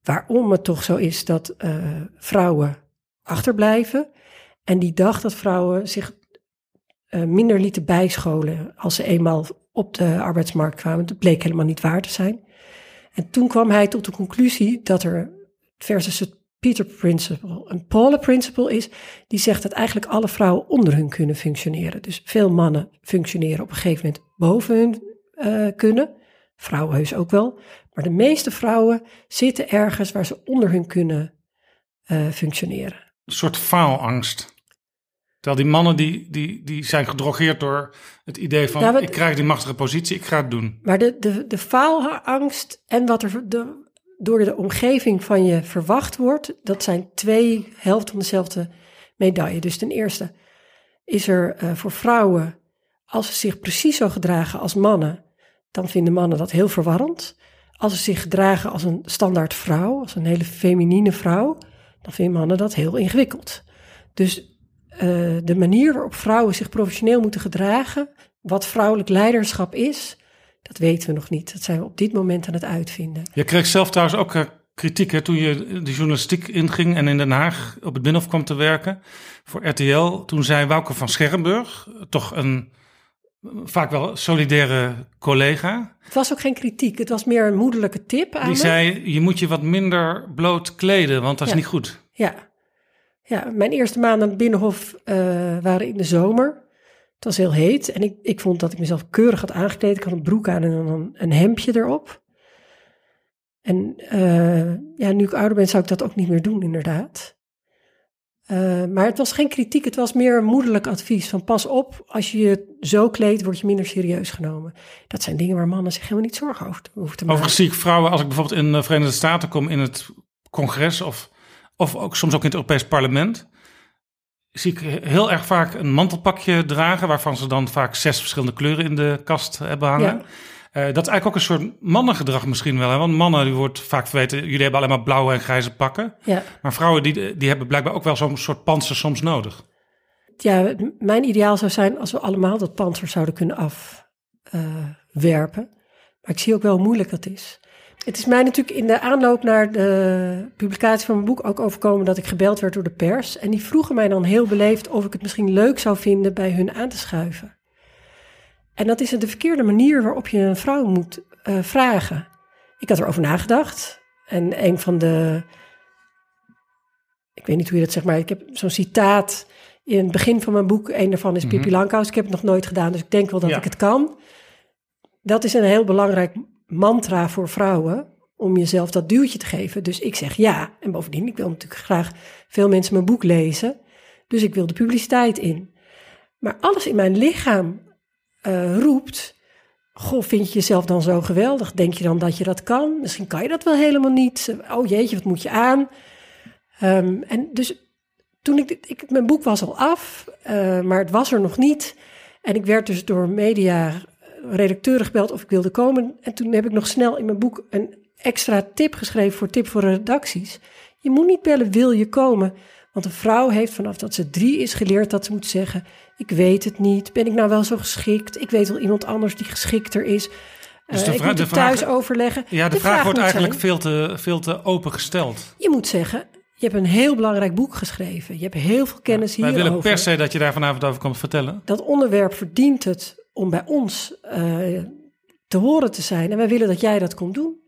[SPEAKER 3] waarom het toch zo is dat uh, vrouwen achterblijven. En die dacht dat vrouwen zich uh, minder lieten bijscholen als ze eenmaal op de arbeidsmarkt kwamen. Dat bleek helemaal niet waar te zijn. En toen kwam hij tot de conclusie dat er versus het Peter Principle. Een Paula Principle is, die zegt dat eigenlijk alle vrouwen onder hun kunnen functioneren. Dus veel mannen functioneren op een gegeven moment boven hun uh, kunnen. Vrouwen heus ook wel. Maar de meeste vrouwen zitten ergens waar ze onder hun kunnen uh, functioneren.
[SPEAKER 5] Een soort faalangst. Terwijl die mannen die, die, die zijn gedrogeerd door het idee van... Nou, ik krijg die machtige positie, ik ga het doen.
[SPEAKER 3] Maar de, de, de faalangst en wat er de, door de omgeving van je verwacht wordt... dat zijn twee helften van dezelfde medaille. Dus ten eerste is er uh, voor vrouwen... als ze zich precies zo gedragen als mannen... dan vinden mannen dat heel verwarrend. Als ze zich gedragen als een standaard vrouw, als een hele feminine vrouw... dan vinden mannen dat heel ingewikkeld. Dus uh, de manier waarop vrouwen zich professioneel moeten gedragen, wat vrouwelijk leiderschap is, dat weten we nog niet. Dat zijn we op dit moment aan het uitvinden.
[SPEAKER 5] Je kreeg zelf trouwens ook uh, kritiek hè, toen je de journalistiek inging en in Den Haag op het Binnenhof kwam te werken voor RTL. Toen zei Wouke van Scherrenburg, toch een vaak wel solidaire collega.
[SPEAKER 3] Het was ook geen kritiek, het was meer een moederlijke tip aan
[SPEAKER 5] Die zei, je moet je wat minder bloot kleden, want dat is niet goed.
[SPEAKER 3] Ja, ja, mijn eerste maanden aan het Binnenhof uh, waren in de zomer. Het was heel heet en ik, ik vond dat ik mezelf keurig had aangekleed. Ik had een broek aan en een, een hemdje erop. En uh, ja, nu ik ouder ben, zou ik dat ook niet meer doen, inderdaad. Uh, maar het was geen kritiek, het was meer een moederlijk advies. Van pas op, als je je zo kleedt, word je minder serieus genomen. Dat zijn dingen waar mannen zich helemaal niet zorgen over hoeven te maken.
[SPEAKER 5] Overigens zie ik vrouwen, als ik bijvoorbeeld in de Verenigde Staten kom in het congres of of ook soms ook in het Europees Parlement, zie ik heel erg vaak een mantelpakje dragen, waarvan ze dan vaak zes verschillende kleuren in de kast hebben hangen. Ja. Uh, dat is eigenlijk ook een soort mannengedrag misschien wel. Hè? Want mannen, die wordt vaak verweten, jullie hebben alleen maar blauwe en grijze pakken.
[SPEAKER 3] Ja.
[SPEAKER 5] Maar vrouwen, die, die hebben blijkbaar ook wel zo'n soort panzer soms nodig.
[SPEAKER 3] Ja, mijn ideaal zou zijn als we allemaal dat panzer zouden kunnen afwerpen. Uh, maar ik zie ook wel hoe moeilijk dat is. Het is mij natuurlijk in de aanloop naar de publicatie van mijn boek ook overkomen dat ik gebeld werd door de pers. En die vroegen mij dan heel beleefd of ik het misschien leuk zou vinden bij hun aan te schuiven. En dat is de verkeerde manier waarop je een vrouw moet uh, vragen. Ik had erover nagedacht. En een van de. Ik weet niet hoe je dat zegt, maar ik heb zo'n citaat in het begin van mijn boek. Een daarvan is mm -hmm. Pippi Langkous. Ik heb het nog nooit gedaan, dus ik denk wel dat ja. ik het kan. Dat is een heel belangrijk mantra voor vrouwen om jezelf dat duwtje te geven. Dus ik zeg ja. En bovendien, ik wil natuurlijk graag veel mensen mijn boek lezen. Dus ik wil de publiciteit in. Maar alles in mijn lichaam uh, roept. Goh, vind je jezelf dan zo geweldig? Denk je dan dat je dat kan? Misschien kan je dat wel helemaal niet. Oh jeetje, wat moet je aan? Um, en dus toen ik, ik, mijn boek was al af, uh, maar het was er nog niet. En ik werd dus door media redacteuren gebeld of ik wilde komen. En toen heb ik nog snel in mijn boek een extra tip geschreven voor tip voor redacties. Je moet niet bellen, wil je komen? Want een vrouw heeft vanaf dat ze drie is geleerd dat ze moet zeggen: Ik weet het niet. Ben ik nou wel zo geschikt? Ik weet wel iemand anders die geschikter is. Dus uh, ik moet het thuis overleggen.
[SPEAKER 5] Ja, de, de vraag, vraag, wordt eigenlijk veel te, veel te open gesteld.
[SPEAKER 3] Je moet zeggen: je hebt een heel belangrijk boek geschreven. Je hebt heel veel kennis ja,
[SPEAKER 5] hierover.
[SPEAKER 3] Wij
[SPEAKER 5] willen per se dat je daar vanavond over komt vertellen.
[SPEAKER 3] Dat onderwerp verdient het om bij ons uh, te horen te zijn. En wij willen dat jij dat komt doen.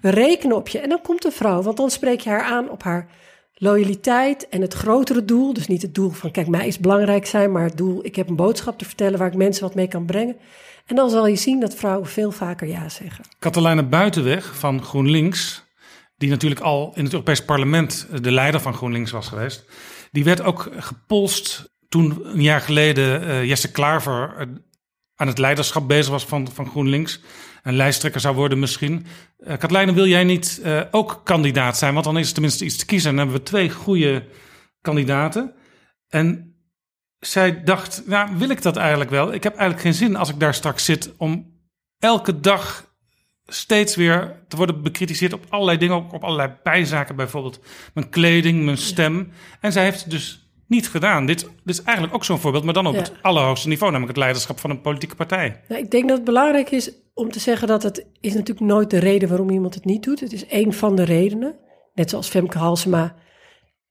[SPEAKER 3] We rekenen op je. En dan komt een vrouw, want dan spreek je haar aan op haar loyaliteit en het grotere doel. Dus niet het doel van, kijk, mij is belangrijk zijn, maar het doel, ik heb een boodschap te vertellen waar ik mensen wat mee kan brengen. En dan zal je zien dat vrouwen veel vaker ja zeggen.
[SPEAKER 5] Katelijne Buitenweg van GroenLinks, die natuurlijk al in het Europees Parlement de leider van GroenLinks was geweest, die werd ook gepolst toen een jaar geleden uh, Jesse Klaver aan het leiderschap bezig was van, van GroenLinks. Een lijsttrekker zou worden misschien. Uh, Katlijne, wil jij niet uh, ook kandidaat zijn? Want dan is er tenminste iets te kiezen. En hebben we twee goede kandidaten. En zij dacht, nou wil ik dat eigenlijk wel? Ik heb eigenlijk geen zin als ik daar straks zit om elke dag steeds weer te worden bekritiseerd op allerlei dingen, ook op allerlei bijzaken, bijvoorbeeld mijn kleding, mijn stem. En zij heeft dus niet gedaan. Dit, dit is eigenlijk ook zo'n voorbeeld, maar dan op het allerhoogste niveau, namelijk het leiderschap van een politieke partij.
[SPEAKER 3] Nou, ik denk dat het belangrijk is om te zeggen dat het is natuurlijk nooit de reden waarom iemand het niet doet. Het is één van de redenen. Net zoals Femke Halsema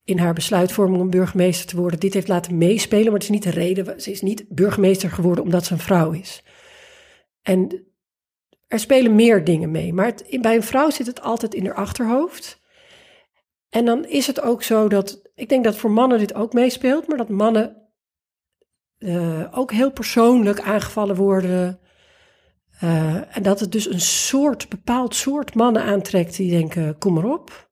[SPEAKER 3] in haar besluitvorming om burgemeester te worden dit heeft laten meespelen, maar het is niet de reden. Ze is niet burgemeester geworden omdat ze een vrouw is. En er spelen meer dingen mee, maar het, bij een vrouw zit het altijd in haar achterhoofd. En dan is het ook zo dat, ik denk dat voor mannen dit ook meespeelt, maar dat mannen uh, ook heel persoonlijk aangevallen worden. Uh, en dat het dus een soort, bepaald soort mannen aantrekt die denken, kom maar op.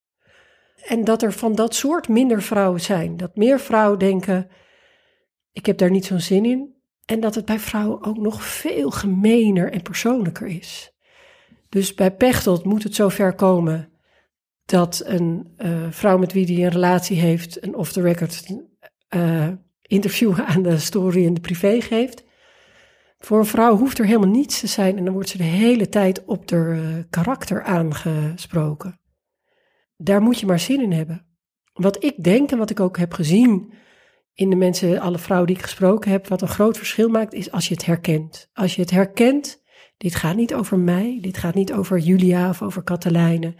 [SPEAKER 3] En dat er van dat soort minder vrouwen zijn. Dat meer vrouwen denken, ik heb daar niet zo'n zin in. En dat het bij vrouwen ook nog veel gemener en persoonlijker is. Dus bij Pechtold moet het zover komen dat een uh, vrouw met wie die een relatie heeft, een off-the-record uh, interview aan de story in de privé geeft. Voor een vrouw hoeft er helemaal niets te zijn en dan wordt ze de hele tijd op haar uh, karakter aangesproken. Daar moet je maar zin in hebben. Wat ik denk en wat ik ook heb gezien in de mensen, alle vrouwen die ik gesproken heb, wat een groot verschil maakt, is als je het herkent. Als je het herkent, dit gaat niet over mij, dit gaat niet over Julia of over Katelijne.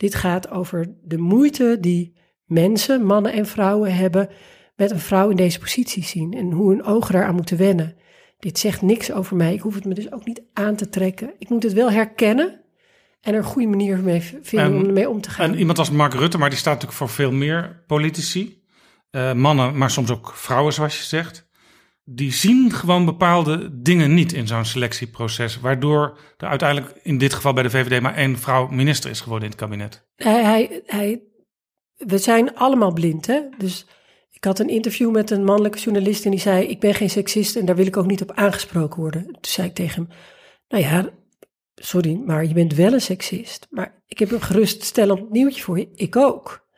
[SPEAKER 3] Dit gaat over de moeite die mensen, mannen en vrouwen hebben met een vrouw in deze positie zien en hoe hun ogen daaraan moeten wennen. Dit zegt niks over mij. Ik hoef het me dus ook niet aan te trekken. Ik moet het wel herkennen en er een goede manier mee vinden om ermee om te gaan.
[SPEAKER 5] En iemand als Mark Rutte, maar die staat natuurlijk voor veel meer politici. Uh, mannen, maar soms ook vrouwen, zoals je zegt. Die zien gewoon bepaalde dingen niet in zo'n selectieproces. Waardoor er uiteindelijk in dit geval bij de VVD maar één vrouw minister is geworden in het kabinet.
[SPEAKER 3] Hij, hij, hij, we zijn allemaal blind, hè? Dus ik had een interview met een mannelijke journalist en die zei: Ik ben geen seksist en daar wil ik ook niet op aangesproken worden. Toen zei ik tegen hem: Nou ja, sorry, maar je bent wel een seksist. Maar ik heb een geruststellend nieuwtje voor je. Ik ook.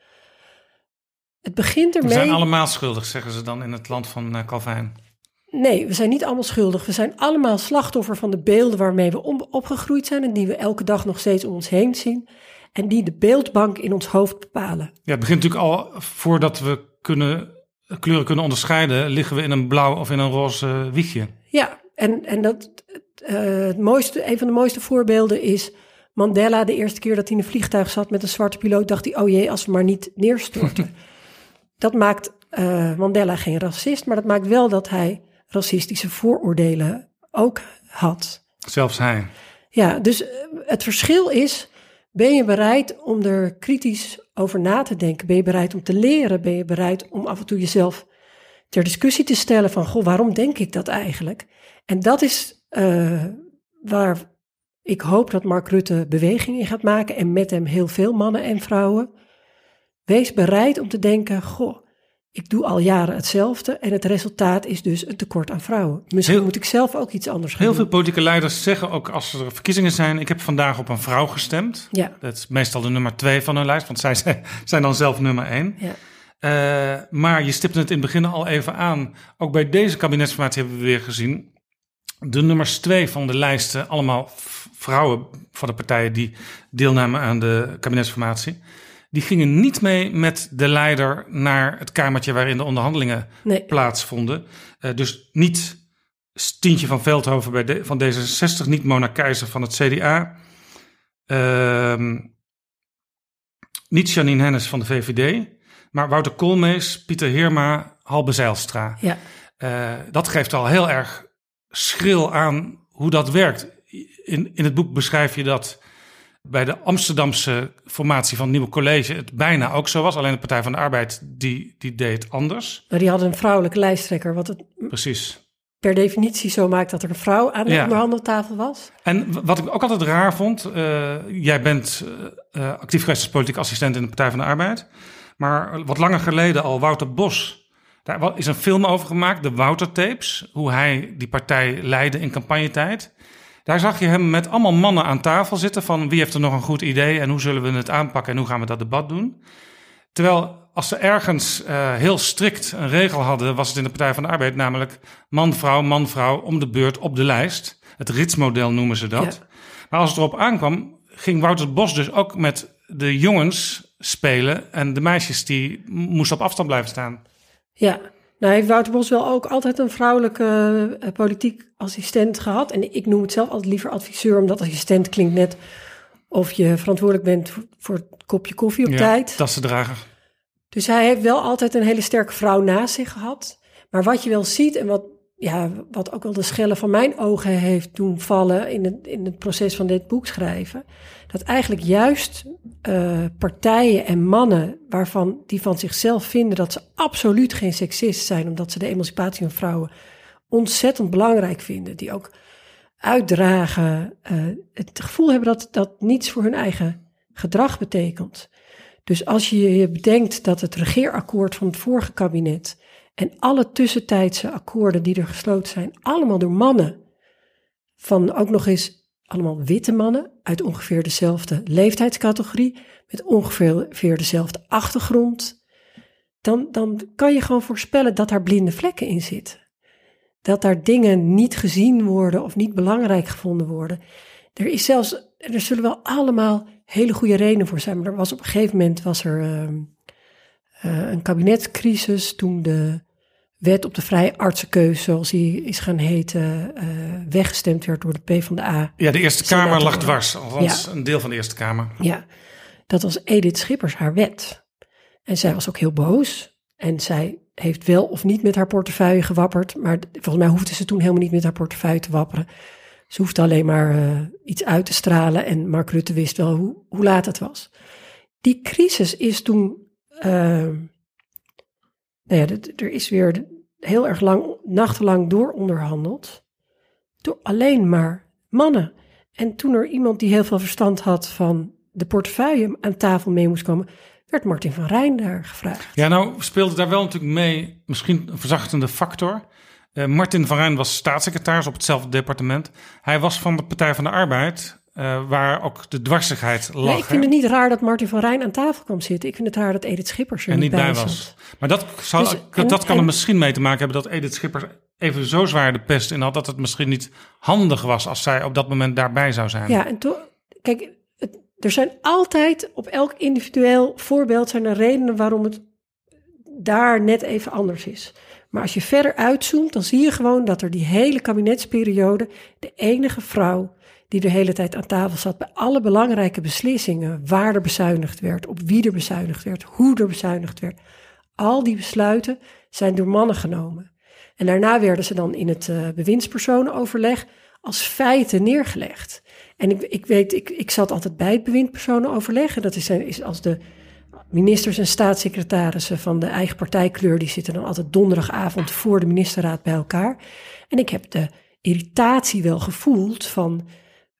[SPEAKER 3] Het begint ermee.
[SPEAKER 5] We zijn allemaal schuldig, zeggen ze dan in het land van uh, Calvijn.
[SPEAKER 3] Nee, we zijn niet allemaal schuldig. We zijn allemaal slachtoffer van de beelden waarmee we opgegroeid zijn en die we elke dag nog steeds om ons heen zien. En die de beeldbank in ons hoofd bepalen.
[SPEAKER 5] Ja, het begint natuurlijk al voordat we kunnen, kleuren kunnen onderscheiden, liggen we in een blauw of in een roze wiegje.
[SPEAKER 3] Ja, en, en dat, uh, het mooiste, een van de mooiste voorbeelden is Mandela. De eerste keer dat hij in een vliegtuig zat met een zwarte piloot, dacht hij: oh jee, als we maar niet neerstorten. dat maakt uh, Mandela geen racist, maar dat maakt wel dat hij racistische vooroordelen ook had.
[SPEAKER 5] Zelfs hij.
[SPEAKER 3] Ja, dus het verschil is ben je bereid om er kritisch over na te denken? Ben je bereid om te leren? Ben je bereid om af en toe jezelf ter discussie te stellen van, goh, waarom denk ik dat eigenlijk? En dat is uh, waar ik hoop dat Mark Rutte beweging in gaat maken en met hem heel veel mannen en vrouwen. Wees bereid om te denken, goh, ik doe al jaren hetzelfde en het resultaat is dus een tekort aan vrouwen. Misschien moet ik zelf ook iets anders gaan
[SPEAKER 5] Heel veel politieke leiders zeggen ook als er verkiezingen zijn... ik heb vandaag op een vrouw gestemd.
[SPEAKER 3] Ja.
[SPEAKER 5] Dat is meestal de nummer twee van hun lijst, want zij zijn dan zelf nummer één.
[SPEAKER 3] Ja.
[SPEAKER 5] Uh, maar je stipte het in het begin al even aan. Ook bij deze kabinetsformatie hebben we weer gezien... de nummers twee van de lijsten, allemaal vrouwen van de partijen... die deelnamen aan de kabinetsformatie die gingen niet mee met de leider naar het kamertje waarin de onderhandelingen
[SPEAKER 3] nee.
[SPEAKER 5] plaatsvonden. Uh, dus niet Stientje van Veldhoven bij de, van D66, niet Mona Keizer van het CDA. Uh, niet Janine Hennis van de VVD, maar Wouter Koolmees, Pieter Heerma, Halbe Zijlstra.
[SPEAKER 3] Ja.
[SPEAKER 5] Uh, dat geeft al heel erg schril aan hoe dat werkt. In, in het boek beschrijf je dat bij de Amsterdamse formatie van het nieuwe college het bijna ook zo was. Alleen de Partij van de Arbeid die, die deed anders.
[SPEAKER 3] Maar die hadden een vrouwelijke lijsttrekker, wat het
[SPEAKER 5] Precies.
[SPEAKER 3] per definitie zo maakt dat er een vrouw aan de
[SPEAKER 5] Ja.
[SPEAKER 3] onderhandeltafel was.
[SPEAKER 5] En wat ik ook altijd raar vond, eh, jij bent eh, eh, actief geweest als politiek assistent in de Partij van de Arbeid. Maar wat langer geleden al, Wouter Bos, daar is een film over gemaakt, de Wouter Tapes. Hoe hij die partij leidde in campagnetijd. Daar zag je hem met allemaal mannen aan tafel zitten van wie heeft er nog een goed idee en hoe zullen we het aanpakken en hoe gaan we dat debat doen. Terwijl als ze ergens eh, heel strikt een regel hadden, was het in de Partij van de Arbeid namelijk man-vrouw, man-vrouw om de beurt op de lijst. Het ritsmodel noemen ze dat.
[SPEAKER 3] Ja.
[SPEAKER 5] Maar als het erop aankwam, ging Wouter Bos dus ook met de jongens spelen en de meisjes die moesten op afstand blijven staan.
[SPEAKER 3] Ja, nou heeft Wouter Bos wel ook altijd een vrouwelijke eh, politiek assistent gehad. En ik noem het zelf altijd liever adviseur, omdat assistent klinkt net of je verantwoordelijk bent voor- het kopje koffie op tijd.
[SPEAKER 5] Tassendrager.
[SPEAKER 3] Dus hij heeft wel altijd een hele sterke vrouw naast zich gehad. Maar wat je wel ziet en wat ja, wat ook wel de schellen van mijn ogen heeft doen vallen in het, in het proces van dit boek schrijven. Dat eigenlijk juist uh, partijen en mannen waarvan die van zichzelf vinden dat ze absoluut geen seksist zijn, omdat ze de emancipatie van vrouwen ontzettend belangrijk vinden, die ook uitdragen, uh, het gevoel hebben dat dat niets voor hun eigen gedrag betekent. Dus als je je bedenkt dat het regeerakkoord van het vorige kabinet en alle tussentijdse akkoorden die er gesloten zijn, allemaal door mannen, van ook nog eens allemaal witte mannen uit ongeveer dezelfde leeftijdscategorie, met ongeveer dezelfde achtergrond, dan, dan kan je gewoon voorspellen dat daar blinde vlekken in zitten. Dat daar dingen niet gezien worden of niet belangrijk gevonden worden. Er is zelfs, er zullen wel allemaal hele goede redenen voor zijn, maar er was op een gegeven moment was er uh, uh, een kabinetscrisis toen de wet op de vrije artsenkeuze, zoals die is gaan heten, uh, weggestemd werd door de PvdA.
[SPEAKER 5] Ja, de Eerste Kamer lag dwars, althans ja. een deel van de Eerste Kamer.
[SPEAKER 3] Ja, dat was Edith Schippers haar wet. En zij was ook heel boos. En zij heeft wel of niet met haar portefeuille gewapperd, maar volgens mij hoefde ze toen helemaal niet met haar portefeuille te wapperen. Ze hoefde alleen maar uh, iets uit te stralen en Mark Rutte wist wel hoe, hoe laat het was. Die crisis is toen nou ja, er is weer heel erg lang, nachtenlang door onderhandeld. Door alleen maar mannen. En toen er iemand die heel veel verstand had van de portefeuille aan tafel mee moest komen, werd Martin van Rijn daar gevraagd.
[SPEAKER 5] Ja, nou speelde daar wel natuurlijk mee misschien een verzachtende factor. Uh, Martin van Rijn was staatssecretaris op hetzelfde departement. Hij was van de Partij van de Arbeid. Uh, waar ook de dwarsigheid lag. Nee,
[SPEAKER 3] ik vind het niet raar dat Martin van Rijn aan tafel kwam zitten. Ik vind het raar dat Edith Schippers er
[SPEAKER 5] en
[SPEAKER 3] niet bij,
[SPEAKER 5] was. Maar dat, zou, dus, dat kan er misschien mee te maken hebben dat Edith Schippers even zo zwaar de pest in had... dat het misschien niet handig was als zij op dat moment daarbij zou zijn.
[SPEAKER 3] Ja, en toch, kijk, het, er zijn altijd op elk individueel voorbeeld... zijn er redenen waarom het daar net even anders is. Maar als je verder uitzoomt, dan zie je gewoon dat er die hele kabinetsperiode... de enige vrouw die de hele tijd aan tafel zat bij alle belangrijke beslissingen, waar er bezuinigd werd, op wie er bezuinigd werd, hoe er bezuinigd werd. Al die besluiten zijn door mannen genomen. En daarna werden ze dan in het uh, bewindspersonenoverleg als feiten neergelegd. En ik, ik weet, ik, ik zat altijd bij het bewindspersonenoverleg. En dat is, is als de ministers en staatssecretarissen van de eigen partijkleur, die zitten dan altijd donderdagavond voor de ministerraad bij elkaar. En ik heb de irritatie wel gevoeld van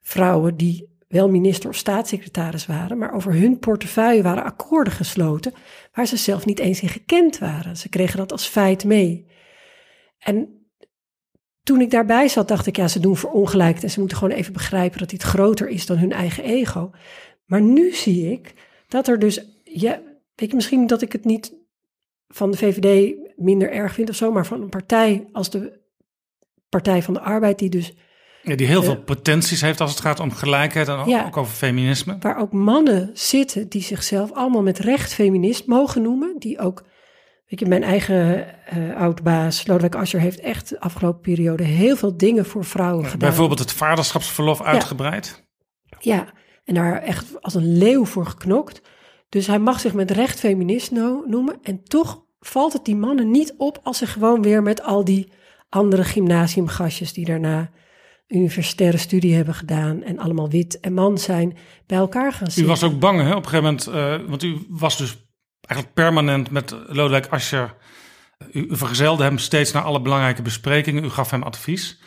[SPEAKER 3] vrouwen die wel minister of staatssecretaris waren, maar over hun portefeuille waren akkoorden gesloten waar ze zelf niet eens in gekend waren. Ze kregen dat als feit mee. En toen ik daarbij zat, dacht ik, ja, ze doen verongelijkt en ze moeten gewoon even begrijpen dat dit groter is dan hun eigen ego. Maar nu zie ik dat er dus, ja, weet je, misschien dat ik het niet van de VVD minder erg vind of zo, maar van een partij als de Partij van de Arbeid, die dus
[SPEAKER 5] ja, die heel veel potenties heeft als het gaat om gelijkheid en ja, ook over feminisme.
[SPEAKER 3] Waar ook mannen zitten die zichzelf allemaal met recht feminist mogen noemen. Die ook, weet je, mijn eigen uh, oud-baas Lodewijk Asscher heeft echt de afgelopen periode heel veel dingen voor vrouwen gedaan.
[SPEAKER 5] Bijvoorbeeld het vaderschapsverlof uitgebreid.
[SPEAKER 3] Ja. ja, en daar echt als een leeuw voor geknokt. Dus hij mag zich met recht feminist no noemen. En toch valt het die mannen niet op als ze gewoon weer met al die andere gymnasiumgastjes die daarna universitaire studie hebben gedaan en allemaal wit en man zijn, bij elkaar gaan zitten.
[SPEAKER 5] U was ook bang hè, op een gegeven moment, uh, want u was dus eigenlijk permanent met Lodewijk Asscher. U, u, vergezelde hem steeds naar alle belangrijke besprekingen, u gaf hem advies.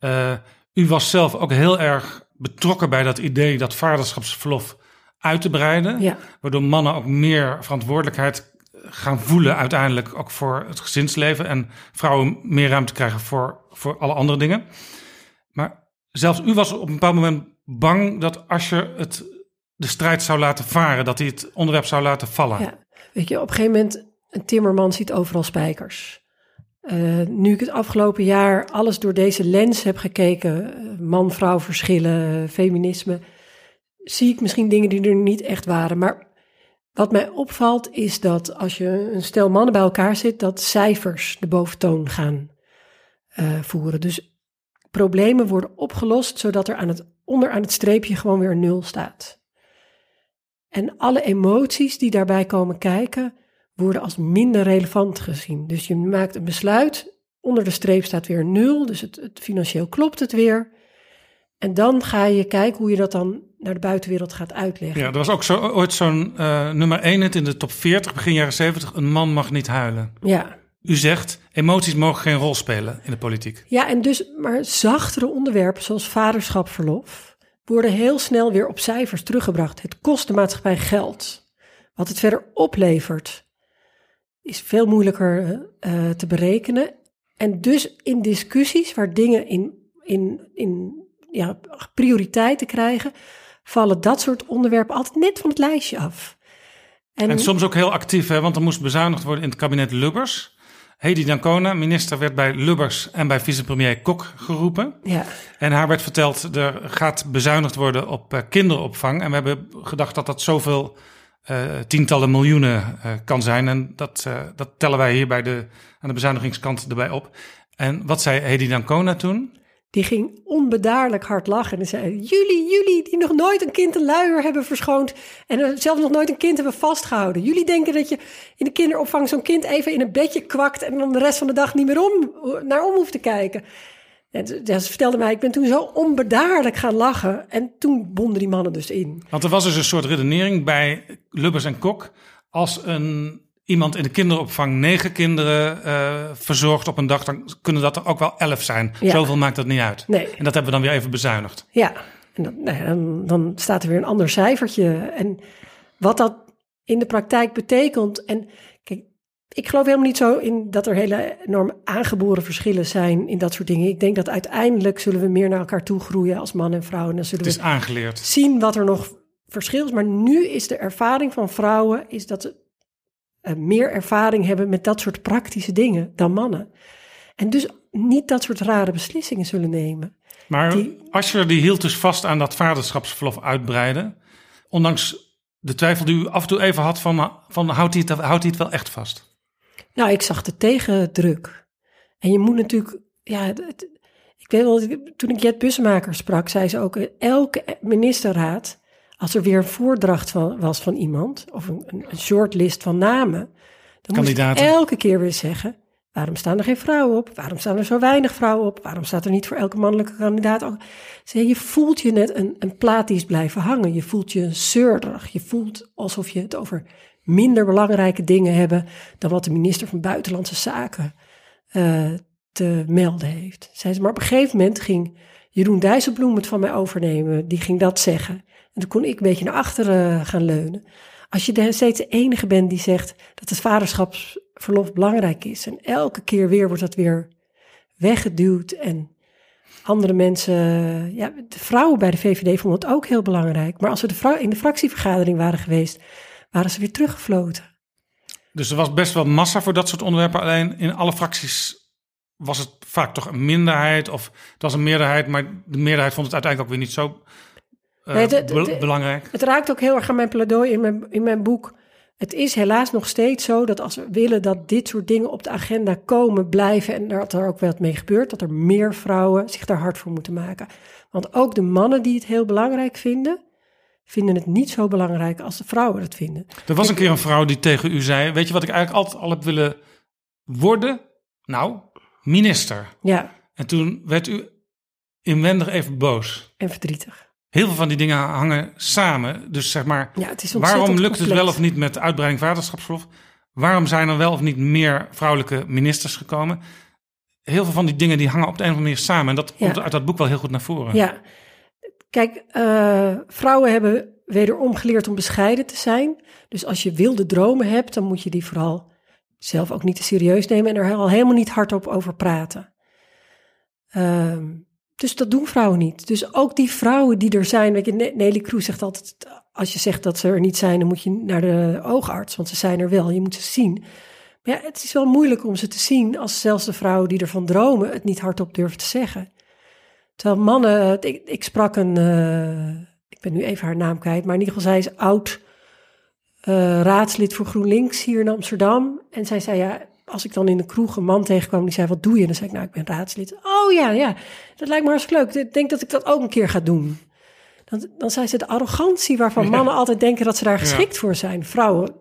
[SPEAKER 5] Uh, u was zelf ook heel erg betrokken bij dat idee dat vaderschapsverlof uit te breiden, ja. waardoor mannen ook meer verantwoordelijkheid gaan voelen uiteindelijk ook voor het gezinsleven en vrouwen meer ruimte krijgen voor, voor alle andere dingen. Maar zelfs u was op een bepaald moment bang dat Asscher het, de strijd zou laten varen, dat hij het onderwerp zou laten vallen. Ja,
[SPEAKER 3] weet je, op een gegeven moment, een timmerman ziet overal spijkers. Uh, nu ik het afgelopen jaar alles door deze lens heb gekeken, eh, man-vrouw verschillen, feminisme, zie ik misschien dingen die er niet echt waren. Maar wat mij opvalt is dat als je een stel mannen bij elkaar zit, dat cijfers de boventoon gaan uh, voeren. Dus problemen worden opgelost, zodat er aan het, onder aan het streepje gewoon weer nul staat. En alle emoties die daarbij komen kijken, worden als minder relevant gezien. Dus je maakt een besluit onder de streep staat weer nul, dus het, het financieel klopt het weer. En dan ga je kijken hoe je dat dan naar de buitenwereld gaat uitleggen.
[SPEAKER 5] Ja, er was ook zo, ooit zo'n eh, nummer 1 hit in de top 40, begin jaren 70. Een man mag niet huilen.
[SPEAKER 3] Ja.
[SPEAKER 5] U zegt, emoties mogen geen rol spelen in de politiek.
[SPEAKER 3] Ja, en dus maar zachtere onderwerpen zoals vaderschapverlof worden heel snel weer op cijfers teruggebracht. Het kost de maatschappij geld. Wat het verder oplevert is veel moeilijker eh, te berekenen. En dus in discussies waar dingen in, in, in ja, prioriteiten krijgen, vallen dat soort onderwerpen altijd net van het lijstje af.
[SPEAKER 5] En, soms ook heel actief, hè, want er moest bezuinigd worden in het kabinet Lubbers. Hedy Dancona, minister, werd bij Lubbers en bij vicepremier Kok geroepen.
[SPEAKER 3] Ja.
[SPEAKER 5] En haar werd verteld, er gaat bezuinigd worden op uh, kinderopvang. En we hebben gedacht dat dat zoveel uh, tientallen miljoenen uh, kan zijn. En dat, dat tellen wij hier bij de, aan de bezuinigingskant erbij op. En wat zei Hedy Dancona toen?
[SPEAKER 3] Die ging onbedaarlijk hard lachen. En zei: Jullie, jullie die nog nooit een kind een luier hebben verschoond. en zelfs nog nooit een kind hebben vastgehouden. Jullie denken dat je in de kinderopvang zo'n kind even in een bedje kwakt. en dan de rest van de dag niet meer om, naar om hoeft te kijken. En ze vertelde mij, ik ben toen zo onbedaarlijk gaan lachen. En toen bonden die mannen dus in.
[SPEAKER 5] Want er was dus een soort redenering bij Lubbers en Kok. Als een iemand in de kinderopvang negen kinderen uh, verzorgt op een dag, dan kunnen dat er ook wel elf zijn. Zoveel maakt dat niet uit.
[SPEAKER 3] Nee.
[SPEAKER 5] En dat hebben we dan weer even bezuinigd.
[SPEAKER 3] Ja, en dan, nou ja, dan, dan staat er weer een ander cijfertje. En wat dat in de praktijk betekent. En kijk, ik geloof helemaal niet zo in dat er hele enorm aangeboren verschillen zijn in dat soort dingen. Ik denk dat uiteindelijk zullen we meer naar elkaar toe groeien als man en vrouw. En dan zullen
[SPEAKER 5] Het is
[SPEAKER 3] we
[SPEAKER 5] aangeleerd.
[SPEAKER 3] zien wat er nog verschil is. Maar nu is de ervaring van vrouwen is dat uh, meer ervaring hebben met dat soort praktische dingen dan mannen. En dus niet dat soort rare beslissingen zullen nemen.
[SPEAKER 5] Maar als je die hield dus vast aan dat vaderschapsverlof uitbreiden, ondanks de twijfel die u af en toe even had van, van houdt, hij het, houdt hij het wel echt vast?
[SPEAKER 3] Nou, ik zag de tegendruk. En je moet natuurlijk, ja, het, ik weet wel, toen ik Jet Bussemaker sprak, zei ze ook, elke ministerraad als er weer een voordracht van, was van iemand, of een, een shortlist van namen, dan moest ik elke keer weer zeggen, waarom staan er geen vrouwen op? Waarom staan er zo weinig vrouwen op? Waarom staat er niet voor elke mannelijke kandidaat ook? Je voelt je net een, een plaat die is blijven hangen. Je voelt je zeurderig. Je voelt alsof je het over minder belangrijke dingen hebben dan wat de minister van Buitenlandse Zaken uh, te melden heeft. Zei ze, maar op een gegeven moment ging Jeroen Dijsselbloem het van mij overnemen. Die ging dat zeggen. En toen kon ik een beetje naar achteren gaan leunen. Als je steeds de enige bent die zegt dat het vaderschapsverlof belangrijk is. En elke keer weer wordt dat weer weggeduwd. En andere mensen, ja, de vrouwen bij de VVD vonden het ook heel belangrijk. Maar als we de in de fractievergadering waren geweest, waren ze weer teruggefloten.
[SPEAKER 5] Dus er was best wel massa voor dat soort onderwerpen. Alleen in alle fracties was het vaak toch een minderheid. Of het was een meerderheid, maar de meerderheid vond het uiteindelijk ook weer niet zo uh, belangrijk.
[SPEAKER 3] Het raakt ook heel erg aan mijn pleidooi in mijn, in mijn boek. Het is helaas nog steeds zo dat als we willen dat dit soort dingen op de agenda komen, blijven en dat er ook wat mee gebeurt, dat er meer vrouwen zich daar hard voor moeten maken. Want ook de mannen die het heel belangrijk vinden, vinden het niet zo belangrijk als de vrouwen het vinden.
[SPEAKER 5] Er was een keer een vrouw die tegen u zei: Weet je wat ik eigenlijk altijd al heb willen worden? Nou, minister.
[SPEAKER 3] Ja.
[SPEAKER 5] En toen werd u inwendig even boos.
[SPEAKER 3] En verdrietig.
[SPEAKER 5] Heel veel van die dingen hangen samen. Dus zeg maar, waarom lukt het wel of niet met uitbreiding vaderschapsverlof? Waarom zijn er wel of niet meer vrouwelijke ministers gekomen? Heel veel van die dingen die hangen op de een of andere manier samen. En dat komt uit dat boek wel heel goed naar voren.
[SPEAKER 3] Ja, kijk, uh, vrouwen hebben wederom geleerd om bescheiden te zijn. Dus als je wilde dromen hebt, dan moet je die vooral zelf ook niet te serieus nemen en er al helemaal niet hardop over praten. Uh, dus dat doen vrouwen niet. Dus ook die vrouwen die er zijn, weet je, Nelly Kroes zegt altijd, als je zegt dat ze er niet zijn, dan moet je naar de oogarts, want ze zijn er wel, je moet ze zien. Maar ja, het is wel moeilijk om ze te zien als zelfs de vrouwen die ervan dromen het niet hardop durven te zeggen. Terwijl mannen, ik, ik sprak een, uh, ik ben nu even haar naam kwijt, maar in ieder geval zij is oud uh, raadslid voor GroenLinks hier in Amsterdam. En zij zei, ja, als ik dan in de kroeg een man tegenkwam die zei, wat doe je? Dan zei ik, nou, ik ben raadslid. Oh ja, ja, dat lijkt me hartstikke leuk. Ik denk dat ik dat ook een keer ga doen. Dan, dan zei ze de arrogantie waarvan mannen altijd denken dat ze daar geschikt voor zijn. Vrouwen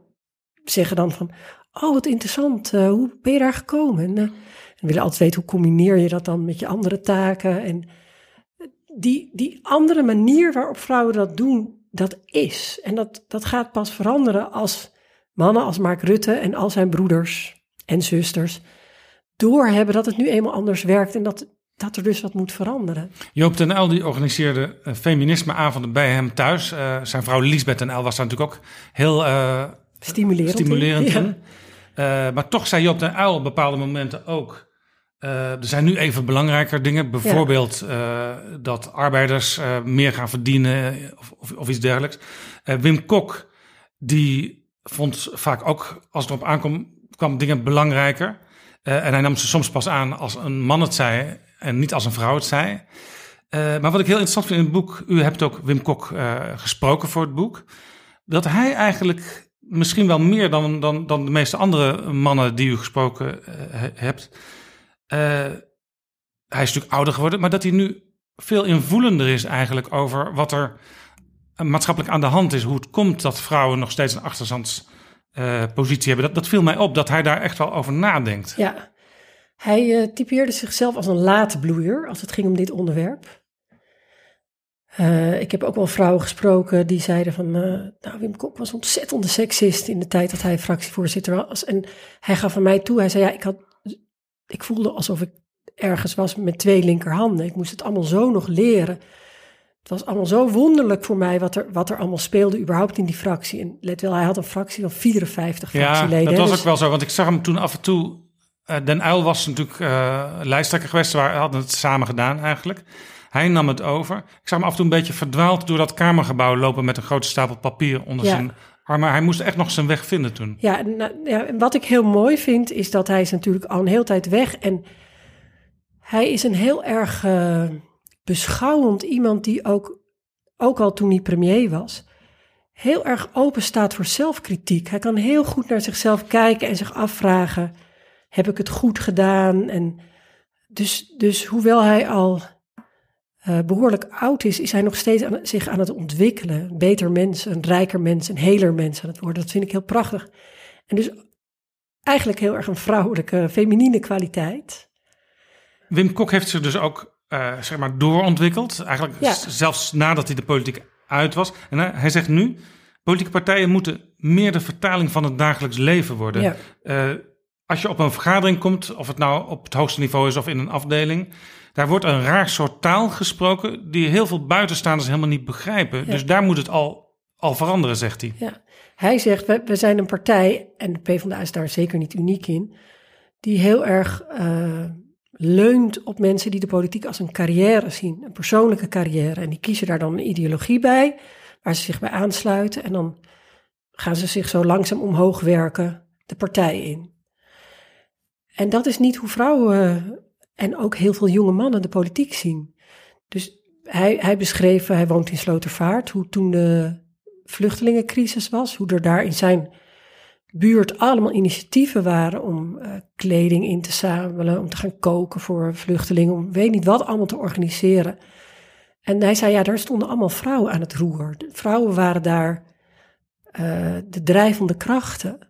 [SPEAKER 3] zeggen dan van, oh wat interessant, uh, hoe ben je daar gekomen? En, uh, En willen altijd weten hoe combineer je dat dan met je andere taken. En die, die andere manier waarop vrouwen dat doen, dat is. En dat, dat gaat pas veranderen als mannen als Mark Rutte en al zijn broeders en zusters doorhebben dat het nu eenmaal anders werkt en dat, dat er dus wat moet veranderen.
[SPEAKER 5] Joop den Uyl die organiseerde uh, feminismeavonden bij hem thuis. Uh, zijn vrouw Lisbeth den Uyl was daar natuurlijk ook heel uh,
[SPEAKER 3] stimulerend,
[SPEAKER 5] stimulerend in. Ja. maar toch zei Joop den Uyl op bepaalde momenten ook... er zijn nu even belangrijker dingen. Bijvoorbeeld ja. dat arbeiders meer gaan verdienen of, of, of iets dergelijks. Wim Kok die vond vaak ook, als het erop aankwam, kwam dingen belangrijker... Uh, en hij nam ze soms pas aan als een man het zei en niet als een vrouw het zei. Uh, maar wat ik heel interessant vind in het boek, u hebt ook Wim Kok uh, gesproken voor het boek, dat hij eigenlijk misschien wel meer dan, dan, dan de meeste andere mannen die u gesproken hebt. hij is natuurlijk ouder geworden, maar dat hij nu veel invoelender is eigenlijk over wat er maatschappelijk aan de hand is. Hoe het komt dat vrouwen nog steeds een achterstands uh, positie hebben. Dat, dat viel mij op, dat hij daar echt wel over nadenkt.
[SPEAKER 3] Ja, hij uh, typeerde zichzelf als een late bloeier als het ging om dit onderwerp. Uh, ik heb ook wel vrouwen gesproken die zeiden van, nou Wim Kok was ontzettende seksist in de tijd dat hij fractievoorzitter was. En hij gaf van mij toe, hij zei ja, ik, had, ik voelde alsof ik ergens was met twee linkerhanden. Ik moest het allemaal zo nog leren. Het was allemaal zo wonderlijk voor mij wat er, wat er allemaal speelde überhaupt in die fractie. En let wel, hij had een fractie van 54 fractieleden.
[SPEAKER 5] Ja, dat was
[SPEAKER 3] dus
[SPEAKER 5] ook wel zo, want ik zag hem toen af en toe... Uh, Den Uil was natuurlijk uh, lijsttrekker geweest, we hadden het samen gedaan eigenlijk. Hij nam het over. Ik zag hem af en toe een beetje verdwaald door dat kamergebouw lopen met een grote stapel papier onder ja. zijn arm. Maar hij moest echt nog zijn weg vinden toen.
[SPEAKER 3] Ja, nou, ja, en wat ik heel mooi vind, is dat hij is natuurlijk al een hele tijd weg. En hij is een heel erg... Uh, beschouwend iemand die ook, ook al toen hij premier was, heel erg open staat voor zelfkritiek. Hij kan heel goed naar zichzelf kijken en zich afvragen: heb ik het goed gedaan? En dus, dus hoewel hij al uh, behoorlijk oud is, is hij nog steeds aan, zich aan het ontwikkelen. Een beter mens, een rijker mens, een heler mens aan het worden. Dat vind ik heel prachtig. En dus eigenlijk heel erg een vrouwelijke, feminine kwaliteit.
[SPEAKER 5] Wim Kok heeft zich dus ook uh, zeg maar doorontwikkeld. Eigenlijk ja. zelfs nadat hij de politiek uit was. En hij, hij, zegt nu, politieke partijen moeten meer de vertaling van het dagelijks leven worden. Ja. Uh, als je op een vergadering komt, of het nou op het hoogste niveau is of in een afdeling, daar wordt een raar soort taal gesproken die heel veel buitenstaanders helemaal niet begrijpen. Ja. Dus daar moet het al, al veranderen, zegt hij.
[SPEAKER 3] Ja. Hij zegt, we, we zijn een partij, en de PvdA is daar zeker niet uniek in, die heel erg uh, leunt op mensen die de politiek als een carrière zien, een persoonlijke carrière. En die kiezen daar dan een ideologie bij, waar ze zich bij aansluiten. En dan gaan ze zich zo langzaam omhoog werken de partij in. En dat is niet hoe vrouwen en ook heel veel jonge mannen de politiek zien. Dus hij, hij beschreef, hij woont in Slotervaart, hoe toen de vluchtelingencrisis was, hoe er daar in zijn buurt allemaal initiatieven waren om uh, kleding in te zamelen, om te gaan koken voor vluchtelingen, om weet niet wat allemaal te organiseren. En hij zei, ja, daar stonden allemaal vrouwen aan het roer. Vrouwen waren daar uh, de drijvende krachten.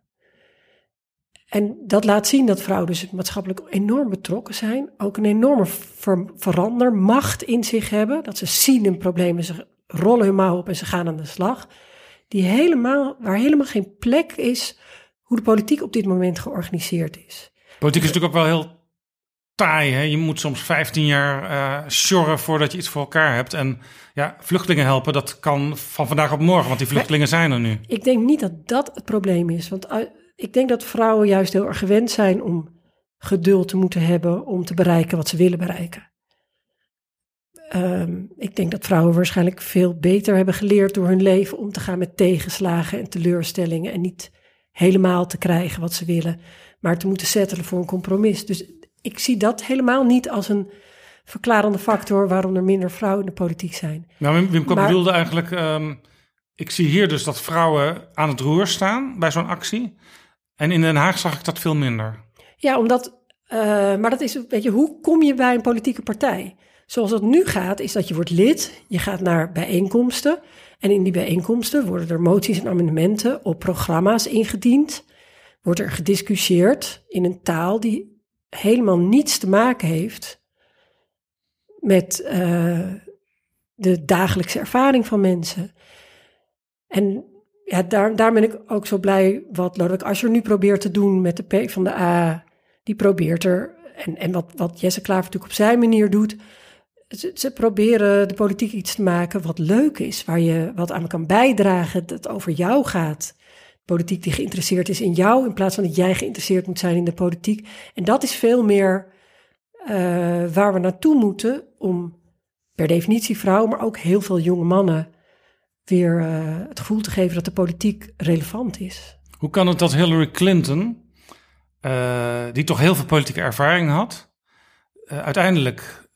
[SPEAKER 3] En dat laat zien dat vrouwen dus maatschappelijk enorm betrokken zijn, ook een enorme ver verandermacht in zich hebben, dat ze zien een probleem en ze rollen hun mouw op en ze gaan aan de slag. Die helemaal, waar helemaal geen plek is hoe de politiek op dit moment georganiseerd is.
[SPEAKER 5] Politiek is natuurlijk ook wel heel taai. Hè? Je moet soms 15 jaar uh, sjorren voordat je iets voor elkaar hebt. En ja, vluchtelingen helpen, dat kan van vandaag op morgen, want die vluchtelingen zijn er nu.
[SPEAKER 3] Ik denk niet dat dat het probleem is. Want uh, ik denk dat vrouwen juist heel erg gewend zijn om geduld te moeten hebben om te bereiken wat ze willen bereiken. Um, ik denk dat vrouwen waarschijnlijk veel beter hebben geleerd door hun leven om te gaan met tegenslagen en teleurstellingen en niet helemaal te krijgen wat ze willen, maar te moeten settelen voor een compromis. Dus ik zie dat helemaal niet als een verklarende factor waarom er minder vrouwen in de politiek zijn.
[SPEAKER 5] Nou, Wim, Wim bedoelde eigenlijk, um, ik zie hier dus dat vrouwen aan het roer staan bij zo'n actie. En in Den Haag zag ik dat veel minder.
[SPEAKER 3] Ja, omdat, uh, maar dat is, weet je, hoe kom je bij een politieke partij? Zoals het nu gaat, is dat je wordt lid, je gaat naar bijeenkomsten. En in die bijeenkomsten worden er moties en amendementen op programma's ingediend. Wordt er gediscussieerd in een taal die helemaal niets te maken heeft met eh, de dagelijkse ervaring van mensen. En ja, daar, daar ben ik ook zo blij wat Lodewijk Asscher nu probeert te doen met de P van de A. Die probeert er, en, en wat, wat Jesse Klaver natuurlijk op zijn manier doet. Ze, proberen de politiek iets te maken wat leuk is, waar je wat aan kan bijdragen, dat over jou gaat. Politiek die geïnteresseerd is in jou, in plaats van dat jij geïnteresseerd moet zijn in de politiek. En dat is veel meer eh, waar we naartoe moeten om per definitie vrouwen, maar ook heel veel jonge mannen weer eh, het gevoel te geven dat de politiek relevant is.
[SPEAKER 5] Hoe kan het dat Hillary Clinton, eh, die toch heel veel politieke ervaring had, uiteindelijk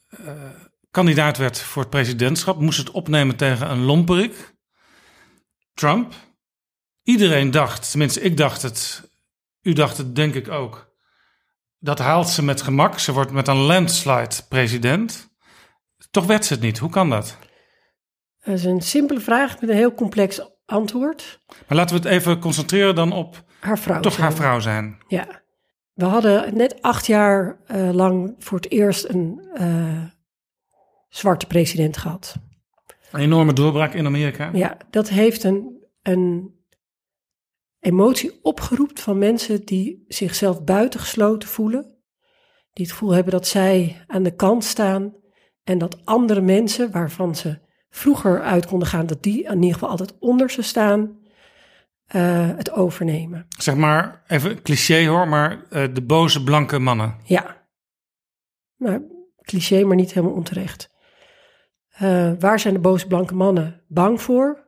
[SPEAKER 5] kandidaat werd voor het presidentschap, moest het opnemen tegen een lomperik, Trump. Iedereen dacht, tenminste ik dacht het, u dacht het denk ik ook, dat haalt ze met gemak. Ze wordt met een landslide president. Toch werd ze het niet. Hoe kan dat?
[SPEAKER 3] Dat is een simpele vraag met een heel complex antwoord.
[SPEAKER 5] Maar laten we het even concentreren dan op
[SPEAKER 3] haar vrouw
[SPEAKER 5] toch
[SPEAKER 3] zijn.
[SPEAKER 5] haar vrouw zijn.
[SPEAKER 3] Ja. We hadden net acht jaar uh, lang voor het eerst een uh, zwarte president gehad.
[SPEAKER 5] Een enorme doorbraak in Amerika.
[SPEAKER 3] Ja, dat heeft een, een emotie opgeroepen van mensen die zichzelf buitengesloten voelen. Die het gevoel hebben dat zij aan de kant staan en dat andere mensen waarvan ze vroeger uit konden gaan, dat die in ieder geval altijd onder ze staan, uh, het overnemen.
[SPEAKER 5] Zeg maar, even cliché hoor, maar uh, de boze blanke mannen.
[SPEAKER 3] Ja. Maar cliché, maar niet helemaal onterecht. Uh, waar zijn de boze blanke mannen bang voor?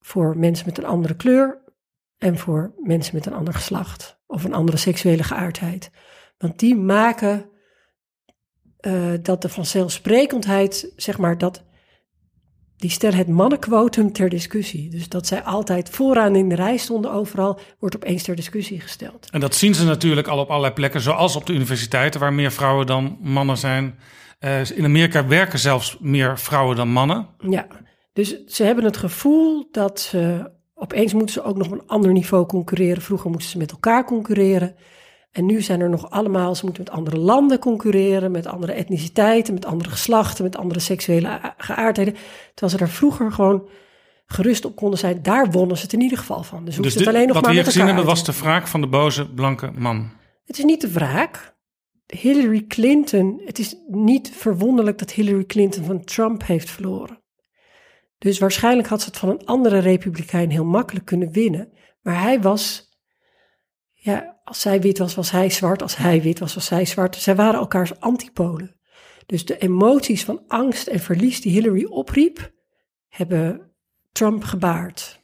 [SPEAKER 3] Voor mensen met een andere kleur en voor mensen met een ander geslacht of een andere seksuele geaardheid. Want die maken uh, dat de vanzelfsprekendheid, zeg maar, dat die stellen het mannenquotum ter discussie. Dus dat zij altijd vooraan in de rij stonden overal, wordt opeens ter discussie gesteld.
[SPEAKER 5] En dat zien ze natuurlijk al op allerlei plekken, zoals op de universiteiten, waar meer vrouwen dan mannen zijn. Uh, in Amerika werken zelfs meer vrouwen dan mannen.
[SPEAKER 3] Ja, dus ze hebben het gevoel dat ze opeens moeten ze ook nog op een ander niveau concurreren. Vroeger moesten ze met elkaar concurreren. En nu zijn er nog allemaal, ze moeten met andere landen concurreren, met andere etniciteiten, met andere geslachten, met andere seksuele geaardheden. Terwijl ze daar vroeger gewoon gerust op konden zijn. Daar wonnen ze het in ieder geval van. Dus,
[SPEAKER 5] dus
[SPEAKER 3] het alleen nog
[SPEAKER 5] wat
[SPEAKER 3] maar
[SPEAKER 5] we hier gezien hebben was de wraak van de boze blanke man.
[SPEAKER 3] Het is niet de wraak. Hillary Clinton, het is niet verwonderlijk dat Hillary Clinton van Trump heeft verloren. Dus waarschijnlijk had ze het van een andere republikein heel makkelijk kunnen winnen. Maar hij was, ja, als zij wit was, was hij zwart. Als hij wit was, was zij zwart. Zij waren elkaars antipolen. Dus de emoties van angst en verlies die Hillary opriep, hebben Trump gebaard.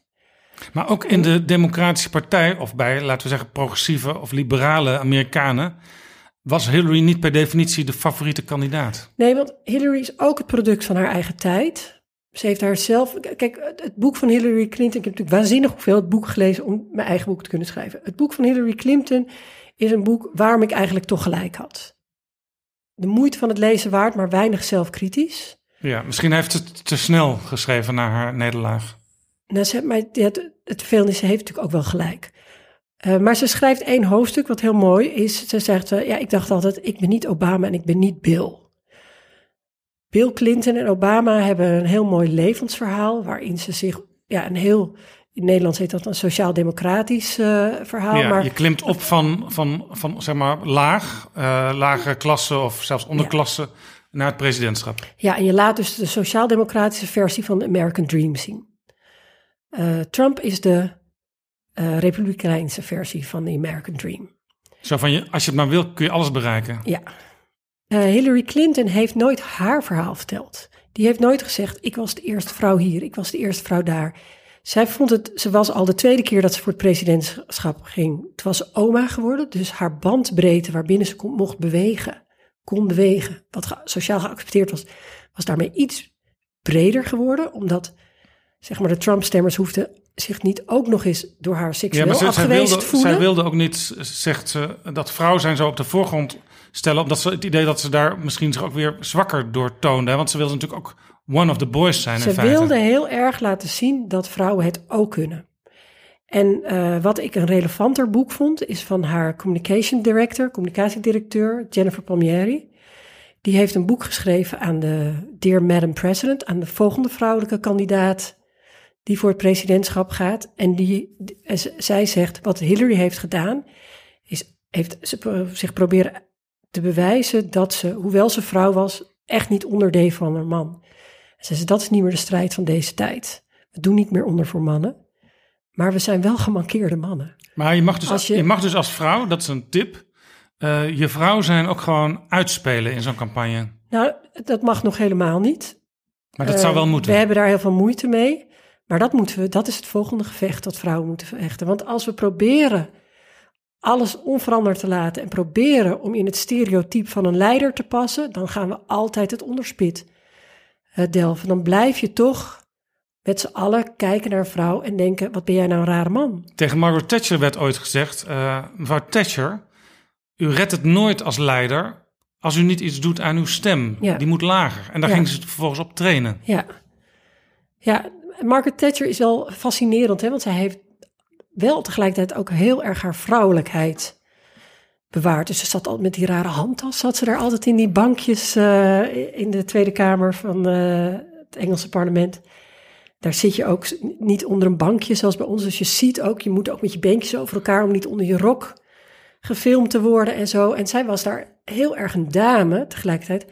[SPEAKER 5] Maar ook in de Democratische Partij, of bij, laten we zeggen, progressieve of liberale Amerikanen, was Hillary niet per definitie de favoriete kandidaat.
[SPEAKER 3] Nee, want Hillary is ook het product van haar eigen tijd. Ze heeft haar zelf. Kijk, het boek van Hillary Clinton. Ik heb natuurlijk waanzinnig veel het boek gelezen om mijn eigen boek te kunnen schrijven. Het boek van Hillary Clinton is een boek waarom ik eigenlijk toch gelijk had. De moeite van het lezen waard, maar weinig zelfkritisch.
[SPEAKER 5] Ja, misschien heeft het te snel geschreven na haar nederlaag.
[SPEAKER 3] Nou, ze, maar het, het vervelende is, ze heeft natuurlijk ook wel gelijk. Uh, maar ze schrijft één hoofdstuk wat heel mooi is. Ze zegt, uh, ja, ik dacht altijd, ik ben niet Obama en ik ben niet Bill. Bill Clinton en Obama hebben een heel mooi levensverhaal, waarin ze zich, ja, een heel, in Nederland heet dat een sociaal-democratisch uh, verhaal.
[SPEAKER 5] Ja,
[SPEAKER 3] maar
[SPEAKER 5] je klimt op van, van, van zeg maar, laag, uh, lage klasse of zelfs onderklasse ja. naar het presidentschap.
[SPEAKER 3] Ja, en je laat dus de sociaal-democratische versie van de American Dream zien. Uh, Trump is de uh, republikeinse versie van de American Dream.
[SPEAKER 5] Zo van, je, als je het maar wil, kun je alles bereiken.
[SPEAKER 3] Ja. Uh, Hillary Clinton heeft nooit haar verhaal verteld. Die heeft nooit gezegd, ik was de eerste vrouw hier, ik was de eerste vrouw daar. Zij vond het, ze was al de tweede keer dat ze voor het presidentschap ging. Toen was oma geworden, dus haar bandbreedte waarbinnen ze kon, mocht bewegen, kon bewegen, wat ge, sociaal geaccepteerd was, was daarmee iets breder geworden, omdat zeg maar de Trump-stemmers hoefden zich niet ook nog eens door haar seksueel
[SPEAKER 5] ja, maar ze,
[SPEAKER 3] afgewezen
[SPEAKER 5] zij wilde,
[SPEAKER 3] voelen.
[SPEAKER 5] Zij wilde ook niet, zegt ze, dat vrouw zijn zo op de voorgrond stellen. Omdat ze het idee dat ze daar misschien zich ook weer zwakker door toonde. Want ze wilde natuurlijk ook one of the boys zijn
[SPEAKER 3] Ze
[SPEAKER 5] in feite.
[SPEAKER 3] wilde heel erg laten zien dat vrouwen het ook kunnen. En uh, wat ik een relevanter boek vond, is van haar communication director, communicatiedirecteur, Jennifer Palmieri. Die heeft een boek geschreven aan de Dear Madam President, aan de volgende vrouwelijke kandidaat die voor het presidentschap gaat. En die, zij zegt, wat Hillary heeft gedaan, is, heeft ze zich proberen te bewijzen dat ze, hoewel ze vrouw was, echt niet onderdeed van haar man. Ze zei, dat is niet meer de strijd van deze tijd. We doen niet meer onder voor mannen. Maar we zijn wel gemankeerde mannen.
[SPEAKER 5] Maar je mag dus als, je, mag dus als vrouw, dat is een tip, uh, je vrouw zijn ook gewoon uitspelen in zo'n campagne.
[SPEAKER 3] Nou, dat mag nog helemaal niet.
[SPEAKER 5] Maar dat zou wel
[SPEAKER 3] uh,
[SPEAKER 5] moeten.
[SPEAKER 3] We hebben daar heel veel moeite mee. Maar dat moeten we, dat is het volgende gevecht dat vrouwen moeten vechten. Want als we proberen alles onveranderd te laten en proberen om in het stereotype van een leider te passen, dan gaan we altijd het onderspit uh, delven. Dan blijf je toch met z'n allen kijken naar een vrouw en denken: wat ben jij nou een rare man?
[SPEAKER 5] Tegen Margaret Thatcher werd ooit gezegd: uh, mevrouw Thatcher, u redt het nooit als leider als u niet iets doet aan uw stem.
[SPEAKER 3] Ja.
[SPEAKER 5] Die moet lager. En daar
[SPEAKER 3] Ja.
[SPEAKER 5] ging ze vervolgens op trainen.
[SPEAKER 3] Ja, ja Margaret Thatcher is wel fascinerend, hè, want zij heeft wel tegelijkertijd ook heel erg haar vrouwelijkheid bewaard. Dus ze zat altijd met die rare handtas, zat ze daar altijd in die bankjes eh, in de Tweede Kamer van eh, het Engelse parlement. Daar zit je ook niet onder een bankje zoals bij ons. Dus je ziet ook, je moet ook met je beentjes over elkaar om niet onder je rok gefilmd te worden en zo. En zij was daar heel erg een dame tegelijkertijd.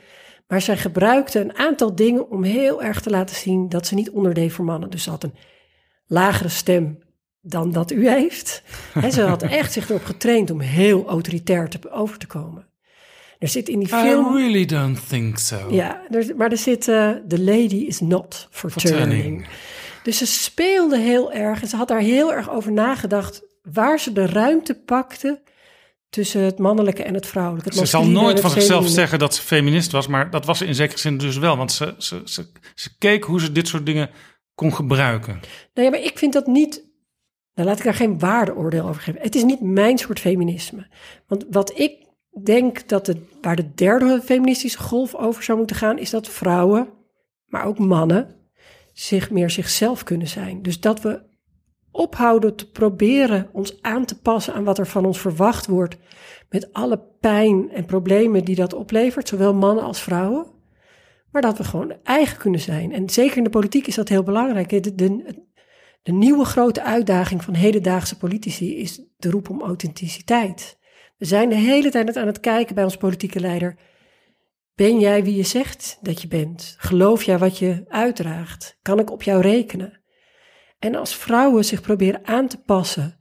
[SPEAKER 3] Maar zij gebruikte een aantal dingen om heel erg te laten zien dat ze niet onderdeed voor mannen. Dus ze had een lagere stem dan dat u heeft. En ze had echt zich erop getraind om heel autoritair te, over te komen. Er zit in die film...
[SPEAKER 5] I really don't think so.
[SPEAKER 3] Ja, er, maar er zit... eh, The lady is not for,
[SPEAKER 5] For
[SPEAKER 3] turning.
[SPEAKER 5] turning.
[SPEAKER 3] Dus ze speelde heel erg en ze had daar heel erg over nagedacht... waar ze de ruimte pakte tussen het mannelijke en het vrouwelijke. Het
[SPEAKER 5] Ze zal nooit van zichzelf zeggen dat ze feminist was, maar dat was ze in zekere zin dus wel. Want ze, ze, ze, ze keek hoe ze dit soort dingen kon gebruiken.
[SPEAKER 3] Nou ja, maar ik vind dat niet. Nou, laat ik daar geen waardeoordeel over geven. Het is niet mijn soort feminisme. Want wat ik denk dat het, waar de derde feministische golf over zou moeten gaan, is dat vrouwen, maar ook mannen, zich meer zichzelf kunnen zijn. Dus dat we ophouden te proberen ons aan te passen aan wat er van ons verwacht wordt, met alle pijn en problemen die dat oplevert, zowel mannen als vrouwen. Maar dat we gewoon eigen kunnen zijn. En zeker in de politiek is dat heel belangrijk. De, de, de nieuwe grote uitdaging van hedendaagse politici is de roep om authenticiteit. We zijn de hele tijd aan het kijken bij ons politieke leider. Ben jij wie je zegt dat je bent? Geloof jij wat je uitdraagt? Kan ik op jou rekenen? En als vrouwen zich proberen aan te passen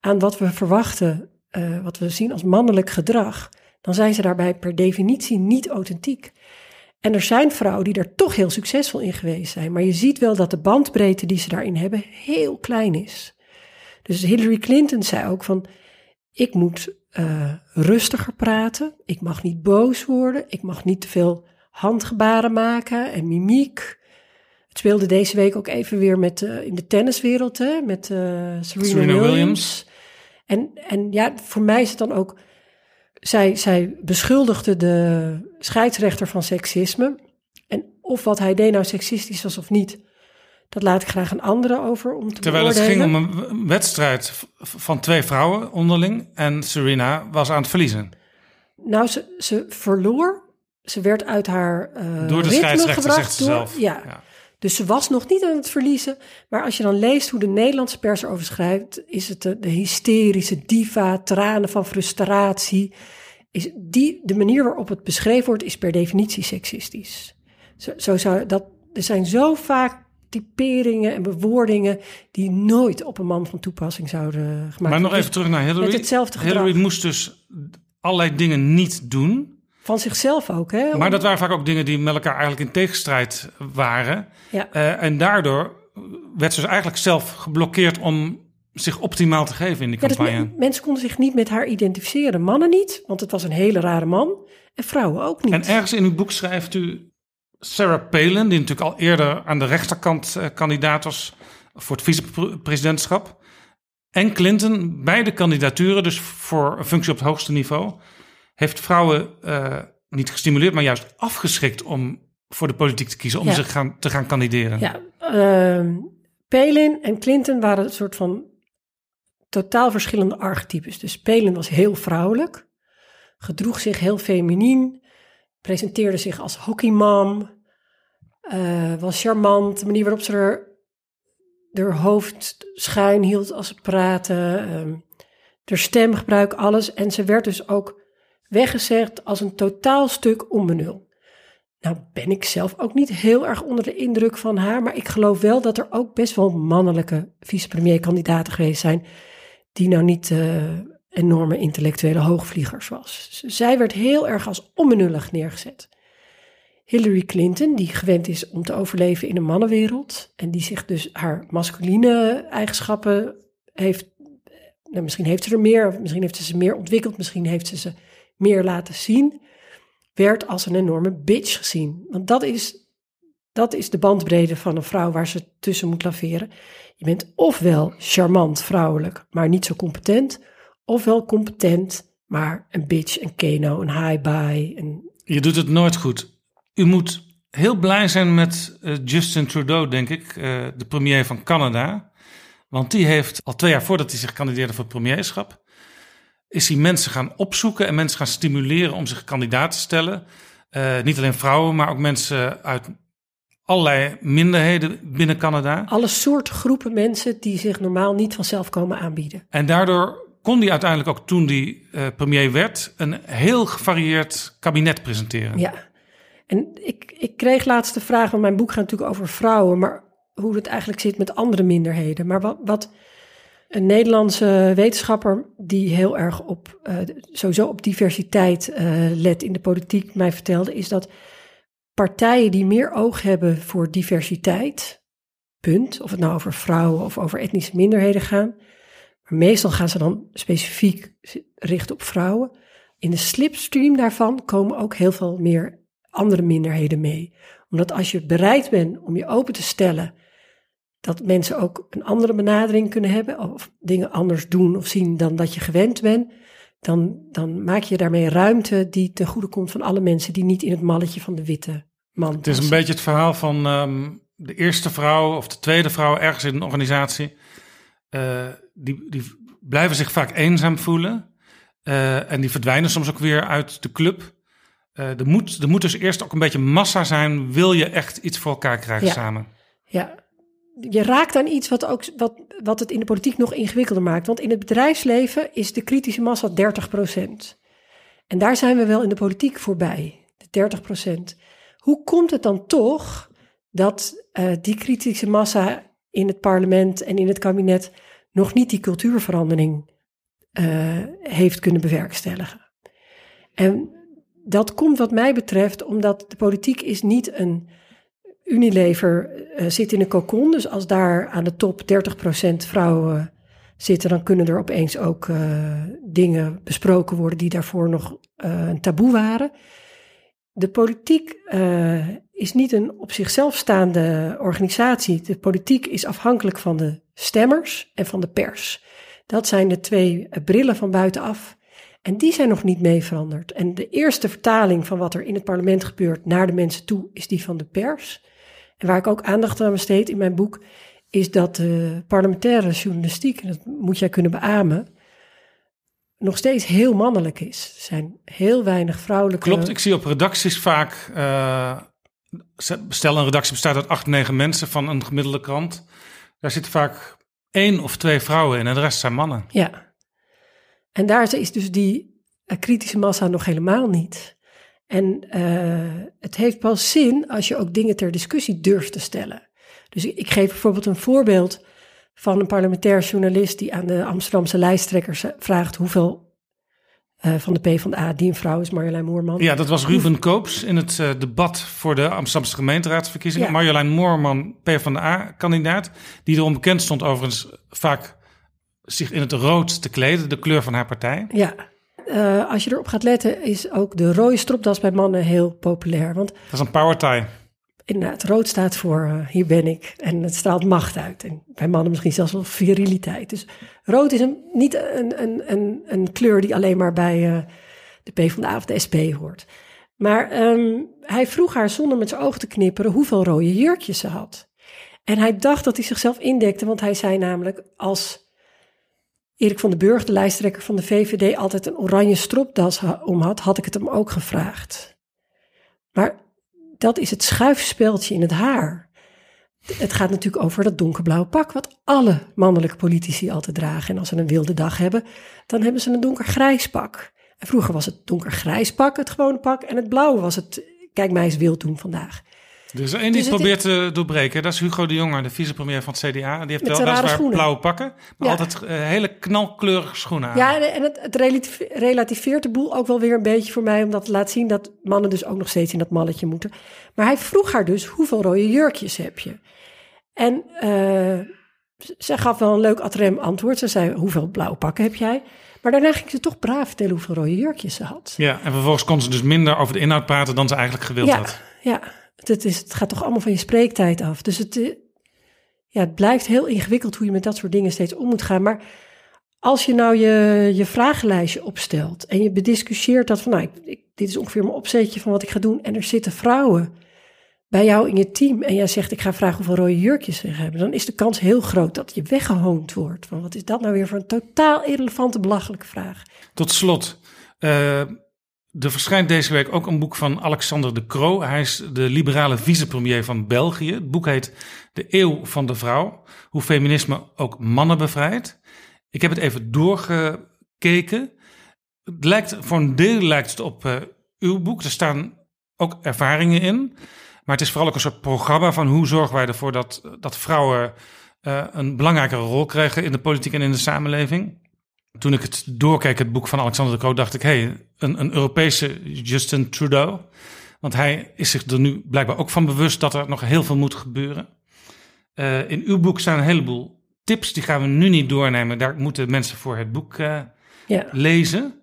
[SPEAKER 3] aan wat we verwachten, eh, wat we zien als mannelijk gedrag, dan zijn ze daarbij per definitie niet authentiek. En er zijn vrouwen die daar toch heel succesvol in geweest zijn. Maar je ziet wel dat de bandbreedte die ze daarin hebben heel klein is. Dus Hillary Clinton zei ook van, ik moet eh, rustiger praten. Ik mag niet boos worden. Ik mag niet te veel handgebaren maken en mimiek. Het speelde deze week ook even weer met, eh, in de tenniswereld, hè, met eh, Serena,
[SPEAKER 5] Serena
[SPEAKER 3] Williams.
[SPEAKER 5] Williams.
[SPEAKER 3] En, en ja, voor mij is het dan ook zij, zij beschuldigde de scheidsrechter van seksisme. En of wat hij deed nou seksistisch was of niet, dat laat ik graag een andere over om te
[SPEAKER 5] Terwijl het ging om een wedstrijd van twee vrouwen onderling. En Serena was aan het verliezen.
[SPEAKER 3] Nou, ze, ze verloor. Ze werd uit haar eh
[SPEAKER 5] Door de
[SPEAKER 3] ritme
[SPEAKER 5] scheidsrechter,
[SPEAKER 3] gebracht.
[SPEAKER 5] zegt ze
[SPEAKER 3] door,
[SPEAKER 5] zelf.
[SPEAKER 3] Ja.
[SPEAKER 5] Ja.
[SPEAKER 3] Dus ze was nog niet aan het verliezen. Maar als je dan leest hoe de Nederlandse pers erover schrijft, is het de, de hysterische diva, tranen van frustratie. Is die, de manier waarop het beschreven wordt, is per definitie seksistisch. Zo, zo zou dat, er zijn zo vaak typeringen en bewoordingen die nooit op een man van toepassing zouden gemaakt
[SPEAKER 5] Maar nog even terug naar Hillary.
[SPEAKER 3] Met hetzelfde gedrag.
[SPEAKER 5] Hillary moest dus allerlei dingen niet doen.
[SPEAKER 3] Van zichzelf ook, hè?
[SPEAKER 5] Maar dat waren vaak ook dingen die met elkaar eigenlijk in tegenstrijd waren.
[SPEAKER 3] Ja.
[SPEAKER 5] Eh, en daardoor werd ze dus eigenlijk zelf geblokkeerd om zich optimaal te geven in die
[SPEAKER 3] Ja, dus
[SPEAKER 5] campagne.
[SPEAKER 3] men- mensen konden zich niet met haar identificeren. Mannen niet, want het was een hele rare man. En vrouwen ook niet.
[SPEAKER 5] En ergens in uw boek schrijft u Sarah Palin, die natuurlijk al eerder aan de rechterkant eh, kandidaat was voor het vicepresidentschap. En Clinton, beide kandidaturen, dus voor een functie op het hoogste niveau, heeft vrouwen eh, niet gestimuleerd, maar juist afgeschrikt om voor de politiek te kiezen, om
[SPEAKER 3] Ja.
[SPEAKER 5] zich gaan, te gaan kandideren.
[SPEAKER 3] Ja, ehm, Palin en Clinton waren een soort van totaal verschillende archetypes. De Spelen was heel vrouwelijk, gedroeg zich heel feminien, presenteerde zich als hockeymam, uh, was charmant, de manier waarop ze er, haar hoofd schuin hield als ze praatte, um, haar stemgebruik, alles. En ze werd dus ook weggezegd als een totaal stuk onbenul. Nou ben ik zelf ook niet heel erg onder de indruk van haar, maar ik geloof wel dat er ook best wel mannelijke vicepremierkandidaten geweest zijn die nou niet uh, enorme intellectuele hoogvliegers was. Zij werd heel erg als onbenullig neergezet. Hillary Clinton, die gewend is om te overleven in een mannenwereld en die zich dus haar masculine eigenschappen heeft, nou, misschien heeft ze er meer, misschien heeft ze ze meer ontwikkeld, misschien heeft ze ze meer laten zien, werd als een enorme bitch gezien. Want dat is, dat is de bandbreedte van een vrouw waar ze tussen moet laveren. Je bent ofwel charmant vrouwelijk, maar niet zo competent, ofwel competent, maar een bitch, een keno, een high-bye.
[SPEAKER 5] Je doet het nooit goed. U moet heel blij zijn met uh, Justin Trudeau, denk ik, uh, de premier van Canada. Want die heeft al twee jaar voordat hij zich kandideerde voor premierschap, is hij mensen gaan opzoeken en mensen gaan stimuleren om zich kandidaat te stellen. Uh, niet alleen vrouwen, maar ook mensen uit allerlei minderheden binnen Canada.
[SPEAKER 3] Alle soorten groepen mensen die zich normaal niet vanzelf komen aanbieden.
[SPEAKER 5] En daardoor kon hij uiteindelijk ook toen hij uh, premier werd een heel gevarieerd kabinet presenteren.
[SPEAKER 3] Ja, en ik, ik kreeg laatst de vraag, want mijn boek gaat natuurlijk over vrouwen, maar hoe het eigenlijk zit met andere minderheden. Maar wat, wat een Nederlandse wetenschapper die heel erg op, uh, sowieso op diversiteit uh, let in de politiek mij vertelde, is dat partijen die meer oog hebben voor diversiteit, punt, of het nou over vrouwen of over etnische minderheden gaan, maar meestal gaan ze dan specifiek richten op vrouwen. In de slipstream daarvan komen ook heel veel meer andere minderheden mee. Omdat als je bereid bent om je open te stellen dat mensen ook een andere benadering kunnen hebben of dingen anders doen of zien dan dat je gewend bent, dan, dan maak je daarmee ruimte die ten goede komt van alle mensen die niet in het malletje van de witte man
[SPEAKER 5] Het is een beetje het verhaal van um, de eerste vrouw of de tweede vrouw ergens in een organisatie. Uh, die, die blijven zich vaak eenzaam voelen uh, en die verdwijnen soms ook weer uit de club. Uh, er, moet, er moet dus eerst ook een beetje massa zijn, wil je echt iets voor elkaar krijgen
[SPEAKER 3] ja.
[SPEAKER 5] samen.
[SPEAKER 3] Ja, je raakt aan iets wat, ook, wat, wat het in de politiek nog ingewikkelder maakt. Want in het bedrijfsleven is de kritische massa 30% En daar zijn we wel in de politiek voorbij, de 30% Hoe komt het dan toch dat uh, die kritische massa in het parlement en in het kabinet nog niet die cultuurverandering uh, heeft kunnen bewerkstelligen? En dat komt wat mij betreft omdat de politiek is niet een Unilever uh, zit in een cocon. Dus als daar aan de top 30% vrouwen zitten, dan kunnen er opeens ook uh, dingen besproken worden die daarvoor nog uh, een taboe waren. De politiek is niet een op zichzelf staande organisatie. De politiek is afhankelijk van de stemmers en van de pers. Dat zijn de twee brillen van buitenaf. En die zijn nog niet mee veranderd. En de eerste vertaling van wat er in het parlement gebeurt naar de mensen toe is die van de pers. En waar ik ook aandacht aan besteed in mijn boek, is dat de parlementaire journalistiek, en dat moet jij kunnen beamen, nog steeds heel mannelijk is. Er zijn heel weinig vrouwelijke.
[SPEAKER 5] Klopt, ik zie op redacties vaak. Uh, stel, een redactie bestaat uit acht, negen mensen van een gemiddelde krant. Daar zitten vaak één of twee vrouwen in en de rest zijn mannen.
[SPEAKER 3] Ja. En daar is dus die kritische massa nog helemaal niet. En uh, het heeft pas zin als je ook dingen ter discussie durft te stellen. Dus ik, ik geef bijvoorbeeld een voorbeeld van een parlementair journalist die aan de Amsterdamse lijsttrekkers vraagt hoeveel uh, van de PvdA die een vrouw is, Marjolein Moorman.
[SPEAKER 5] Ja, dat was Ruben Koops in het uh, debat voor de Amsterdamse gemeenteraadsverkiezingen. Ja. Marjolein Moorman, PvdA-kandidaat, die erom bekend stond overigens vaak zich in het rood te kleden, de kleur van haar partij.
[SPEAKER 3] Ja, uh, als je erop gaat letten, is ook de rode stropdas bij mannen heel populair. Want
[SPEAKER 5] dat is een power tie.
[SPEAKER 3] Inderdaad, rood staat voor uh, hier ben ik en het straalt macht uit. En bij mannen misschien zelfs wel viriliteit. Dus rood is een, niet een, een, een, een kleur die alleen maar bij uh, de PvdA of de SP hoort. Maar um, hij vroeg haar zonder met zijn ogen te knipperen hoeveel rode jurkjes ze had. En hij dacht dat hij zichzelf indekte, want hij zei namelijk als Erik van den Burg, de lijsttrekker van de VVD, altijd een oranje stropdas om had, had ik het hem ook gevraagd. Maar dat is het schuifspeldje in het haar. Het gaat natuurlijk over dat donkerblauwe pak, wat alle mannelijke politici altijd dragen. En als ze een wilde dag hebben, dan hebben ze een donkergrijs pak. En vroeger was het donkergrijs pak, het gewone pak, en het blauwe was het, kijk mij eens wild doen vandaag.
[SPEAKER 5] Er is één die
[SPEAKER 3] Dus
[SPEAKER 5] probeert te doorbreken. Dat is Hugo de Jonge, de vicepremier van het CDA. Die heeft
[SPEAKER 3] Met
[SPEAKER 5] wel weliswaar
[SPEAKER 3] schoenen.
[SPEAKER 5] blauwe pakken, maar
[SPEAKER 3] Ja.
[SPEAKER 5] altijd eh, hele knalkleurige schoenen aan.
[SPEAKER 3] Ja, en- het, het relativeert de boel ook wel weer een beetje voor mij, omdat het laat zien dat mannen dus ook nog steeds in dat malletje moeten. Maar hij vroeg haar dus, hoeveel rode jurkjes heb je? En eh, z- zij gaf wel een leuk atrem antwoord. Ze zei, hoeveel blauwe pakken heb jij? Maar daarna ging ze toch braaf vertellen hoeveel rode jurkjes ze had.
[SPEAKER 5] Ja, en vervolgens kon ze dus minder over de inhoud praten dan ze eigenlijk gewild
[SPEAKER 3] ja,
[SPEAKER 5] had.
[SPEAKER 3] ja het gaat toch allemaal van je spreektijd af. Dus het, eh, ja, het blijft heel ingewikkeld hoe je met dat soort dingen steeds om moet gaan. Maar als je nou je, je vragenlijstje opstelt en je bediscussieert dat van, nou, dit is ongeveer mijn opzetje van wat ik ga doen. En er zitten vrouwen bij jou in je team en jij zegt, ik ga vragen hoeveel rode jurkjes ze hebben. Dan is de kans heel groot dat je weggehoond wordt. Van, wat is dat nou weer voor een totaal irrelevante, belachelijke vraag?
[SPEAKER 5] Tot slot, eh, er verschijnt deze week ook een boek van Alexander de Croo. Hij is de liberale vicepremier van België. Het boek heet De Eeuw van de Vrouw. Hoe feminisme ook mannen bevrijdt. Ik heb het even doorgekeken. Het lijkt, voor een deel lijkt het op eh, uw boek. Er staan ook ervaringen in. Maar het is vooral ook een soort programma van hoe zorgen wij ervoor dat, dat vrouwen eh, een belangrijkere rol krijgen in de politiek en in de samenleving. Toen ik het doorkeek, het boek van Alexander de Croo, dacht ik: hé, hey, een, een Europese Justin Trudeau. Want hij is zich er nu blijkbaar ook van bewust dat er nog heel veel moet gebeuren. Eh, in uw boek staan een heleboel tips, die gaan we nu niet doornemen. Daar moeten mensen voor het boek eh,
[SPEAKER 3] Ja.
[SPEAKER 5] lezen.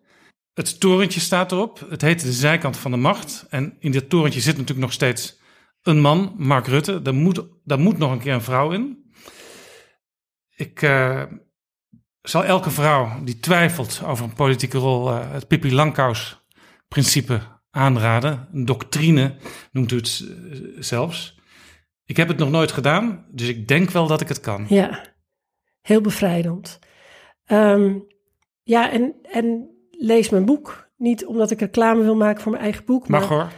[SPEAKER 5] Het torentje staat erop. Het heet De Zijkant van de Macht. En in dit torentje zit natuurlijk nog steeds een man, Mark Rutte. Daar moet, daar moet nog een keer een vrouw in. Ik eh, zal elke vrouw die twijfelt over een politieke rol eh, het Pippi Langkous principe aanraden. Een doctrine noemt u het eh, zelfs. Ik heb het nog nooit gedaan, dus ik denk wel dat ik het kan.
[SPEAKER 3] Ja, heel bevrijdend. Ehm, ja, en, en lees mijn boek. Niet omdat ik reclame wil maken voor mijn eigen boek.
[SPEAKER 5] Mag
[SPEAKER 3] maar,
[SPEAKER 5] hoor.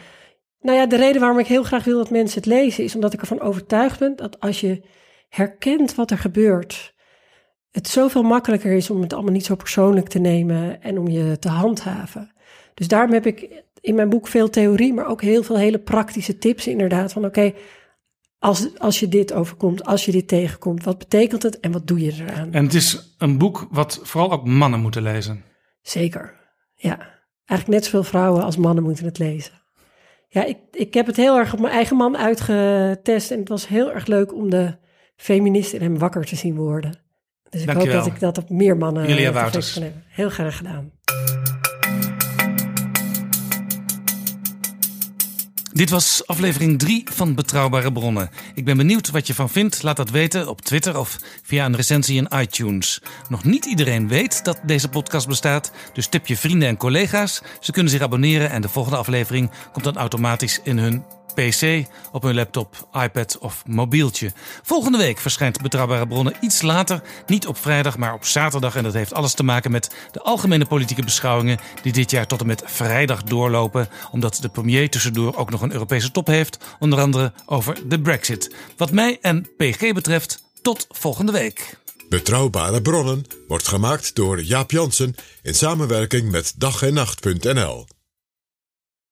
[SPEAKER 3] Nou ja, de reden waarom ik heel graag wil dat mensen het lezen... is omdat ik ervan overtuigd ben dat als je herkent wat er gebeurt... het zoveel makkelijker is om het allemaal niet zo persoonlijk te nemen... en om je te handhaven. Dus daarom heb ik in mijn boek veel theorie... maar ook heel veel hele praktische tips inderdaad. Van oké, als, als je dit overkomt, als je dit tegenkomt... wat betekent het en wat doe je eraan?
[SPEAKER 5] En het is een boek wat vooral ook mannen moeten lezen.
[SPEAKER 3] Zeker, ja. Eigenlijk net zoveel vrouwen als mannen moeten het lezen. Ja, ik, ik heb het heel erg op mijn eigen man uitgetest... en het was heel erg leuk om de feminist in hem wakker te zien worden. Dus ik hoop dat ik dat op meer mannen...
[SPEAKER 5] Julia
[SPEAKER 3] eh,
[SPEAKER 5] Wouters.
[SPEAKER 3] kan hebben. Heel graag gedaan.
[SPEAKER 5] Dit was aflevering 3 van Betrouwbare Bronnen. Ik ben benieuwd wat je van vindt. Laat dat weten op Twitter of via een recensie in iTunes. Nog niet iedereen weet dat deze podcast bestaat, dus tip je vrienden en collega's. Ze kunnen zich abonneren en de volgende aflevering komt dan automatisch in hun PC, op hun laptop, iPad of mobieltje. Volgende week verschijnt Betrouwbare Bronnen iets later. Niet op vrijdag, maar op zaterdag. En dat heeft alles te maken met de algemene politieke beschouwingen... die dit jaar tot en met vrijdag doorlopen. Omdat de premier tussendoor ook nog een Europese top heeft. Onder andere over de brexit. Wat mij en PG betreft, tot volgende week.
[SPEAKER 4] Betrouwbare bronnen wordt gemaakt door Jaap Jansen in samenwerking met dag en nacht.nl.